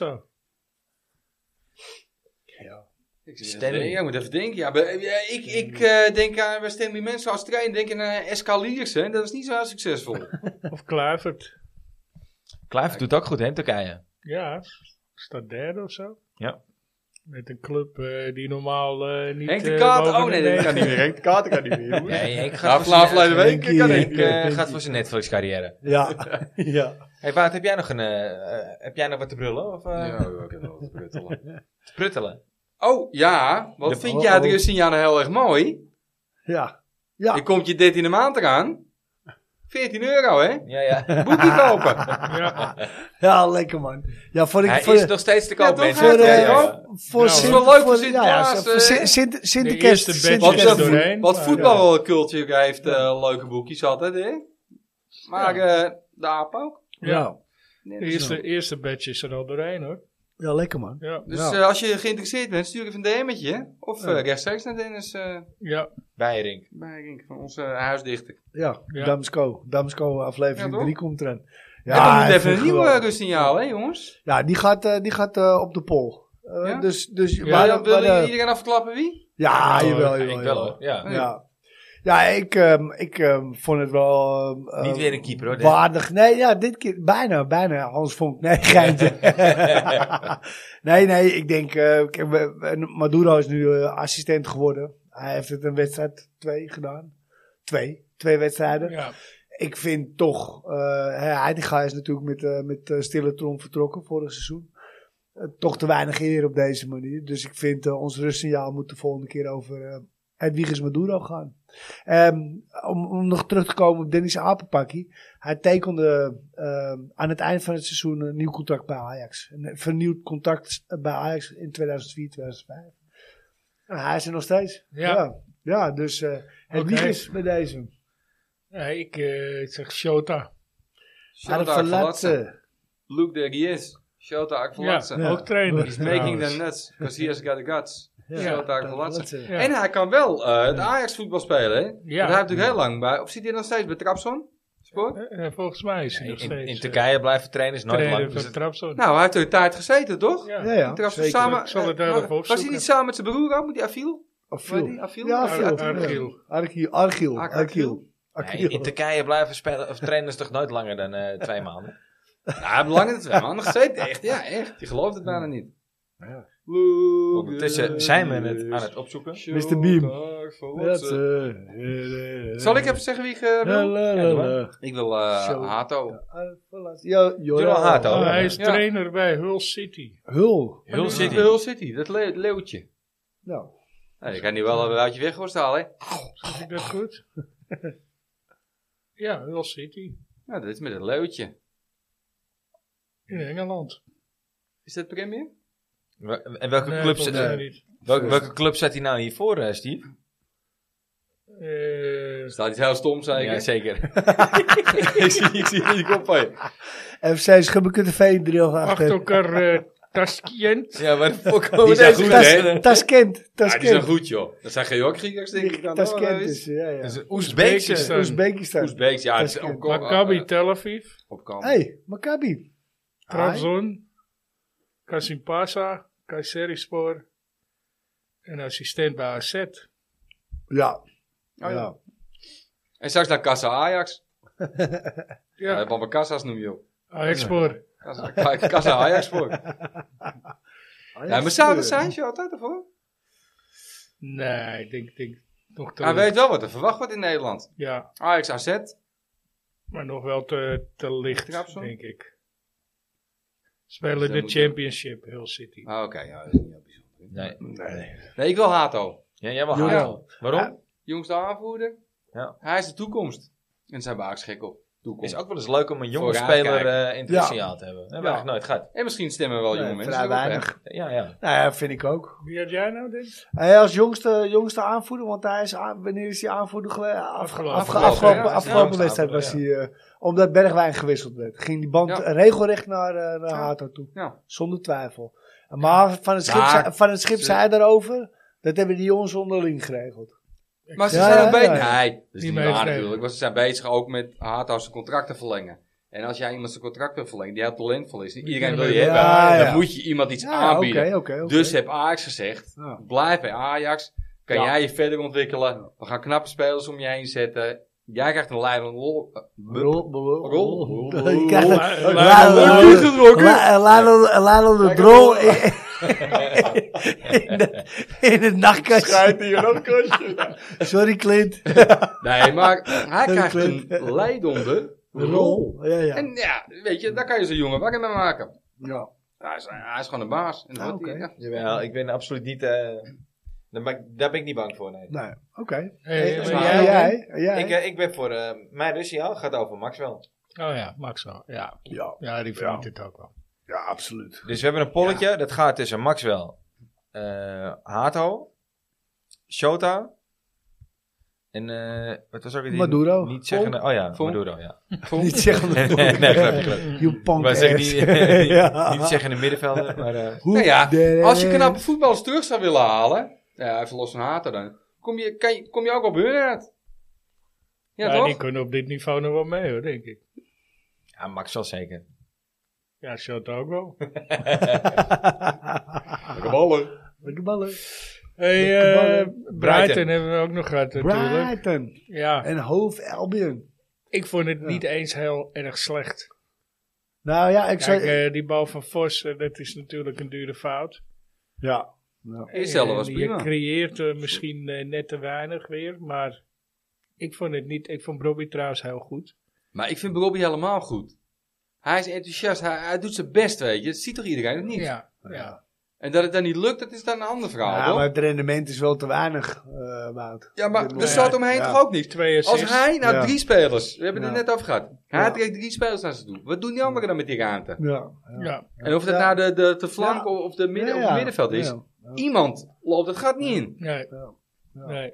[SPEAKER 4] Ik denken, Ja, moet even denken. Ja, bij- ja, ik ik eh, denk aan bij Stanley Mensen als trainer. Denk aan uh, Escaliers, hè. Dat is niet zo succesvol.
[SPEAKER 2] Of Kluivert.
[SPEAKER 1] Kluivert doet ook goed hè, in Turkije.
[SPEAKER 2] Ja. staat derde of zo.
[SPEAKER 1] Ja.
[SPEAKER 2] Met een club eh, die normaal eh, niet...
[SPEAKER 4] Henk de
[SPEAKER 2] eh, boven
[SPEAKER 4] oh nee, dat kan niet meer. Henk de Kaarten kan niet meer.
[SPEAKER 1] Nee, Henk
[SPEAKER 4] Nou,
[SPEAKER 1] gaat voor zijn,
[SPEAKER 4] week
[SPEAKER 3] Henk.
[SPEAKER 4] ik.
[SPEAKER 1] Henk, eh, gaat voor zijn Netflix carrière.
[SPEAKER 3] Ja, ja.
[SPEAKER 1] Hey Wout, heb jij nog een, eh, eh, heb jij nog wat te brullen? Of, eh,
[SPEAKER 4] Ja, ik kan wel wat pruttelen.
[SPEAKER 1] te pruttelen?
[SPEAKER 4] Oh ja, wat
[SPEAKER 1] De-
[SPEAKER 4] vind
[SPEAKER 3] oh,
[SPEAKER 4] jij de signaal heel erg mooi?
[SPEAKER 3] Ja. Ja.
[SPEAKER 4] Je komt je 13e maand eraan. 14 euro, hè?
[SPEAKER 1] Ja, ja.
[SPEAKER 4] Boekje kopen.
[SPEAKER 2] Ja,
[SPEAKER 3] Ja, lekker man. Ja, voor, ik,
[SPEAKER 1] Hij
[SPEAKER 3] voor,
[SPEAKER 1] is nog steeds te koop,
[SPEAKER 4] Ja,
[SPEAKER 1] mensen.
[SPEAKER 3] voor,
[SPEAKER 4] Ja,
[SPEAKER 3] eh,
[SPEAKER 4] ja, ja.
[SPEAKER 3] voor
[SPEAKER 2] Ja,
[SPEAKER 3] Sint-
[SPEAKER 4] wel leuk
[SPEAKER 3] voor-
[SPEAKER 4] voor
[SPEAKER 3] ja,
[SPEAKER 4] Sinterklaas,
[SPEAKER 3] ja, voor
[SPEAKER 4] eh.
[SPEAKER 3] Sint-
[SPEAKER 4] Wat,
[SPEAKER 2] doorheen.
[SPEAKER 4] wat
[SPEAKER 2] maar,
[SPEAKER 4] voetbalcultuur heeft eh, leuke boekjes altijd, hè? Maar eh de aap ook.
[SPEAKER 3] Ja.
[SPEAKER 2] de eerste, eerste badge is er al doorheen hoor.
[SPEAKER 3] Ja, lekker man.
[SPEAKER 2] Ja,
[SPEAKER 4] Dus
[SPEAKER 3] Ja.
[SPEAKER 4] eh, als je geïnteresseerd bent, stuur even een DM'tje. Of eh,
[SPEAKER 3] Ja.
[SPEAKER 4] rechtstreeks naar Dennis eh
[SPEAKER 2] ja,
[SPEAKER 1] Bijrink.
[SPEAKER 4] Bijrink van onze huisdichter.
[SPEAKER 3] Ja,
[SPEAKER 2] Ja.
[SPEAKER 3] Damsko. Damsko aflevering
[SPEAKER 4] Ja, toch?
[SPEAKER 3] 3 komt eraan.
[SPEAKER 4] Ja, en dan moet even een nieuwe rustsignaal, hè jongens?
[SPEAKER 3] Ja, die gaat, eh, die gaat eh, op de pol. Eh,
[SPEAKER 4] Ja?
[SPEAKER 3] Dus, dus
[SPEAKER 2] Ja,
[SPEAKER 3] maar-
[SPEAKER 4] wil,
[SPEAKER 3] maar,
[SPEAKER 4] iedereen afklappen wie?
[SPEAKER 3] ja,
[SPEAKER 2] Ja,
[SPEAKER 3] jawel,
[SPEAKER 1] Ja,
[SPEAKER 3] jawel.
[SPEAKER 1] ik wel hoor. Ja.
[SPEAKER 3] Ja. Ik, ehm, ik ehm, vond het wel... ehm,
[SPEAKER 1] Niet weer een keeper hoor. dit.
[SPEAKER 3] Waardig. Nee, ja, dit keer bijna, bijna. Hans Vonk. Nee, geintje. nee, nee, ik denk... eh, Maduro is nu eh, assistent geworden. Hij heeft het een wedstrijd twee gedaan. Twee. Twee wedstrijden.
[SPEAKER 2] ja.
[SPEAKER 3] Ik vind toch... eh Heitinga is natuurlijk met, met stille trom vertrokken vorig seizoen. Toch te weinig eer op deze manier. Dus ik vind ons rustsignaal moet de volgende keer over eh Edwiges Maduro gaan. Ehm, om, om nog terug te komen op Dennis Apenpakkie. Hij tekende ehm, aan het eind van het seizoen een nieuw contract bij Ajax. Een vernieuwd contract bij Ajax in 2004, 2005. En hij is er nog steeds.
[SPEAKER 2] Ja.
[SPEAKER 3] Ja, ja dus eh Edwiges
[SPEAKER 2] Oké.
[SPEAKER 3] bij deze.
[SPEAKER 2] Nee, ik eh, zeg Shota.
[SPEAKER 4] Shota
[SPEAKER 3] Hij
[SPEAKER 4] Akvalatse.
[SPEAKER 3] verlaten.
[SPEAKER 4] Look there he is. Shota Akvalatse.
[SPEAKER 2] Ja, ook trainer.
[SPEAKER 4] He's making
[SPEAKER 2] trouwens.
[SPEAKER 4] them nuts. Because he has got the guts.
[SPEAKER 3] Ja.
[SPEAKER 2] Ja.
[SPEAKER 4] En hij kan wel eh, het Ajax voetbal spelen, hè? Want hij heeft natuurlijk heel lang bij... Of zit hij nog steeds bij Trabzon? Sport?
[SPEAKER 2] Eh, eh, volgens mij is hij nog
[SPEAKER 1] In,
[SPEAKER 2] steeds.
[SPEAKER 1] in Turkije blijven trainers nooit
[SPEAKER 2] trainer
[SPEAKER 1] lang. Dus
[SPEAKER 2] Trabzon.
[SPEAKER 4] Nou, hij heeft er een tijd gezeten, toch?
[SPEAKER 2] ja.
[SPEAKER 3] Ja, ja.
[SPEAKER 4] Trabzon samen...
[SPEAKER 2] Ik zal het even
[SPEAKER 4] was hij niet samen met zijn broer ook? Met die Afiel?
[SPEAKER 3] Afiel.
[SPEAKER 4] Afiel?
[SPEAKER 3] Ja, Afiel.
[SPEAKER 2] Archiel.
[SPEAKER 3] Archiel. Archiel.
[SPEAKER 4] Ar-
[SPEAKER 3] Archiel.
[SPEAKER 1] Nee,
[SPEAKER 3] Archiel.
[SPEAKER 1] in Turkije blijven spelen, of trainers toch nooit langer dan eh, twee maanden.
[SPEAKER 4] Ja, hij heeft lang in de twee maanden gezeten. Echt, ja, echt. Je gelooft het bijna niet.
[SPEAKER 3] Ja.
[SPEAKER 1] Ondertussen zijn we het aan het opzoeken.
[SPEAKER 3] Mr. Beam. Dat,
[SPEAKER 4] Zal ik even zeggen wie ik eh, wil? Ik wil eh. Hato.
[SPEAKER 3] Ja,
[SPEAKER 1] Joran Hato.
[SPEAKER 2] Oh, hij is
[SPEAKER 4] Ja.
[SPEAKER 2] trainer bij Hull City.
[SPEAKER 3] Hul.
[SPEAKER 1] Hull City.
[SPEAKER 4] Hull City, dat le leeuwtje.
[SPEAKER 3] Nou,
[SPEAKER 4] Nou, je kan die wel een ruitje weghorst halen, hè?
[SPEAKER 2] Zeg ik dat goed? ja, Hull City.
[SPEAKER 4] Ja, dat is met een leeuwtje.
[SPEAKER 2] In Engeland.
[SPEAKER 4] Is dat premier?
[SPEAKER 1] En welke,
[SPEAKER 2] Nee,
[SPEAKER 1] club, zet-
[SPEAKER 2] niet.
[SPEAKER 1] welke, welke club zet hij nou hiervoor, eh, Steve?
[SPEAKER 2] Eh,
[SPEAKER 4] Staat iets heel stom, zei
[SPEAKER 1] Ja,
[SPEAKER 4] ik.
[SPEAKER 1] zeker.
[SPEAKER 4] ik zie, ik zie die kop van je.
[SPEAKER 3] FC Schubbekutte drill
[SPEAKER 2] achter
[SPEAKER 3] achter.
[SPEAKER 2] elkaar eh Taskent.
[SPEAKER 1] Ja, maar voor komen
[SPEAKER 4] Die zijn
[SPEAKER 1] deze
[SPEAKER 4] goed, hè?
[SPEAKER 3] Taskent.
[SPEAKER 4] Ja, die zijn
[SPEAKER 3] Taskent.
[SPEAKER 4] goed, joh. Dat zijn geen Griekers, denk ik dan.
[SPEAKER 3] Taskent
[SPEAKER 4] dat
[SPEAKER 3] is, ja, ja.
[SPEAKER 2] Oezbekistan.
[SPEAKER 3] Oezbekistan.
[SPEAKER 4] Oezbeeks, ja. het is op- op-
[SPEAKER 2] Maccabi Tel Aviv.
[SPEAKER 4] Op kamp.
[SPEAKER 3] Hey, Maccabi.
[SPEAKER 2] Trabzon. Kasim Pasa. Kayserispor. En assistent bij AZ.
[SPEAKER 3] Ja.
[SPEAKER 4] ja.
[SPEAKER 3] ja.
[SPEAKER 4] En straks naar Kassa Ajax. Ja,
[SPEAKER 2] Ja,
[SPEAKER 4] Kassa's noem je op.
[SPEAKER 2] Ajaxspor.
[SPEAKER 4] Kassa, Kassa Ajax voor. Ja, maar zou dat zijn, je altijd ervoor?
[SPEAKER 2] Nee, ik denk, denk nog te
[SPEAKER 4] Hij weet wel wat er verwacht wordt in Nederland.
[SPEAKER 2] Ja,
[SPEAKER 4] Ajax AZ.
[SPEAKER 2] maar nog wel te, te licht, denk ik. Spelen
[SPEAKER 4] Dus
[SPEAKER 2] de championship, Hull City.
[SPEAKER 4] Ah, Oké, ja, dat is niet heel bijzonder.
[SPEAKER 1] Nee.
[SPEAKER 4] Nee, ik wil Hato.
[SPEAKER 1] Ja, jij
[SPEAKER 3] Joran.
[SPEAKER 1] Hato. Waarom?
[SPEAKER 4] Jongste aanvoerder.
[SPEAKER 1] Ja.
[SPEAKER 4] Hij is de toekomst. En zijn baaks gek op. Toekomst.
[SPEAKER 1] Is ook wel eens leuk om een jonge
[SPEAKER 4] Vooruit
[SPEAKER 1] speler
[SPEAKER 4] kijken.
[SPEAKER 1] eh in het
[SPEAKER 3] Ja.
[SPEAKER 1] rustsignaal te hebben. Dat hebben we
[SPEAKER 3] Ja.
[SPEAKER 1] eigenlijk nooit gehad.
[SPEAKER 4] En misschien stemmen wel jonge
[SPEAKER 3] Nee,
[SPEAKER 4] mensen
[SPEAKER 3] vrij
[SPEAKER 4] erop, hè.
[SPEAKER 3] weinig.
[SPEAKER 1] Ja, ja.
[SPEAKER 3] Nou ja, vind ik ook.
[SPEAKER 2] Wie had jij nou, dit?
[SPEAKER 3] Hij als jongste, jongste aanvoerder, want hij is aan- wanneer is hij aanvoerder geweest? Afge-
[SPEAKER 2] Afgelopen.
[SPEAKER 3] afge-
[SPEAKER 4] Afgelopen,
[SPEAKER 3] wedstrijd was hij, eh, omdat Bergwijn gewisseld werd. Ging die band
[SPEAKER 4] Ja.
[SPEAKER 3] regelrecht naar, eh naar
[SPEAKER 4] Ja.
[SPEAKER 3] Hato toe.
[SPEAKER 4] Ja.
[SPEAKER 3] Zonder twijfel. Maar van het schip, van het schip
[SPEAKER 4] ze-
[SPEAKER 3] zei daarover, dat hebben die jongens onderling geregeld.
[SPEAKER 4] Maar ze
[SPEAKER 3] Ja,
[SPEAKER 4] zijn
[SPEAKER 3] ja,
[SPEAKER 4] ook bezig.
[SPEAKER 3] ja.
[SPEAKER 4] Nee, dat is
[SPEAKER 2] Niet
[SPEAKER 4] niet waar natuurlijk. Want ze zijn bezig ook met Hato zijn contract te verlengen. En als jij iemand zijn contract wil verlengen die heel talentvol is, en iedereen wil je
[SPEAKER 2] Ja,
[SPEAKER 4] hebben,
[SPEAKER 3] ja.
[SPEAKER 4] dan moet je iemand iets
[SPEAKER 3] Ja,
[SPEAKER 4] aanbieden.
[SPEAKER 3] oké, oké, oké.
[SPEAKER 4] Dus heb Ajax gezegd,
[SPEAKER 3] Ja.
[SPEAKER 4] blijf bij Ajax, kan
[SPEAKER 3] Ja.
[SPEAKER 4] jij je verder ontwikkelen. We gaan knappe spelers om je heen zetten. Jij krijgt een leidende eh,
[SPEAKER 3] Rol, rol,
[SPEAKER 4] Rol.
[SPEAKER 3] rol. De in de- in het nachtkastje. Sorry Clint.
[SPEAKER 4] Nee, maar hij krijgt een leidende rol.
[SPEAKER 3] Ja, ja.
[SPEAKER 4] En ja, weet je, daar kan je zo'n jongen wakker mee maken.
[SPEAKER 3] ja.
[SPEAKER 4] Hij is, hij is gewoon een baas. En
[SPEAKER 3] Ah,
[SPEAKER 4] ja.
[SPEAKER 1] Jawel, ik ben absoluut niet... eh, daar, ben ik, daar ben ik niet bang voor, nee.
[SPEAKER 3] Nee, oké.
[SPEAKER 2] Hey,
[SPEAKER 3] jij?
[SPEAKER 2] jij-?
[SPEAKER 1] Ik, eh, ik ben voor... eh mijn Russia gaat over Maxwell.
[SPEAKER 2] Oh ja, Max wel. Ja,
[SPEAKER 3] Ja,
[SPEAKER 2] ja die verdient het ook wel.
[SPEAKER 3] Ja, absoluut.
[SPEAKER 1] Dus we hebben een polletje. Dat gaat tussen Maxwell, eh Hato, Shota en... eh wat was ook weer die
[SPEAKER 3] Maduro.
[SPEAKER 1] Niet zeggende... Oh ja. Maduro, ja.
[SPEAKER 3] Niet zeggen
[SPEAKER 1] nee, nee, grapje, grapje.
[SPEAKER 3] You punk
[SPEAKER 1] Maar zeg niet, niet,
[SPEAKER 3] Ja.
[SPEAKER 1] niet zeggen in de middenvelden, maar... eh,
[SPEAKER 3] Hoe
[SPEAKER 4] Nou ja, als je knappe voetballers terug zou willen halen, ja, even los van Hater dan, kom je, kan je, kom je ook op hun uit. Ja,
[SPEAKER 2] Ja,
[SPEAKER 4] toch?
[SPEAKER 2] die kunnen op dit niveau nog wel mee hoor, denk ik.
[SPEAKER 1] ja, Maxwell zeker.
[SPEAKER 2] Ja, shot ook wel.
[SPEAKER 4] ballen.
[SPEAKER 3] Lekker ballen.
[SPEAKER 2] Hey, eh Brighton
[SPEAKER 1] Brighton.
[SPEAKER 2] hebben we ook nog gehad natuurlijk.
[SPEAKER 3] Brighton.
[SPEAKER 2] Ja,
[SPEAKER 3] En Hove Albion.
[SPEAKER 2] ik vond het niet eens heel erg slecht.
[SPEAKER 3] Nou ja, ik
[SPEAKER 2] Kijk,
[SPEAKER 3] zou...
[SPEAKER 2] eh, die bal van Vos, eh, dat is natuurlijk een dure fout.
[SPEAKER 3] ja. ja.
[SPEAKER 2] En
[SPEAKER 4] prima.
[SPEAKER 2] Je creëert misschien net te weinig weer, maar ik vond het niet. Ik vond Bobby trouwens heel goed.
[SPEAKER 4] Maar ik vind Robbie helemaal goed. Hij is enthousiast, hij, hij doet zijn best, weet je. Dat ziet toch iedereen, of niet?
[SPEAKER 2] Ja, ja.
[SPEAKER 4] En dat het dan niet lukt, dat is dan een ander verhaal,
[SPEAKER 3] Ja,
[SPEAKER 4] toch?
[SPEAKER 3] maar het rendement is wel te weinig, eh Wout.
[SPEAKER 4] Ja, maar er staat omheen
[SPEAKER 3] Ja.
[SPEAKER 4] toch ook niet?
[SPEAKER 2] Twee
[SPEAKER 4] Als hij nou
[SPEAKER 3] Ja.
[SPEAKER 4] drie spelers, we hebben het
[SPEAKER 3] Ja.
[SPEAKER 4] net over gehad. Hij
[SPEAKER 3] Ja.
[SPEAKER 4] trekt drie spelers naar ze toe. Wat doen die anderen dan met die ruimte?
[SPEAKER 3] Ja. ja.
[SPEAKER 2] Ja.
[SPEAKER 4] En of dat
[SPEAKER 3] Ja.
[SPEAKER 4] nou de, de, de flank
[SPEAKER 3] Ja.
[SPEAKER 4] of, de midden,
[SPEAKER 3] Ja,
[SPEAKER 4] of het middenveld is,
[SPEAKER 3] Ja. Ja.
[SPEAKER 4] iemand loopt het gat niet in.
[SPEAKER 2] Nee.
[SPEAKER 3] Ja. Ja.
[SPEAKER 2] Nee.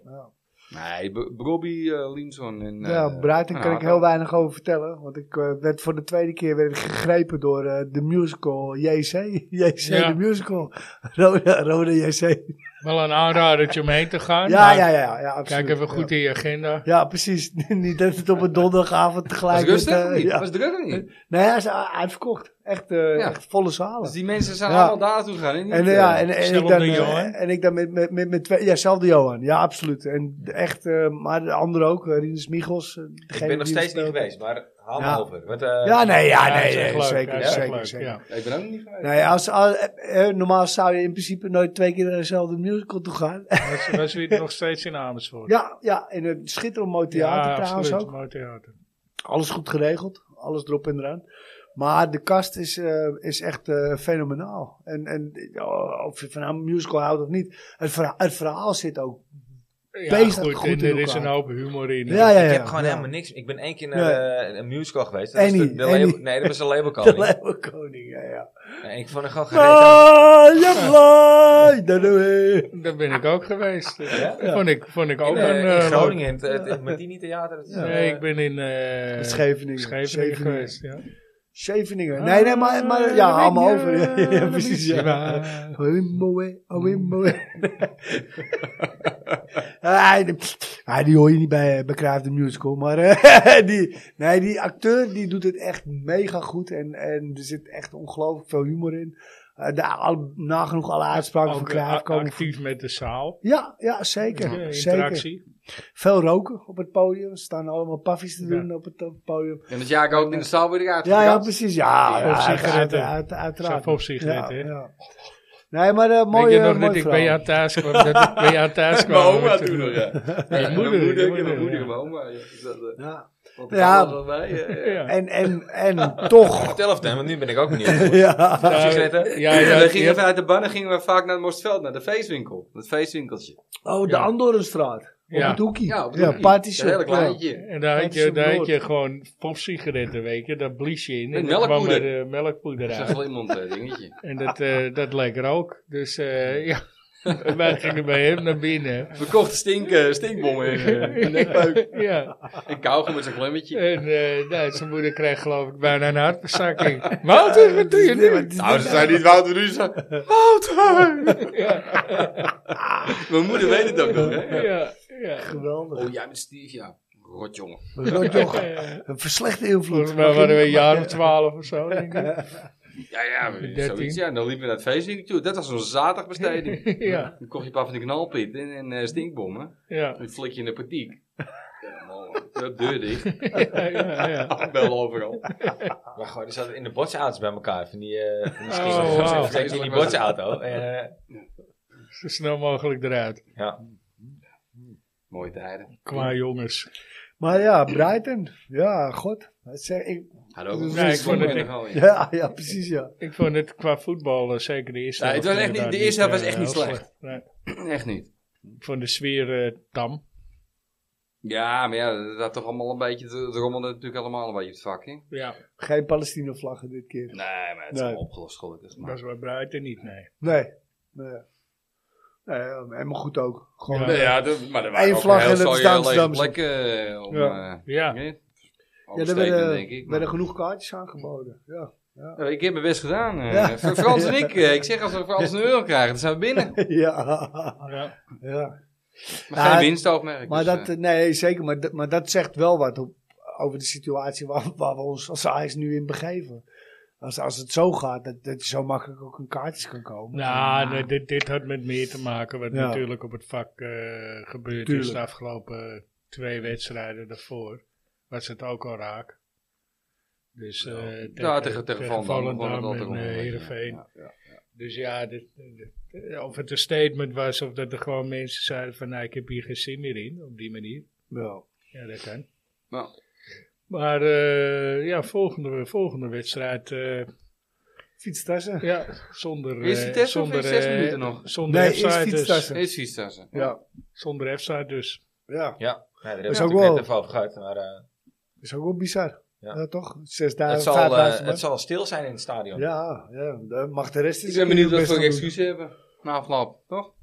[SPEAKER 3] Ja.
[SPEAKER 4] Nee, B- Robbie, eh Linson en...
[SPEAKER 3] Ja,
[SPEAKER 4] eh,
[SPEAKER 3] Brighton
[SPEAKER 4] en
[SPEAKER 3] kan ik heel weinig over vertellen. Want ik eh, werd voor de tweede keer werd ik gegrepen door eh, de musical JC. JC,
[SPEAKER 2] Ja.
[SPEAKER 3] de musical. Rode, Rode JC.
[SPEAKER 2] Wel een aanradertje om heen te gaan.
[SPEAKER 3] Ja, ja, ja, ja, absoluut.
[SPEAKER 2] Kijk even goed
[SPEAKER 3] ja.
[SPEAKER 2] in je agenda.
[SPEAKER 3] Ja, precies. niet dat het op een donderdagavond
[SPEAKER 4] Was
[SPEAKER 3] tegelijk
[SPEAKER 4] het rustig
[SPEAKER 3] met,
[SPEAKER 4] of
[SPEAKER 3] eh,
[SPEAKER 4] niet?
[SPEAKER 3] ja.
[SPEAKER 4] Was het druk niet?
[SPEAKER 3] Nee, hij is uitverkocht. Echt, eh,
[SPEAKER 4] Ja.
[SPEAKER 3] echt volle zalen.
[SPEAKER 4] Dus die mensen zijn
[SPEAKER 3] Ja.
[SPEAKER 4] allemaal daar naartoe gegaan. En, niet,
[SPEAKER 3] En, eh, ja, en, en, ik dan, eh, en ik dan met, met, met, met twee, ja, zelfde Johan, ja, absoluut. En de- echt, maar de anderen ook, Rinus Michels.
[SPEAKER 1] Ik ben nog steeds niet geweest, maar haal
[SPEAKER 3] Ja.
[SPEAKER 1] over. Wat, eh,
[SPEAKER 3] Ja, nee, ja,
[SPEAKER 2] Ja,
[SPEAKER 3] nee,
[SPEAKER 2] het
[SPEAKER 3] zeker,
[SPEAKER 2] het
[SPEAKER 3] zeker,
[SPEAKER 2] leuk,
[SPEAKER 3] zeker.
[SPEAKER 2] ja.
[SPEAKER 4] Ik ben ook nog niet geweest.
[SPEAKER 3] Nee, als, al- normaal zou je in principe nooit twee keer naar dezelfde musical toe gaan.
[SPEAKER 2] Was weer nog steeds in Amersfoort.
[SPEAKER 3] ja, ja, in een schitterend mooi theater
[SPEAKER 2] ja,
[SPEAKER 3] trouwens
[SPEAKER 2] absoluut.
[SPEAKER 3] ook.
[SPEAKER 2] Mooi theater.
[SPEAKER 3] Alles goed geregeld, alles erop en eraan. Maar de kast is, eh, is echt eh, fenomenaal. En, en oh, of je van een musical houdt of niet, het verhaal, het verhaal zit ook.
[SPEAKER 2] Ja,
[SPEAKER 3] Bezig
[SPEAKER 2] goed,
[SPEAKER 3] goed
[SPEAKER 2] er is een hoop humor in.
[SPEAKER 3] Ja, ja, ja.
[SPEAKER 1] Ik heb gewoon
[SPEAKER 3] ja.
[SPEAKER 1] helemaal niks. Ik ben één keer naar
[SPEAKER 3] Ja.
[SPEAKER 1] een musical geweest. Dat was de, de
[SPEAKER 3] Annie.
[SPEAKER 1] label- nee, dat was de
[SPEAKER 3] De
[SPEAKER 1] labelkoning.
[SPEAKER 3] Ja, ja.
[SPEAKER 1] Nee, ik vond het gewoon gereed.
[SPEAKER 3] Ah, ja, we.
[SPEAKER 2] Daar ben ik ook geweest.
[SPEAKER 1] Ja?
[SPEAKER 2] Vond, ik, vond ik ook
[SPEAKER 1] In, eh,
[SPEAKER 2] een...
[SPEAKER 1] in Groningen, het, het, het Martini Theater.
[SPEAKER 2] Nee, ik ben in eh
[SPEAKER 3] Scheveningen.
[SPEAKER 2] Scheveningen
[SPEAKER 3] Scheveningen.
[SPEAKER 2] geweest. Ja.
[SPEAKER 3] Scheveningen. Nee, nee, maar, maar ja,
[SPEAKER 2] Ah,
[SPEAKER 3] allemaal over. Ja, precies. Ja. Wimboe, oh, wimboe. Ah, die, ah, hoor je niet bij, bij Craft the Musical. Maar eh, die, nee, die acteur die doet het echt mega goed. En, en er zit echt ongelooflijk veel humor in. Eh, de, al, nagenoeg alle uitspraken van Craft
[SPEAKER 2] eh,
[SPEAKER 3] komen.
[SPEAKER 2] actief met de zaal.
[SPEAKER 3] Ja, ja, zeker.
[SPEAKER 2] Ja,
[SPEAKER 3] zeker. Veel roken op het podium. Er staan allemaal paffies te
[SPEAKER 2] Ja.
[SPEAKER 3] doen op het op het podium.
[SPEAKER 4] En dat Jaak ook in de zaal weer eruit
[SPEAKER 3] Ja, ja, precies. Ja,
[SPEAKER 2] Ja,
[SPEAKER 3] ja, uit-
[SPEAKER 2] sigaretten.
[SPEAKER 3] uit- uit- uiteraard.
[SPEAKER 2] Zelf op sigaretten,
[SPEAKER 3] Ja,
[SPEAKER 2] hè?
[SPEAKER 3] ja. Nee, maar uh, mooi,
[SPEAKER 2] Weet je
[SPEAKER 3] eh,
[SPEAKER 2] nog dat ik bij jou thuis kwam? Dat ik bij jou thuis kwam.
[SPEAKER 4] Mijn oma toen nog, ja.
[SPEAKER 2] Mijn moeder,
[SPEAKER 4] Mijn moeder,
[SPEAKER 2] je
[SPEAKER 4] mijn
[SPEAKER 2] ja.
[SPEAKER 4] oma. Ja,
[SPEAKER 3] Ja.
[SPEAKER 4] want
[SPEAKER 3] Ja.
[SPEAKER 4] ja. wel bij, ja.
[SPEAKER 2] Ja.
[SPEAKER 3] En, en, en toch.
[SPEAKER 1] Vertel het hem, want nu ben ik ook benieuwd.
[SPEAKER 3] ja.
[SPEAKER 1] Sigaretten?
[SPEAKER 2] Ja,
[SPEAKER 4] Ja,
[SPEAKER 2] ja,
[SPEAKER 4] we gingen
[SPEAKER 2] ja.
[SPEAKER 4] vanuit de bannen gingen we vaak naar het Mostveld, naar de feestwinkel. Het feestwinkeltje.
[SPEAKER 3] Oh, de
[SPEAKER 2] Ja.
[SPEAKER 3] Andorrenstraat. Op
[SPEAKER 2] Ja.
[SPEAKER 3] het hoekje.
[SPEAKER 4] Ja, op het
[SPEAKER 3] ja
[SPEAKER 4] hoekje.
[SPEAKER 3] party
[SPEAKER 4] Een hele
[SPEAKER 3] ja.
[SPEAKER 4] kleintje.
[SPEAKER 2] En daar had je, daar had je gewoon popsigaretten, weet je. Dat blies je in.
[SPEAKER 4] Met
[SPEAKER 2] en dan kwam
[SPEAKER 4] melkpoeder.
[SPEAKER 2] er eh, melkpoeder
[SPEAKER 4] Dat is een
[SPEAKER 2] uit.
[SPEAKER 4] eh, dingetje.
[SPEAKER 2] En dat, eh, dat leek er ook. Dus eh, ja, wij gingen bij hem naar binnen.
[SPEAKER 4] We kochten stink, eh, stinkbommen nekpeuk.
[SPEAKER 2] Ja,
[SPEAKER 4] En kauwgom met zo'n klemmetje.
[SPEAKER 2] en eh, nou, zijn moeder kreeg geloof ik bijna een hartverzakking. Wouter, wat doe je nu?
[SPEAKER 4] Nou, ze zei niet Wouter nu, ze Wouter!
[SPEAKER 2] Ja,
[SPEAKER 4] Mijn moeder weet het ook nog, hè?
[SPEAKER 2] ja, ja.
[SPEAKER 3] Geweldig.
[SPEAKER 4] Oh, jij met Steve, ja. Rotjongen.
[SPEAKER 3] Rotjoch.
[SPEAKER 2] Eh,
[SPEAKER 3] Een verslechte invloed.
[SPEAKER 2] Volgens mij waren we een jaar of twaalf of zo, denk ik.
[SPEAKER 4] Ja, ja, we-
[SPEAKER 2] 13.
[SPEAKER 4] zoiets. Ja, en dan liepen we naar het feestwinkel toe. Dat was zo'n zaterdagbesteding.
[SPEAKER 2] Ja,
[SPEAKER 4] Dan kocht je een paar van die knalpitten en, en eh, stinkbommen.
[SPEAKER 2] ja.
[SPEAKER 4] Dan flik je in de partiek. Ja. De deur dicht.
[SPEAKER 2] ja, ja, ja.
[SPEAKER 4] Bel overal.
[SPEAKER 1] Maar gewoon, die zaten in de botsauto's bij elkaar. Van die, eh van die
[SPEAKER 2] Oh,
[SPEAKER 1] in die botsauto. En, eh,
[SPEAKER 2] Zo snel mogelijk eruit.
[SPEAKER 1] ja.
[SPEAKER 4] Mooie tijden.
[SPEAKER 2] Qua jongens.
[SPEAKER 3] Maar ja, Brighton. Ja, god. Dat zeg ik,
[SPEAKER 4] Had ook
[SPEAKER 3] Nee,
[SPEAKER 4] een
[SPEAKER 2] ik vond het-
[SPEAKER 4] ja.
[SPEAKER 3] ja, ja, precies ja.
[SPEAKER 2] Ik vond het qua voetbal, eh, zeker de eerste
[SPEAKER 4] Nee, het was
[SPEAKER 2] helft,
[SPEAKER 4] echt niet- de eerste helft was
[SPEAKER 2] eh,
[SPEAKER 4] echt niet
[SPEAKER 2] heel
[SPEAKER 4] slecht.
[SPEAKER 2] Nee.
[SPEAKER 4] Echt niet.
[SPEAKER 2] Ik vond de sfeer eh, tam.
[SPEAKER 4] Ja, maar ja, dat toch allemaal een beetje, het rommelde natuurlijk allemaal een beetje het vak, hè?
[SPEAKER 2] Ja,
[SPEAKER 3] Geen Palestina-vlaggen dit keer.
[SPEAKER 4] Nee, maar het is
[SPEAKER 3] Nee.
[SPEAKER 4] allemaal opgelost, gelukkig.
[SPEAKER 2] dat
[SPEAKER 4] Maar,
[SPEAKER 2] is bij Brighton niet, nee.
[SPEAKER 3] Nee. Nee. Nee, helemaal goed ook. Gewoon,
[SPEAKER 2] Ja.
[SPEAKER 4] ja, de- maar er waren
[SPEAKER 3] Eén
[SPEAKER 4] ook
[SPEAKER 3] vlag
[SPEAKER 4] heel
[SPEAKER 3] en het
[SPEAKER 4] saaie
[SPEAKER 3] is Amsterdamse.
[SPEAKER 4] plekken eh, om...
[SPEAKER 3] Ja.
[SPEAKER 4] eh,
[SPEAKER 2] Ja.
[SPEAKER 3] Ja, er werden,
[SPEAKER 4] denk ik. maar-
[SPEAKER 3] werden genoeg kaartjes aangeboden. Ja.
[SPEAKER 4] Ja, ik heb mijn best gedaan. eh.
[SPEAKER 3] Ja.
[SPEAKER 4] Voor Frans en ik, eh, ik zeg als we voor alles een euro krijgen, dan zijn we binnen.
[SPEAKER 3] ja.
[SPEAKER 2] Ja.
[SPEAKER 3] ja.
[SPEAKER 4] Maar
[SPEAKER 3] Ja,
[SPEAKER 4] geen winstoogmerk.
[SPEAKER 3] Maar
[SPEAKER 4] dus,
[SPEAKER 3] dat,
[SPEAKER 4] eh,
[SPEAKER 3] nee, zeker. Maar, dat- maar dat zegt wel wat op, over de situatie waar, waar we ons als Ajax nu in begeven. Als, als het zo gaat, dat, dat je zo makkelijk ook een kaartjes kan komen.
[SPEAKER 2] Nou, nee, dit, dit had met meer te maken wat
[SPEAKER 3] Ja.
[SPEAKER 2] natuurlijk op het vak eh, gebeurd is de afgelopen twee wedstrijden daarvoor. Was het ook al raak. Dus eh
[SPEAKER 4] ja, tegen, tegen Van Dam begon het
[SPEAKER 2] Volendam en eh,
[SPEAKER 4] ja.
[SPEAKER 2] Heerenveen.
[SPEAKER 4] Ja, ja.
[SPEAKER 2] Dus ja, dit, dit- of het een statement was of dat er gewoon mensen zeiden van nou ik heb hier geen zin meer in, op die manier.
[SPEAKER 3] Ja.
[SPEAKER 2] Ja, dat kan.
[SPEAKER 4] Nou,
[SPEAKER 2] Maar eh, ja, volgende, volgende wedstrijd, eh,
[SPEAKER 3] Fietstassen.
[SPEAKER 2] ja, zonder...
[SPEAKER 4] Is die
[SPEAKER 2] eh,
[SPEAKER 4] test of
[SPEAKER 2] zonder,
[SPEAKER 4] is zes
[SPEAKER 2] eh,
[SPEAKER 4] minuten nog?
[SPEAKER 2] Zonder
[SPEAKER 3] Nee,
[SPEAKER 2] F-side dus.
[SPEAKER 3] fietstassen.
[SPEAKER 4] Is fietstassen.
[SPEAKER 3] Ja.
[SPEAKER 2] Zonder F-side dus.
[SPEAKER 3] Ja.
[SPEAKER 1] Ja, ja daar hebben we
[SPEAKER 3] is
[SPEAKER 1] het
[SPEAKER 3] ook
[SPEAKER 1] natuurlijk
[SPEAKER 3] wel-
[SPEAKER 1] net even over gehad. Maar, eh,
[SPEAKER 3] is ook wel bizar.
[SPEAKER 1] Ja.
[SPEAKER 3] Ja, toch?
[SPEAKER 1] het,
[SPEAKER 3] 6000,
[SPEAKER 1] zal, eh,
[SPEAKER 3] 5000
[SPEAKER 1] het zal stil zijn in het stadion.
[SPEAKER 3] Ja, ja. Mag de rest
[SPEAKER 4] Ik ben benieuwd wat voor ze hebben. Na afloop, toch?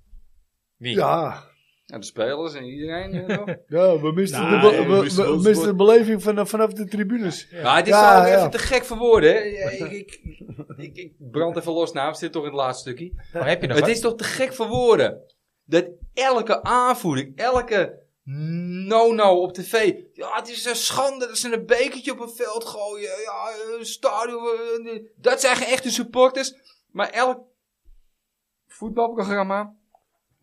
[SPEAKER 1] Wie?
[SPEAKER 3] Ja.
[SPEAKER 4] Ja, de spelers en iedereen, ja, toch?
[SPEAKER 3] Ja, we misten
[SPEAKER 2] Nou,
[SPEAKER 3] de, be-
[SPEAKER 2] ja,
[SPEAKER 3] we-
[SPEAKER 4] we misten
[SPEAKER 3] de beleving van, vanaf de tribunes.
[SPEAKER 4] Maar het is
[SPEAKER 3] Ja,
[SPEAKER 4] al
[SPEAKER 3] ja.
[SPEAKER 4] even te gek voor woorden, hè? Ja, ik, ik, ik, ik brand even los we zitten toch in het laatste stukje.
[SPEAKER 1] Maar heb je nog
[SPEAKER 4] Het
[SPEAKER 1] wat?
[SPEAKER 4] is toch te gek voor woorden. Dat elke aanvoering, elke no-no op tv. Ja, het is een schande dat ze een bekertje op een veld gooien. Ja, een stadion. eh, Dat zijn geen echte supporters. Maar elk voetbalprogramma.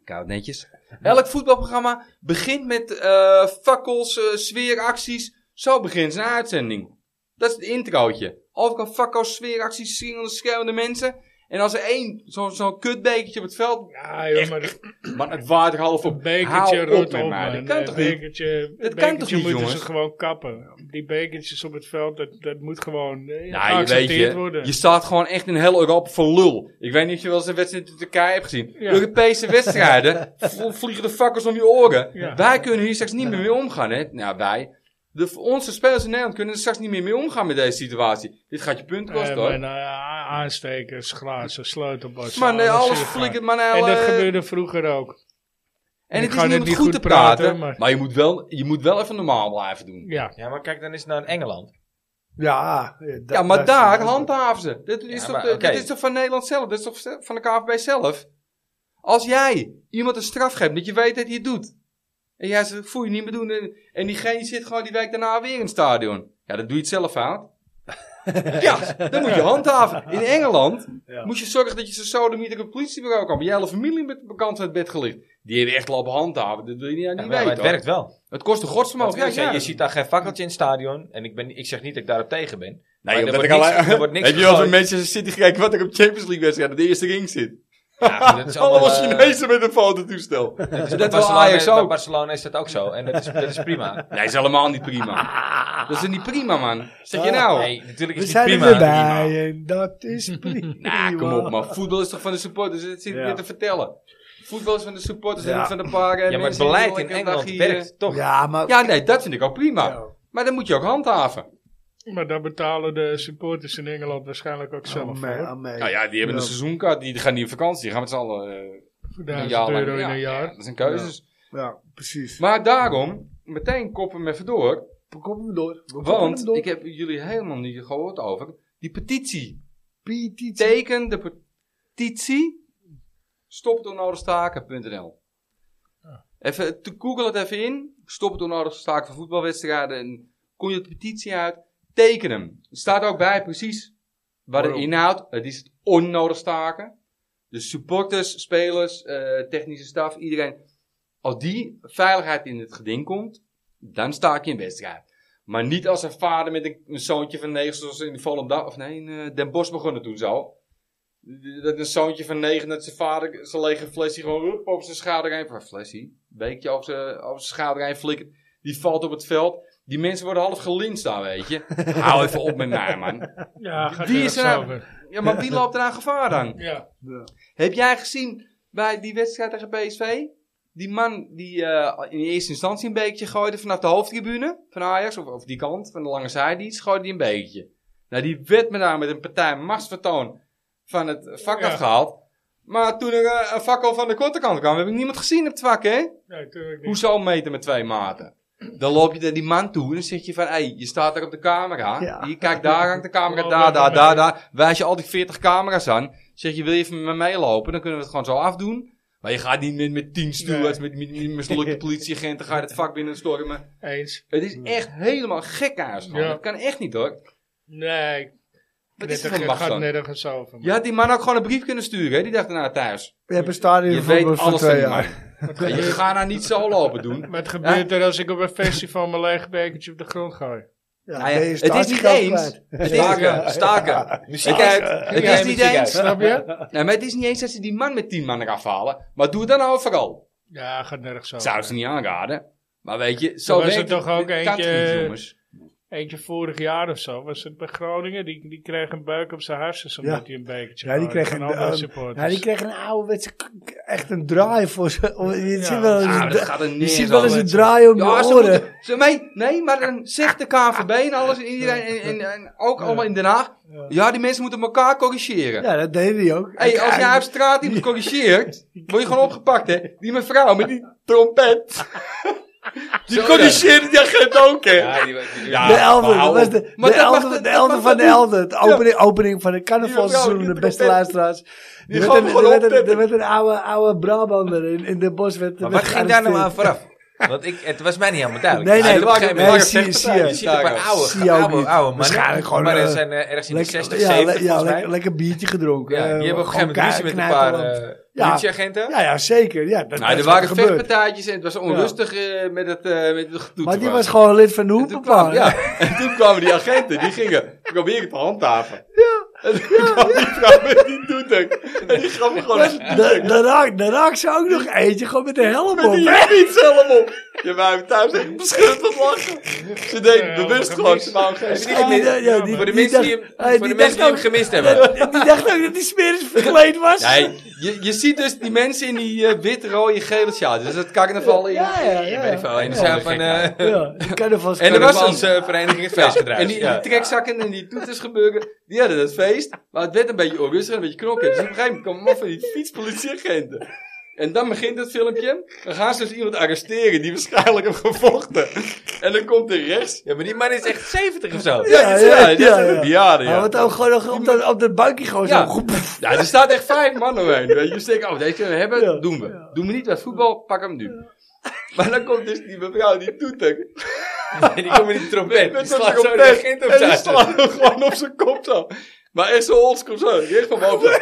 [SPEAKER 4] Koud netjes. Elk voetbalprogramma begint met eh fakkels, eh, sfeeracties. Zo begint zijn uitzending. Dat is het introotje. Overal fakkels, sfeeracties, zingende, schreeuwende mensen. En als er één, zo'n zo'n kutbekertje op het veld.
[SPEAKER 2] Ja, joh, maar
[SPEAKER 4] Maar het waard half
[SPEAKER 2] een
[SPEAKER 4] op.
[SPEAKER 2] bekertje
[SPEAKER 4] Hou
[SPEAKER 2] rood
[SPEAKER 4] op
[SPEAKER 2] man.
[SPEAKER 4] Dat kan
[SPEAKER 2] Een
[SPEAKER 4] toch niet?
[SPEAKER 2] bekertje,
[SPEAKER 4] Dat
[SPEAKER 2] een
[SPEAKER 4] kan toch
[SPEAKER 2] bekertje
[SPEAKER 4] niet,
[SPEAKER 2] moeten
[SPEAKER 4] jongens?
[SPEAKER 2] ze gewoon kappen. Die bekertjes op het veld, dat, dat moet gewoon eh,
[SPEAKER 4] Nou, je weet
[SPEAKER 2] geaccepteerd
[SPEAKER 4] je,
[SPEAKER 2] worden.
[SPEAKER 4] je staat gewoon echt in heel Europa voor lul. Ik weet niet of je wel eens een wedstrijd in Turkije hebt gezien.
[SPEAKER 2] Ja.
[SPEAKER 4] Europese wedstrijden, vliegen de vakkers om je oren.
[SPEAKER 2] Ja.
[SPEAKER 4] Wij kunnen hier straks niet meer mee omgaan, hè. Nou, wij. De, onze spelers in Nederland kunnen er straks niet meer mee omgaan met deze situatie. Dit gaat je punten kosten,
[SPEAKER 2] Eh,
[SPEAKER 4] hoor.
[SPEAKER 2] eh, aanstekers, glazen, sleutelbos.
[SPEAKER 4] Maar nee, alles flikkert maar nou...
[SPEAKER 2] En dat
[SPEAKER 4] eh,
[SPEAKER 2] gebeurde vroeger ook.
[SPEAKER 4] En
[SPEAKER 2] Ik
[SPEAKER 4] het
[SPEAKER 2] ga
[SPEAKER 4] is niet
[SPEAKER 2] het
[SPEAKER 4] het goed
[SPEAKER 2] goed
[SPEAKER 4] te praten,
[SPEAKER 2] praten,
[SPEAKER 4] maar,
[SPEAKER 2] maar-
[SPEAKER 4] je, moet wel, je moet wel even normaal blijven doen.
[SPEAKER 2] Ja,
[SPEAKER 1] Ja, maar kijk dan eens naar Engeland.
[SPEAKER 3] Ja, ja, da-
[SPEAKER 4] Ja, maar daar handhaven ze. Dit is,
[SPEAKER 1] Ja,
[SPEAKER 4] toch,
[SPEAKER 1] maar,
[SPEAKER 4] dit is toch van Nederland zelf? Dit is toch van de KVB zelf? Als jij iemand een straf geeft, dat je weet dat hij het doet. En jij zegt, voel je niet meer doen. En, en diegene zit gewoon die week daarna weer in het stadion. Ja, dan doe je het zelf fout. ja, dan moet je handhaven. In Engeland
[SPEAKER 3] Ja.
[SPEAKER 4] moet je zorgen dat je zo sodemieter op het politiebureau komt. Je hele familie met bekant van het bed gelicht. Die hebben echt lopen handhaven. Dat wil je niet,
[SPEAKER 1] Ja,
[SPEAKER 4] niet
[SPEAKER 1] maar
[SPEAKER 4] weten.
[SPEAKER 1] het
[SPEAKER 4] hoor.
[SPEAKER 1] werkt wel.
[SPEAKER 4] Het kost een godsvermogen. Ja, ja.
[SPEAKER 1] Je ziet daar geen fakkeltje in het stadion. En ik, ben, ik zeg niet dat ik daarop tegen ben.
[SPEAKER 4] Nee,
[SPEAKER 1] Maar er wordt
[SPEAKER 4] ik
[SPEAKER 1] niks-
[SPEAKER 4] alleen-
[SPEAKER 1] er wordt niks
[SPEAKER 4] Heb je
[SPEAKER 1] gegooid.
[SPEAKER 4] een Manchester City gekeken wat er op Champions League wedstrijd de eerste ring zit?
[SPEAKER 1] Ja, dat is
[SPEAKER 4] Allemaal
[SPEAKER 1] eh,
[SPEAKER 4] Chinezen met een fototoestel.
[SPEAKER 1] dat is
[SPEAKER 4] dat
[SPEAKER 1] Barcelona,
[SPEAKER 4] Ajax
[SPEAKER 1] bij
[SPEAKER 4] ook.
[SPEAKER 1] Barcelona is dat ook zo. En dat is, dat is prima.
[SPEAKER 4] Nee, is helemaal niet prima. Dat is niet prima, man. Zeg je
[SPEAKER 3] Ah,
[SPEAKER 4] nou?
[SPEAKER 1] Nee, natuurlijk
[SPEAKER 3] We
[SPEAKER 1] is het
[SPEAKER 3] zijn
[SPEAKER 1] prima.
[SPEAKER 3] dat is prima.
[SPEAKER 4] Nou, kom op, man. Voetbal is toch van de supporters? Dat zit ik
[SPEAKER 3] Ja.
[SPEAKER 4] weer te vertellen. Voetbal is van de supporters en niet van de paar eh,
[SPEAKER 1] Ja, maar het beleid in Engeland werkt toch.
[SPEAKER 3] Ja, maar...
[SPEAKER 4] Ja, nee, dat vind ik ook prima.
[SPEAKER 3] Ja.
[SPEAKER 4] Maar dan moet je ook handhaven.
[SPEAKER 2] Maar daar betalen de supporters in Engeland waarschijnlijk ook zelf
[SPEAKER 3] Oh,
[SPEAKER 2] voor.
[SPEAKER 3] oh.
[SPEAKER 4] Nou ja, die hebben
[SPEAKER 3] Ja.
[SPEAKER 4] een seizoenkaart. Die gaan niet op vakantie. Die gaan met z'n allen eh,
[SPEAKER 2] Voor
[SPEAKER 4] een
[SPEAKER 2] 1000
[SPEAKER 4] jaar lang.
[SPEAKER 2] euro in
[SPEAKER 4] Ja,
[SPEAKER 2] een jaar.
[SPEAKER 4] ja, dat zijn keuzes.
[SPEAKER 3] Ja, precies.
[SPEAKER 4] Maar daarom, meteen koppen we even door.
[SPEAKER 3] We komen hem door. We
[SPEAKER 4] Want
[SPEAKER 3] door.
[SPEAKER 4] ik heb jullie helemaal niet gehoord over die petitie.
[SPEAKER 3] Petitie.
[SPEAKER 4] Teken de petitie stopdoornodigstaken.nl Even, te google het even in. Stop het onnodig staken van voetbalwedstrijden. En kom je de petitie uit. Teken hem. Er staat ook bij precies wat het inhoudt. Het is het onnodig staken. Dus supporters, spelers, eh, technische staf, iedereen. Als die veiligheid in het geding komt. dan sta ik in wedstrijd. Maar niet als een vader met een, een zoontje van negen, zoals in Volendam, of nee, in eh, Den Bosch begonnen toen zo. Dat een zoontje van negen, dat zijn vader zijn lege flesje gewoon op zijn schouder heen, flesje, beekje over zijn, over zijn schouder heen flikkert. Die valt op het veld. Die mensen worden half gelinst daar, weet je. Hou even op met mij, man.
[SPEAKER 2] Ja, gaat
[SPEAKER 4] Wie
[SPEAKER 2] er
[SPEAKER 4] is er. Ja, maar wie loopt er aan gevaar dan?
[SPEAKER 2] Ja.
[SPEAKER 4] Heb jij gezien bij die wedstrijd tegen PSV? Die man die eh, in eerste instantie een beekje gooide vanaf de hoofdtribune van Ajax, of, of die kant van de lange zijdienst, gooide die een beekje. Nou, die werd me daar met een partij machtsvertoon van het vak
[SPEAKER 2] Ja.
[SPEAKER 4] afgehaald. Maar toen er eh, een fakkel van de korte kant kwam, heb ik niemand gezien op het vak, hè?
[SPEAKER 2] Nee, natuurlijk niet.
[SPEAKER 4] Hoezo meten met twee maten? Dan loop je naar die man toe en dan zeg je van, hé, hey, je staat daar op de camera.
[SPEAKER 3] Ja.
[SPEAKER 4] Hier, kijk, daar hangt de camera,
[SPEAKER 2] Loop
[SPEAKER 4] daar, daar, daar, daar. Wijs je al die 40 camera's aan. Zeg je, wil je even met me meelopen? Dan kunnen we het gewoon zo afdoen. Maar je gaat niet met, met 10 stewards, met, met, met mislukte politieagenten, ga je het vak binnen stormen.
[SPEAKER 2] Eens.
[SPEAKER 4] Het is echt helemaal gek huis.
[SPEAKER 2] Ja.
[SPEAKER 4] Dat kan echt niet hoor.
[SPEAKER 2] Nee.
[SPEAKER 4] Wat is er
[SPEAKER 2] Het gaat
[SPEAKER 4] dan?
[SPEAKER 2] nergens over.
[SPEAKER 4] Je had die man ook gewoon een brief kunnen sturen, hè? Die dacht daarna thuis.
[SPEAKER 3] Je hebt een stadion
[SPEAKER 4] Je
[SPEAKER 3] voor,
[SPEAKER 4] weet
[SPEAKER 3] voor
[SPEAKER 4] alles van
[SPEAKER 3] twee jaar.
[SPEAKER 4] Je gaat nou niet zo lopen doen.
[SPEAKER 2] wat gebeurt er als ik op een festival mijn lege bekertje op de grond gooi?
[SPEAKER 3] Ja,
[SPEAKER 4] Nou
[SPEAKER 3] je
[SPEAKER 4] het is niet eens. Het is,
[SPEAKER 1] Staken,
[SPEAKER 4] staken.
[SPEAKER 1] Muziek uit.
[SPEAKER 4] het is niet eens.
[SPEAKER 2] Snap je?
[SPEAKER 4] Nee, maar het is niet eens dat ze die man met tien man eraf halen. Maar doe het dan overal.
[SPEAKER 2] Ja, gaat nergens over.
[SPEAKER 4] zou ze niet aanraden. Maar weet je, zo
[SPEAKER 2] was
[SPEAKER 4] werkt
[SPEAKER 2] er toch ook eentje-. Eentje vorig jaar of zo was het bij Groningen. Die, die kreeg een buik op zijn hersens omdat
[SPEAKER 3] Ja.
[SPEAKER 2] hij een bekertje
[SPEAKER 3] Ja, die kreeg een,
[SPEAKER 2] supporters.
[SPEAKER 3] ja, die kreeg een ouderwetse, echt een draai voor ze. Je
[SPEAKER 2] Ja.
[SPEAKER 3] ziet wel eens, een
[SPEAKER 4] dat
[SPEAKER 3] dra-
[SPEAKER 4] gaat er
[SPEAKER 3] je ziet wel eens een draai om
[SPEAKER 4] Ja,
[SPEAKER 3] je
[SPEAKER 4] ze
[SPEAKER 3] oren.
[SPEAKER 4] moeten, ze mee, nee, maar dan zegt de KVB en alles en iedereen, en, en, en ook allemaal in Den Haag. Ja, die mensen moeten elkaar corrigeren.
[SPEAKER 3] Ja, dat deed hij ook.
[SPEAKER 4] Hey, als jij op straat iemand corrigeert, word je gewoon opgepakt, hè? Die mevrouw met die trompet. Die corrigeerde die agent ook, hè?
[SPEAKER 1] Ja, die, die,
[SPEAKER 4] Ja,
[SPEAKER 3] de elder,
[SPEAKER 4] maar
[SPEAKER 3] dat was de, de elder, de elder van de elder. De opening, opening van het carnavalseizoen, de beste luisteraars.
[SPEAKER 4] Die
[SPEAKER 3] Er werd, een, oude, oude Brabander in, in de bos. Werd,
[SPEAKER 1] Maar
[SPEAKER 3] werd
[SPEAKER 1] wat ging daar nou aan vooraf? Want ik, het was mij niet helemaal duidelijk.
[SPEAKER 3] Nee, nee,
[SPEAKER 1] een gegeven
[SPEAKER 3] nee, zie zie je.
[SPEAKER 1] Je ziet een paar oude, oude, oude mannen.
[SPEAKER 3] Waarschijnlijk gewoon,
[SPEAKER 1] Maar
[SPEAKER 3] eh,
[SPEAKER 1] er zijn eh, ergens in de 60,
[SPEAKER 3] Lekker, ja,
[SPEAKER 1] 70
[SPEAKER 3] le- ja, lekker, biertje gedronken.
[SPEAKER 1] Ja,
[SPEAKER 3] eh,
[SPEAKER 1] die hebben op een gegeven moment ruzie met een paar eh, politieagenten.
[SPEAKER 3] Ja, ja, zeker. Ja, dat,
[SPEAKER 4] Nou,
[SPEAKER 3] dat
[SPEAKER 4] er waren vechtpartijtjes en het was onrustig eh, met het, eh met het getoeter.
[SPEAKER 3] Maar die was gewoon lid van de
[SPEAKER 4] En toen kwamen,
[SPEAKER 3] hoepenplan.
[SPEAKER 4] ja, en toen kwamen die agenten, die gingen proberen te handhaven. Ja. En toen kwam die vrouw met die toeter. En die gaf me gewoon een
[SPEAKER 3] Daar daar raakt daar raakt ze ook nog eentje, gewoon met de helm
[SPEAKER 4] met
[SPEAKER 3] op.
[SPEAKER 4] die
[SPEAKER 3] hè?
[SPEAKER 4] fiets helemaal op. Je wij hebben thuis echt van lachen. Ze deed
[SPEAKER 2] Ja,
[SPEAKER 4] bewust gewoon, ze wou geen?
[SPEAKER 3] Ja, die-
[SPEAKER 1] voor de mensen die hem, voor de mensen die hem gemist hebben.
[SPEAKER 3] Die dacht ook dat die smerig verkleed was.
[SPEAKER 4] Nee, je, je ziet dus die mensen in die eh, wit, rode, gele sjaal. Dus het carnaval in.
[SPEAKER 3] Ja, ja,
[SPEAKER 1] Ik
[SPEAKER 3] ja.
[SPEAKER 1] in zaal van eh
[SPEAKER 3] Ja, carnavals.
[SPEAKER 4] En er was
[SPEAKER 1] Carnavalse vereniging het feestgedruis.
[SPEAKER 4] en die,
[SPEAKER 1] Ja.
[SPEAKER 4] die trekzakken en die toeters gebeuren, die hadden dat feest. Maar het werd een beetje onrustig, een beetje knokken. Dus op een gegeven moment komen allemaal van die fietspolitieagenten. En dan begint het filmpje. Dan gaan ze dus iemand arresteren die waarschijnlijk heeft gevochten. En dan komt er rechts.
[SPEAKER 1] Ja, maar die man is echt 70 of zo.
[SPEAKER 4] Ja,
[SPEAKER 3] Ja,
[SPEAKER 4] ja,
[SPEAKER 3] ja,
[SPEAKER 4] ja, dat
[SPEAKER 3] ja,
[SPEAKER 4] is
[SPEAKER 3] ja.
[SPEAKER 4] een bejaarde,
[SPEAKER 3] Ja,
[SPEAKER 4] ja.
[SPEAKER 3] want ook gewoon op dat, op dat buikje gewoon
[SPEAKER 4] Ja.
[SPEAKER 3] zo.
[SPEAKER 4] Ja, er staat echt vijf man omheen. Weet je, ik, oh, deze kunnen we hebben,
[SPEAKER 3] Ja.
[SPEAKER 4] doen we. Doen we niet wat voetbal, pak hem nu. Maar dan komt dus die mevrouw die toeter.
[SPEAKER 1] Die komt met die trompet.
[SPEAKER 4] Met
[SPEAKER 1] Die slaat zo de agent op
[SPEAKER 4] En die slaat hem gewoon op zijn kop zo. Maar echt zo oldschool zo. Echt van boven.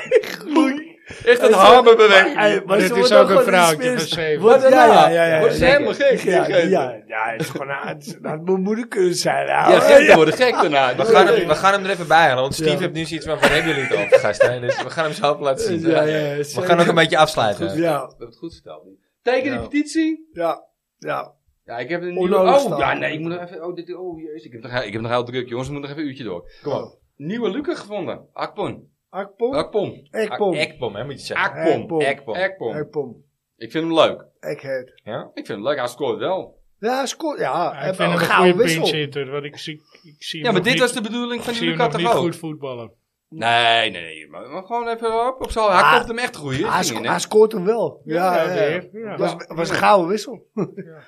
[SPEAKER 4] Echt een hamerbeweging.
[SPEAKER 2] Maar
[SPEAKER 3] ze
[SPEAKER 2] dit is ook een vrouwtje van zeven.
[SPEAKER 3] Wordt-
[SPEAKER 4] Wat
[SPEAKER 3] Ja, ja, ja. ja,
[SPEAKER 4] Wordt ze helemaal gek,
[SPEAKER 3] Ja, ja, ja, het is gewoon, dat moet moeder kunnen zijn.
[SPEAKER 4] Ja, agenten worden gek daarna.
[SPEAKER 1] We gaan, hem, we gaan hem er even bij halen, want Steve
[SPEAKER 3] Ja.
[SPEAKER 1] heeft nu zoiets van, waar hebben jullie het over, gasten? Dus we gaan hem zo laten zien.
[SPEAKER 3] Ja, ja,
[SPEAKER 1] we
[SPEAKER 3] zeker.
[SPEAKER 1] gaan ook een beetje afsluiten.
[SPEAKER 3] Ja,
[SPEAKER 4] We hebben het goed verteld. Teken die
[SPEAKER 3] Ja.
[SPEAKER 4] petitie.
[SPEAKER 3] ja, ja.
[SPEAKER 4] Ja, ik heb een nieuwe... Oh, ja, nee, ik moet nog even... Oh, dit, oh jezus, ik heb nog, ik heb nog heel druk, jongens. We moeten nog even een uurtje door.
[SPEAKER 1] Kom op.
[SPEAKER 4] Nieuwe Luca gevonden. Akpon.
[SPEAKER 3] Akpom?
[SPEAKER 4] Akpom.
[SPEAKER 3] Ekpom.
[SPEAKER 1] Ekpom, hè, moet je zeggen.
[SPEAKER 4] Akpom.
[SPEAKER 3] Ekpom.
[SPEAKER 1] Ekpom.
[SPEAKER 3] Ekpom.
[SPEAKER 4] Ik vind hem leuk.
[SPEAKER 3] Egghead.
[SPEAKER 1] Ja?
[SPEAKER 4] Ik vind hem leuk. Hij scoort wel.
[SPEAKER 3] Ja, scoort. Ja, hij
[SPEAKER 2] ik
[SPEAKER 3] heeft
[SPEAKER 2] vind hem
[SPEAKER 3] een
[SPEAKER 2] goede
[SPEAKER 3] wissel.
[SPEAKER 2] want ik zie, ik zie
[SPEAKER 4] Ja, maar dit
[SPEAKER 2] niet-
[SPEAKER 4] was de bedoeling van
[SPEAKER 2] ik
[SPEAKER 4] die
[SPEAKER 2] zie hem
[SPEAKER 4] Luca
[SPEAKER 2] niet goed voetballen.
[SPEAKER 4] Nee, nee, nee. Maar, maar gewoon even op, op zo. Hij
[SPEAKER 3] Ah,
[SPEAKER 4] komt hem echt goed.
[SPEAKER 3] Hij, sco- hij scoort hem wel. Ja,
[SPEAKER 2] Ja,
[SPEAKER 3] ja,
[SPEAKER 2] weer, ja.
[SPEAKER 3] Was, was een gouden wissel.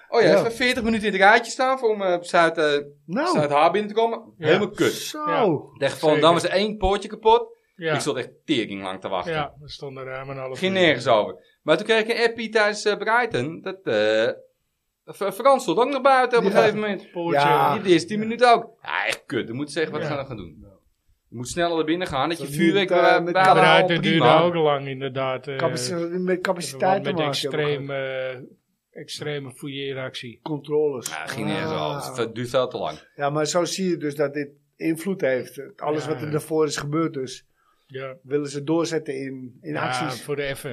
[SPEAKER 4] Oh ja,
[SPEAKER 3] Ja.
[SPEAKER 4] even 40 minuten in het rijtje staan voor om eh, op Zuid, eh
[SPEAKER 3] Nou,
[SPEAKER 4] Zuid-Haar binnen te komen.
[SPEAKER 2] Ja.
[SPEAKER 4] Helemaal kut.
[SPEAKER 3] zo.
[SPEAKER 2] Ja.
[SPEAKER 4] Echt van, dan was er één poortje kapot.
[SPEAKER 2] Ja,
[SPEAKER 4] Ik stond echt tering lang te wachten.
[SPEAKER 2] ja we stonden ruim een half
[SPEAKER 4] Ging nergens over. Maar toen kreeg ik een appie tijdens eh, Brighton. Dat eh F- Frans stond ook nog buiten op een
[SPEAKER 3] Ja.
[SPEAKER 4] gegeven moment.
[SPEAKER 2] Poortje.
[SPEAKER 3] Ja.
[SPEAKER 4] Die de eerste 10 minuten ook. Ja, echt kut. Dan moeten ze zeggen wat
[SPEAKER 2] Ja.
[SPEAKER 4] ze gaan gaan doen. Je moet sneller naar binnen gaan. Dat je vuurwerk
[SPEAKER 3] moet, eh,
[SPEAKER 4] bij al
[SPEAKER 2] Brighton duurde ook lang inderdaad. eh,
[SPEAKER 3] Capaci- met capaciteit te
[SPEAKER 2] met extreem extreme fouilleeractie.
[SPEAKER 3] Controles.
[SPEAKER 4] Ja, ging nergens
[SPEAKER 3] Ah.
[SPEAKER 4] over. Het duurt veel te lang.
[SPEAKER 3] Ja, maar zo zie je dus dat dit invloed heeft. Alles
[SPEAKER 2] Ja.
[SPEAKER 3] wat er daarvoor is gebeurd dus.
[SPEAKER 2] Ja,
[SPEAKER 3] Willen ze doorzetten in, in
[SPEAKER 2] ja
[SPEAKER 3] acties
[SPEAKER 2] voor de F.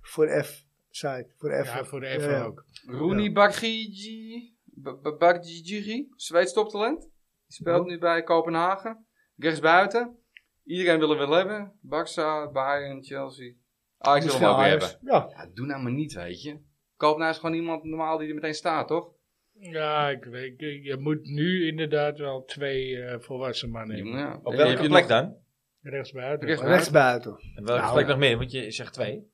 [SPEAKER 3] voor F-site. Voor F.
[SPEAKER 2] Ja, voor de F
[SPEAKER 3] Ja.
[SPEAKER 2] ook.
[SPEAKER 4] Rooney Bagigi, B- B- Bagigi, Zweeds toptalent. Die speelt nu bij Kopenhagen. Rechtsbuiten. Iedereen wil hem wel hebben. Barça, Bayern, Chelsea. Ah, ik wil hem ook weer
[SPEAKER 3] Ajax.
[SPEAKER 4] hebben.
[SPEAKER 3] Ja.
[SPEAKER 4] Ja, doe nou maar niet, weet je. Kopenhagen is gewoon iemand normaal die er meteen staat, toch?
[SPEAKER 2] Ja, ik weet, je moet nu inderdaad wel twee eh, volwassen mannen hebben.
[SPEAKER 4] Ja.
[SPEAKER 1] Op welke
[SPEAKER 4] heb je
[SPEAKER 1] plek
[SPEAKER 4] nog-
[SPEAKER 1] dan?
[SPEAKER 2] Rechtsbuiten.
[SPEAKER 4] Rechtsbuiten.
[SPEAKER 1] En welke
[SPEAKER 3] Nou, ja.
[SPEAKER 1] nog meer? Want je zegt twee.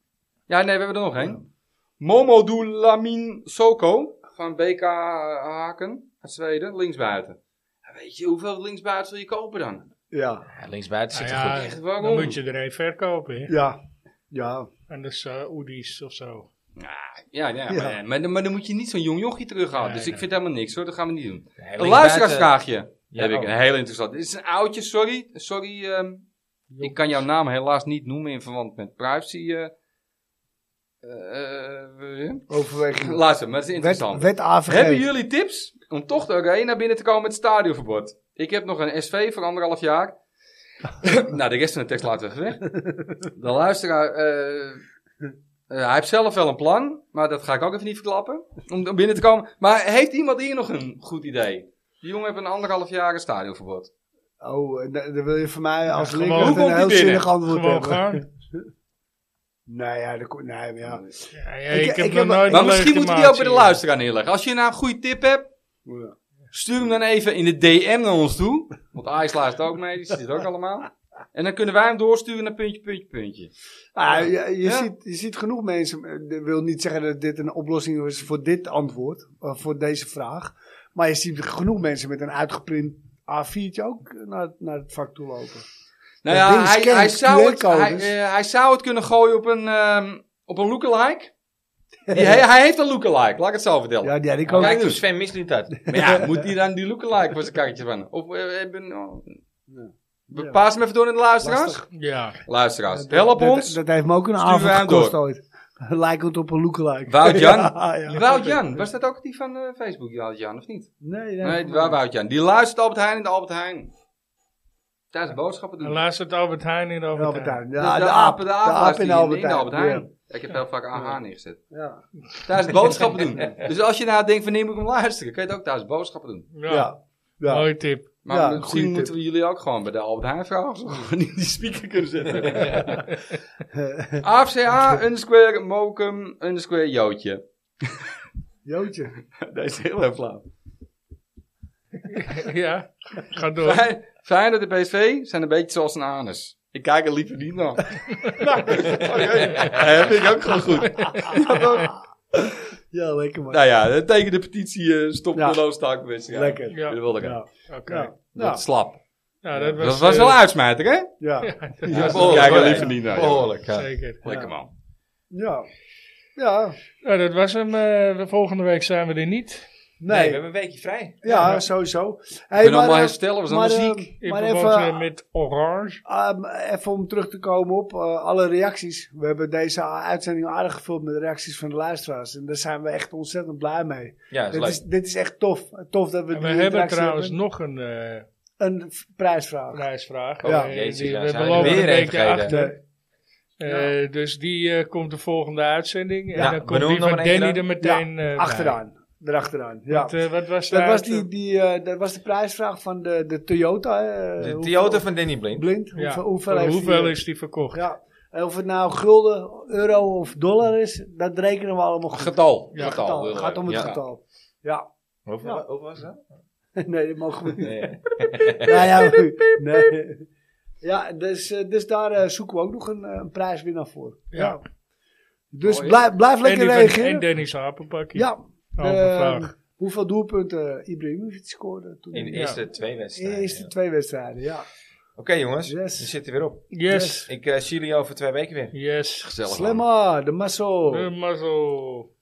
[SPEAKER 4] Ja, nee, we hebben er nog één. Momodou Lamin Soko van BK Haken uit Zweden, linksbuiten. Ja, weet je, hoeveel linksbuiten wil je kopen dan?
[SPEAKER 3] Ja.
[SPEAKER 1] Ja, linksbuiten zit
[SPEAKER 2] Nou
[SPEAKER 1] er
[SPEAKER 2] ja,
[SPEAKER 1] goed.
[SPEAKER 4] Echt,
[SPEAKER 2] dan
[SPEAKER 4] waarom?
[SPEAKER 2] moet je er een verkopen.
[SPEAKER 3] Ja. Ja.
[SPEAKER 2] Anders uh, Oedies of zo.
[SPEAKER 4] Ja, ja, ja,
[SPEAKER 3] Ja.
[SPEAKER 4] Maar, maar, dan- maar dan moet je niet zo'n jong jochie terughalen. Dus ik vind helemaal niks hoor, dat gaan we niet doen.
[SPEAKER 1] Ja,
[SPEAKER 4] Een luisteraarsvraagje
[SPEAKER 1] Ja,
[SPEAKER 4] heb ik,
[SPEAKER 1] oh.
[SPEAKER 4] een heel interessant. Dit is een oudje, sorry. Sorry, ehm, ik kan jouw naam helaas niet noemen in verband met privacy. eh, eh,
[SPEAKER 3] Overweging.
[SPEAKER 4] luister, maar het is interessant.
[SPEAKER 3] wet.
[SPEAKER 4] Hebben jullie tips om toch de arena binnen te komen met stadionverbod? Ik heb nog een SV voor anderhalf jaar. nou, de rest van de tekst laten we weg. De luisteraar, hij heeft zelf wel een plan, maar dat ga ik ook even niet verklappen. Om om binnen te komen. Maar heeft iemand hier nog een goed idee? Die jongen heeft een anderhalf jaar een stadionverbod.
[SPEAKER 3] Oh, da- dan wil je van mij als
[SPEAKER 2] Ja,
[SPEAKER 3] link
[SPEAKER 2] gewoon-
[SPEAKER 3] echt
[SPEAKER 4] Hoe komt
[SPEAKER 3] een heel
[SPEAKER 4] binnen?
[SPEAKER 3] zinnig antwoord
[SPEAKER 2] Gewoon
[SPEAKER 3] hebben.
[SPEAKER 2] gaan.
[SPEAKER 3] Nee, ja, dat, ko- nee, maar ja.
[SPEAKER 2] Ja, ja,
[SPEAKER 3] Ik-
[SPEAKER 2] ik, heb
[SPEAKER 3] ik
[SPEAKER 2] nog
[SPEAKER 3] heb-
[SPEAKER 2] nooit
[SPEAKER 4] Maar misschien moeten we die ook bij de luisteraar neerleggen. Als je nou een goede tip hebt,
[SPEAKER 3] Ja.
[SPEAKER 4] stuur hem dan even in de DM naar ons toe. Want Ajax luistert ook mee, die zit ook allemaal. En dan kunnen wij hem doorsturen naar puntje, puntje, puntje.
[SPEAKER 3] Ah, je je,
[SPEAKER 4] Ja.
[SPEAKER 3] Ziet, je ziet genoeg mensen. eh, Dat wil niet zeggen dat dit een oplossing is voor dit antwoord, eh, voor deze vraag. Maar je ziet genoeg mensen met een uitgeprint A4'tje ook naar, naar het vak toe lopen.
[SPEAKER 4] Nou ja, hij, hij, zou het, hij, eh, hij zou het kunnen gooien op een, ehm, op een lookalike. Die, hij, hij heeft een lookalike, laat ik het zo vertellen.
[SPEAKER 3] Ja, die had ik
[SPEAKER 1] Oh,
[SPEAKER 3] ook.
[SPEAKER 1] Kijk, dus Sven mist niet uit.
[SPEAKER 4] Maar ja, moet hij dan die lookalike voor zijn karretje van? Of eh, hebben... Oh.
[SPEAKER 3] Ja.
[SPEAKER 4] We Paas hem even door naar de luisteraars.
[SPEAKER 3] Lastig.
[SPEAKER 2] Ja,
[SPEAKER 4] Luisteraars,
[SPEAKER 3] Dat-
[SPEAKER 4] help
[SPEAKER 3] dat,
[SPEAKER 4] ons.
[SPEAKER 3] Dat, heeft me ook een avond gekost ooit. Lijkt het op een lookalike.
[SPEAKER 4] Wout-Jan?
[SPEAKER 3] ja, ja.
[SPEAKER 4] Die Wout-Jan, was dat ook die van eh, Facebook, Wout-Jan, of niet?
[SPEAKER 3] Nee, nee.
[SPEAKER 4] Nee, die was Wout-Jan. Die luistert Albert Heijn in de Albert Heijn. Tijdens boodschappen doen.
[SPEAKER 2] luistert Albert Heijn in Albert,
[SPEAKER 3] Albert
[SPEAKER 2] Heijn.
[SPEAKER 3] Heijn.
[SPEAKER 4] Dus
[SPEAKER 3] Ja,
[SPEAKER 4] de,
[SPEAKER 3] de
[SPEAKER 4] aap. de aap,
[SPEAKER 3] De aap
[SPEAKER 4] luistert
[SPEAKER 3] in
[SPEAKER 4] hier
[SPEAKER 3] Albert
[SPEAKER 4] in de Albert
[SPEAKER 3] Heijn.
[SPEAKER 4] Heijn. Ik heb heel vaak AH neergezet.
[SPEAKER 3] Ja.
[SPEAKER 4] Tijdens boodschappen doen. Dus als je nou denkt, wanneer moet ik hem luisteren? Kun je het ook thuis boodschappen doen.
[SPEAKER 2] Ja,
[SPEAKER 3] Ja.
[SPEAKER 2] Mooie tip.
[SPEAKER 4] Maar
[SPEAKER 3] Ja,
[SPEAKER 4] misschien moeten we jullie ook gewoon bij de Albert Heijn vragen. Of we niet die speaker kunnen zetten. AFCA, underscore, mokum, underscore, jootje.
[SPEAKER 3] Jootje.
[SPEAKER 4] Deze is heel erg flauw.
[SPEAKER 2] ja, ga door.
[SPEAKER 4] Fijn, Feyenoord en PSV zijn een beetje zoals een anus. Ik kijk er liever niet naar. Dat vind ik ook gewoon goed. Ja?
[SPEAKER 3] Ja, lekker man.
[SPEAKER 4] Nou ja, tegen de petitie uh, stop
[SPEAKER 3] Ja.
[SPEAKER 4] de loonstakenwedstrijd.
[SPEAKER 3] Lekker.
[SPEAKER 2] Ja.
[SPEAKER 4] Dat wilde ik.
[SPEAKER 3] Ja.
[SPEAKER 2] Oké.
[SPEAKER 3] Ja.
[SPEAKER 4] Dat
[SPEAKER 3] Ja.
[SPEAKER 4] is slap.
[SPEAKER 2] Nou, dat was,
[SPEAKER 4] Dat was
[SPEAKER 2] eh,
[SPEAKER 4] wel uitsmijter, hè?
[SPEAKER 3] Ja.
[SPEAKER 2] Ja,
[SPEAKER 4] Ja, kijk
[SPEAKER 1] hoor.
[SPEAKER 4] liever niet naar.
[SPEAKER 1] Behoorlijk, ja.
[SPEAKER 2] Zeker.
[SPEAKER 4] Lekker man.
[SPEAKER 3] Ja. Ja.
[SPEAKER 2] Nou, dat was hem. eh, de volgende week zijn we er niet.
[SPEAKER 1] Nee,
[SPEAKER 3] Nee.
[SPEAKER 1] we hebben een weekje vrij.
[SPEAKER 3] Ja, sowieso.
[SPEAKER 4] We
[SPEAKER 3] Hey,
[SPEAKER 4] kunnen allemaal
[SPEAKER 3] eh,
[SPEAKER 4] herstellen, we zijn
[SPEAKER 3] maar,
[SPEAKER 4] ziek.
[SPEAKER 3] eh,
[SPEAKER 2] In
[SPEAKER 3] maar
[SPEAKER 2] verband
[SPEAKER 3] even,
[SPEAKER 2] eh, met Orange.
[SPEAKER 3] um, even om terug te komen op eh, alle reacties. We hebben deze uitzending aardig gevuld met reacties van de luisteraars. En daar zijn we echt ontzettend blij mee.
[SPEAKER 1] Ja, is
[SPEAKER 3] Dit is, dit is echt tof. Tof dat we
[SPEAKER 2] En we hebben trouwens
[SPEAKER 3] hebben.
[SPEAKER 2] nog een eh,
[SPEAKER 3] Een prijsvraag.
[SPEAKER 2] prijsvraag.
[SPEAKER 3] Ja.
[SPEAKER 2] Eh,
[SPEAKER 1] Jezus,
[SPEAKER 2] die,
[SPEAKER 1] ja,
[SPEAKER 2] we
[SPEAKER 1] we weer
[SPEAKER 2] een beetje achter. Eh, Dus die eh, komt de volgende uitzending. En
[SPEAKER 1] Ja,
[SPEAKER 2] dan
[SPEAKER 1] we
[SPEAKER 2] komt die
[SPEAKER 1] nog
[SPEAKER 2] van Danny
[SPEAKER 1] dan.
[SPEAKER 2] er meteen eh.
[SPEAKER 3] Achteraan. Erachteraan. Ja.
[SPEAKER 2] Wat, eh, wat was
[SPEAKER 3] dat, was die, die, eh, dat was de prijsvraag van de, de Toyota. eh,
[SPEAKER 1] De
[SPEAKER 3] hoeveel-
[SPEAKER 1] Toyota van Danny Blind.
[SPEAKER 3] Blind.
[SPEAKER 2] Ja.
[SPEAKER 3] Hoeveel, heeft
[SPEAKER 2] hoeveel
[SPEAKER 3] die,
[SPEAKER 2] is die verkocht?
[SPEAKER 3] Ja. En of het nou gulden, euro of dollar is, dat rekenen we allemaal goed.
[SPEAKER 4] Getal.
[SPEAKER 2] Ja,
[SPEAKER 4] getal.
[SPEAKER 3] Het gaat om het
[SPEAKER 4] Ja.
[SPEAKER 3] getal. Ja.
[SPEAKER 1] Hoeveel,
[SPEAKER 3] Ja.
[SPEAKER 1] hoeveel was dat?
[SPEAKER 3] nee, dat mogen we niet.
[SPEAKER 1] Nee.
[SPEAKER 3] nou ja, nee. Ja, dus, eh, dus daar eh, zoeken we ook nog een, eh, een prijswinnaar voor.
[SPEAKER 2] Ja.
[SPEAKER 3] Dus blijf, blijf lekker reageren.
[SPEAKER 2] en Danny Sapenpakje.
[SPEAKER 3] ja.
[SPEAKER 2] Vraag.
[SPEAKER 3] hoeveel doelpunten Ibrahimovic scoorde toen?
[SPEAKER 1] In de
[SPEAKER 2] Ja.
[SPEAKER 1] eerste twee
[SPEAKER 3] de
[SPEAKER 1] wedstrijden.
[SPEAKER 3] eerste
[SPEAKER 1] ja.
[SPEAKER 3] twee wedstrijden, ja.
[SPEAKER 1] Oké jongens,
[SPEAKER 3] Yes.
[SPEAKER 1] we zitten weer op.
[SPEAKER 2] Yes.
[SPEAKER 1] Ik eh, zie jullie over twee weken weer.
[SPEAKER 2] Yes.
[SPEAKER 4] Gezellig.
[SPEAKER 3] Slemma, de Masso.
[SPEAKER 2] De mazzel.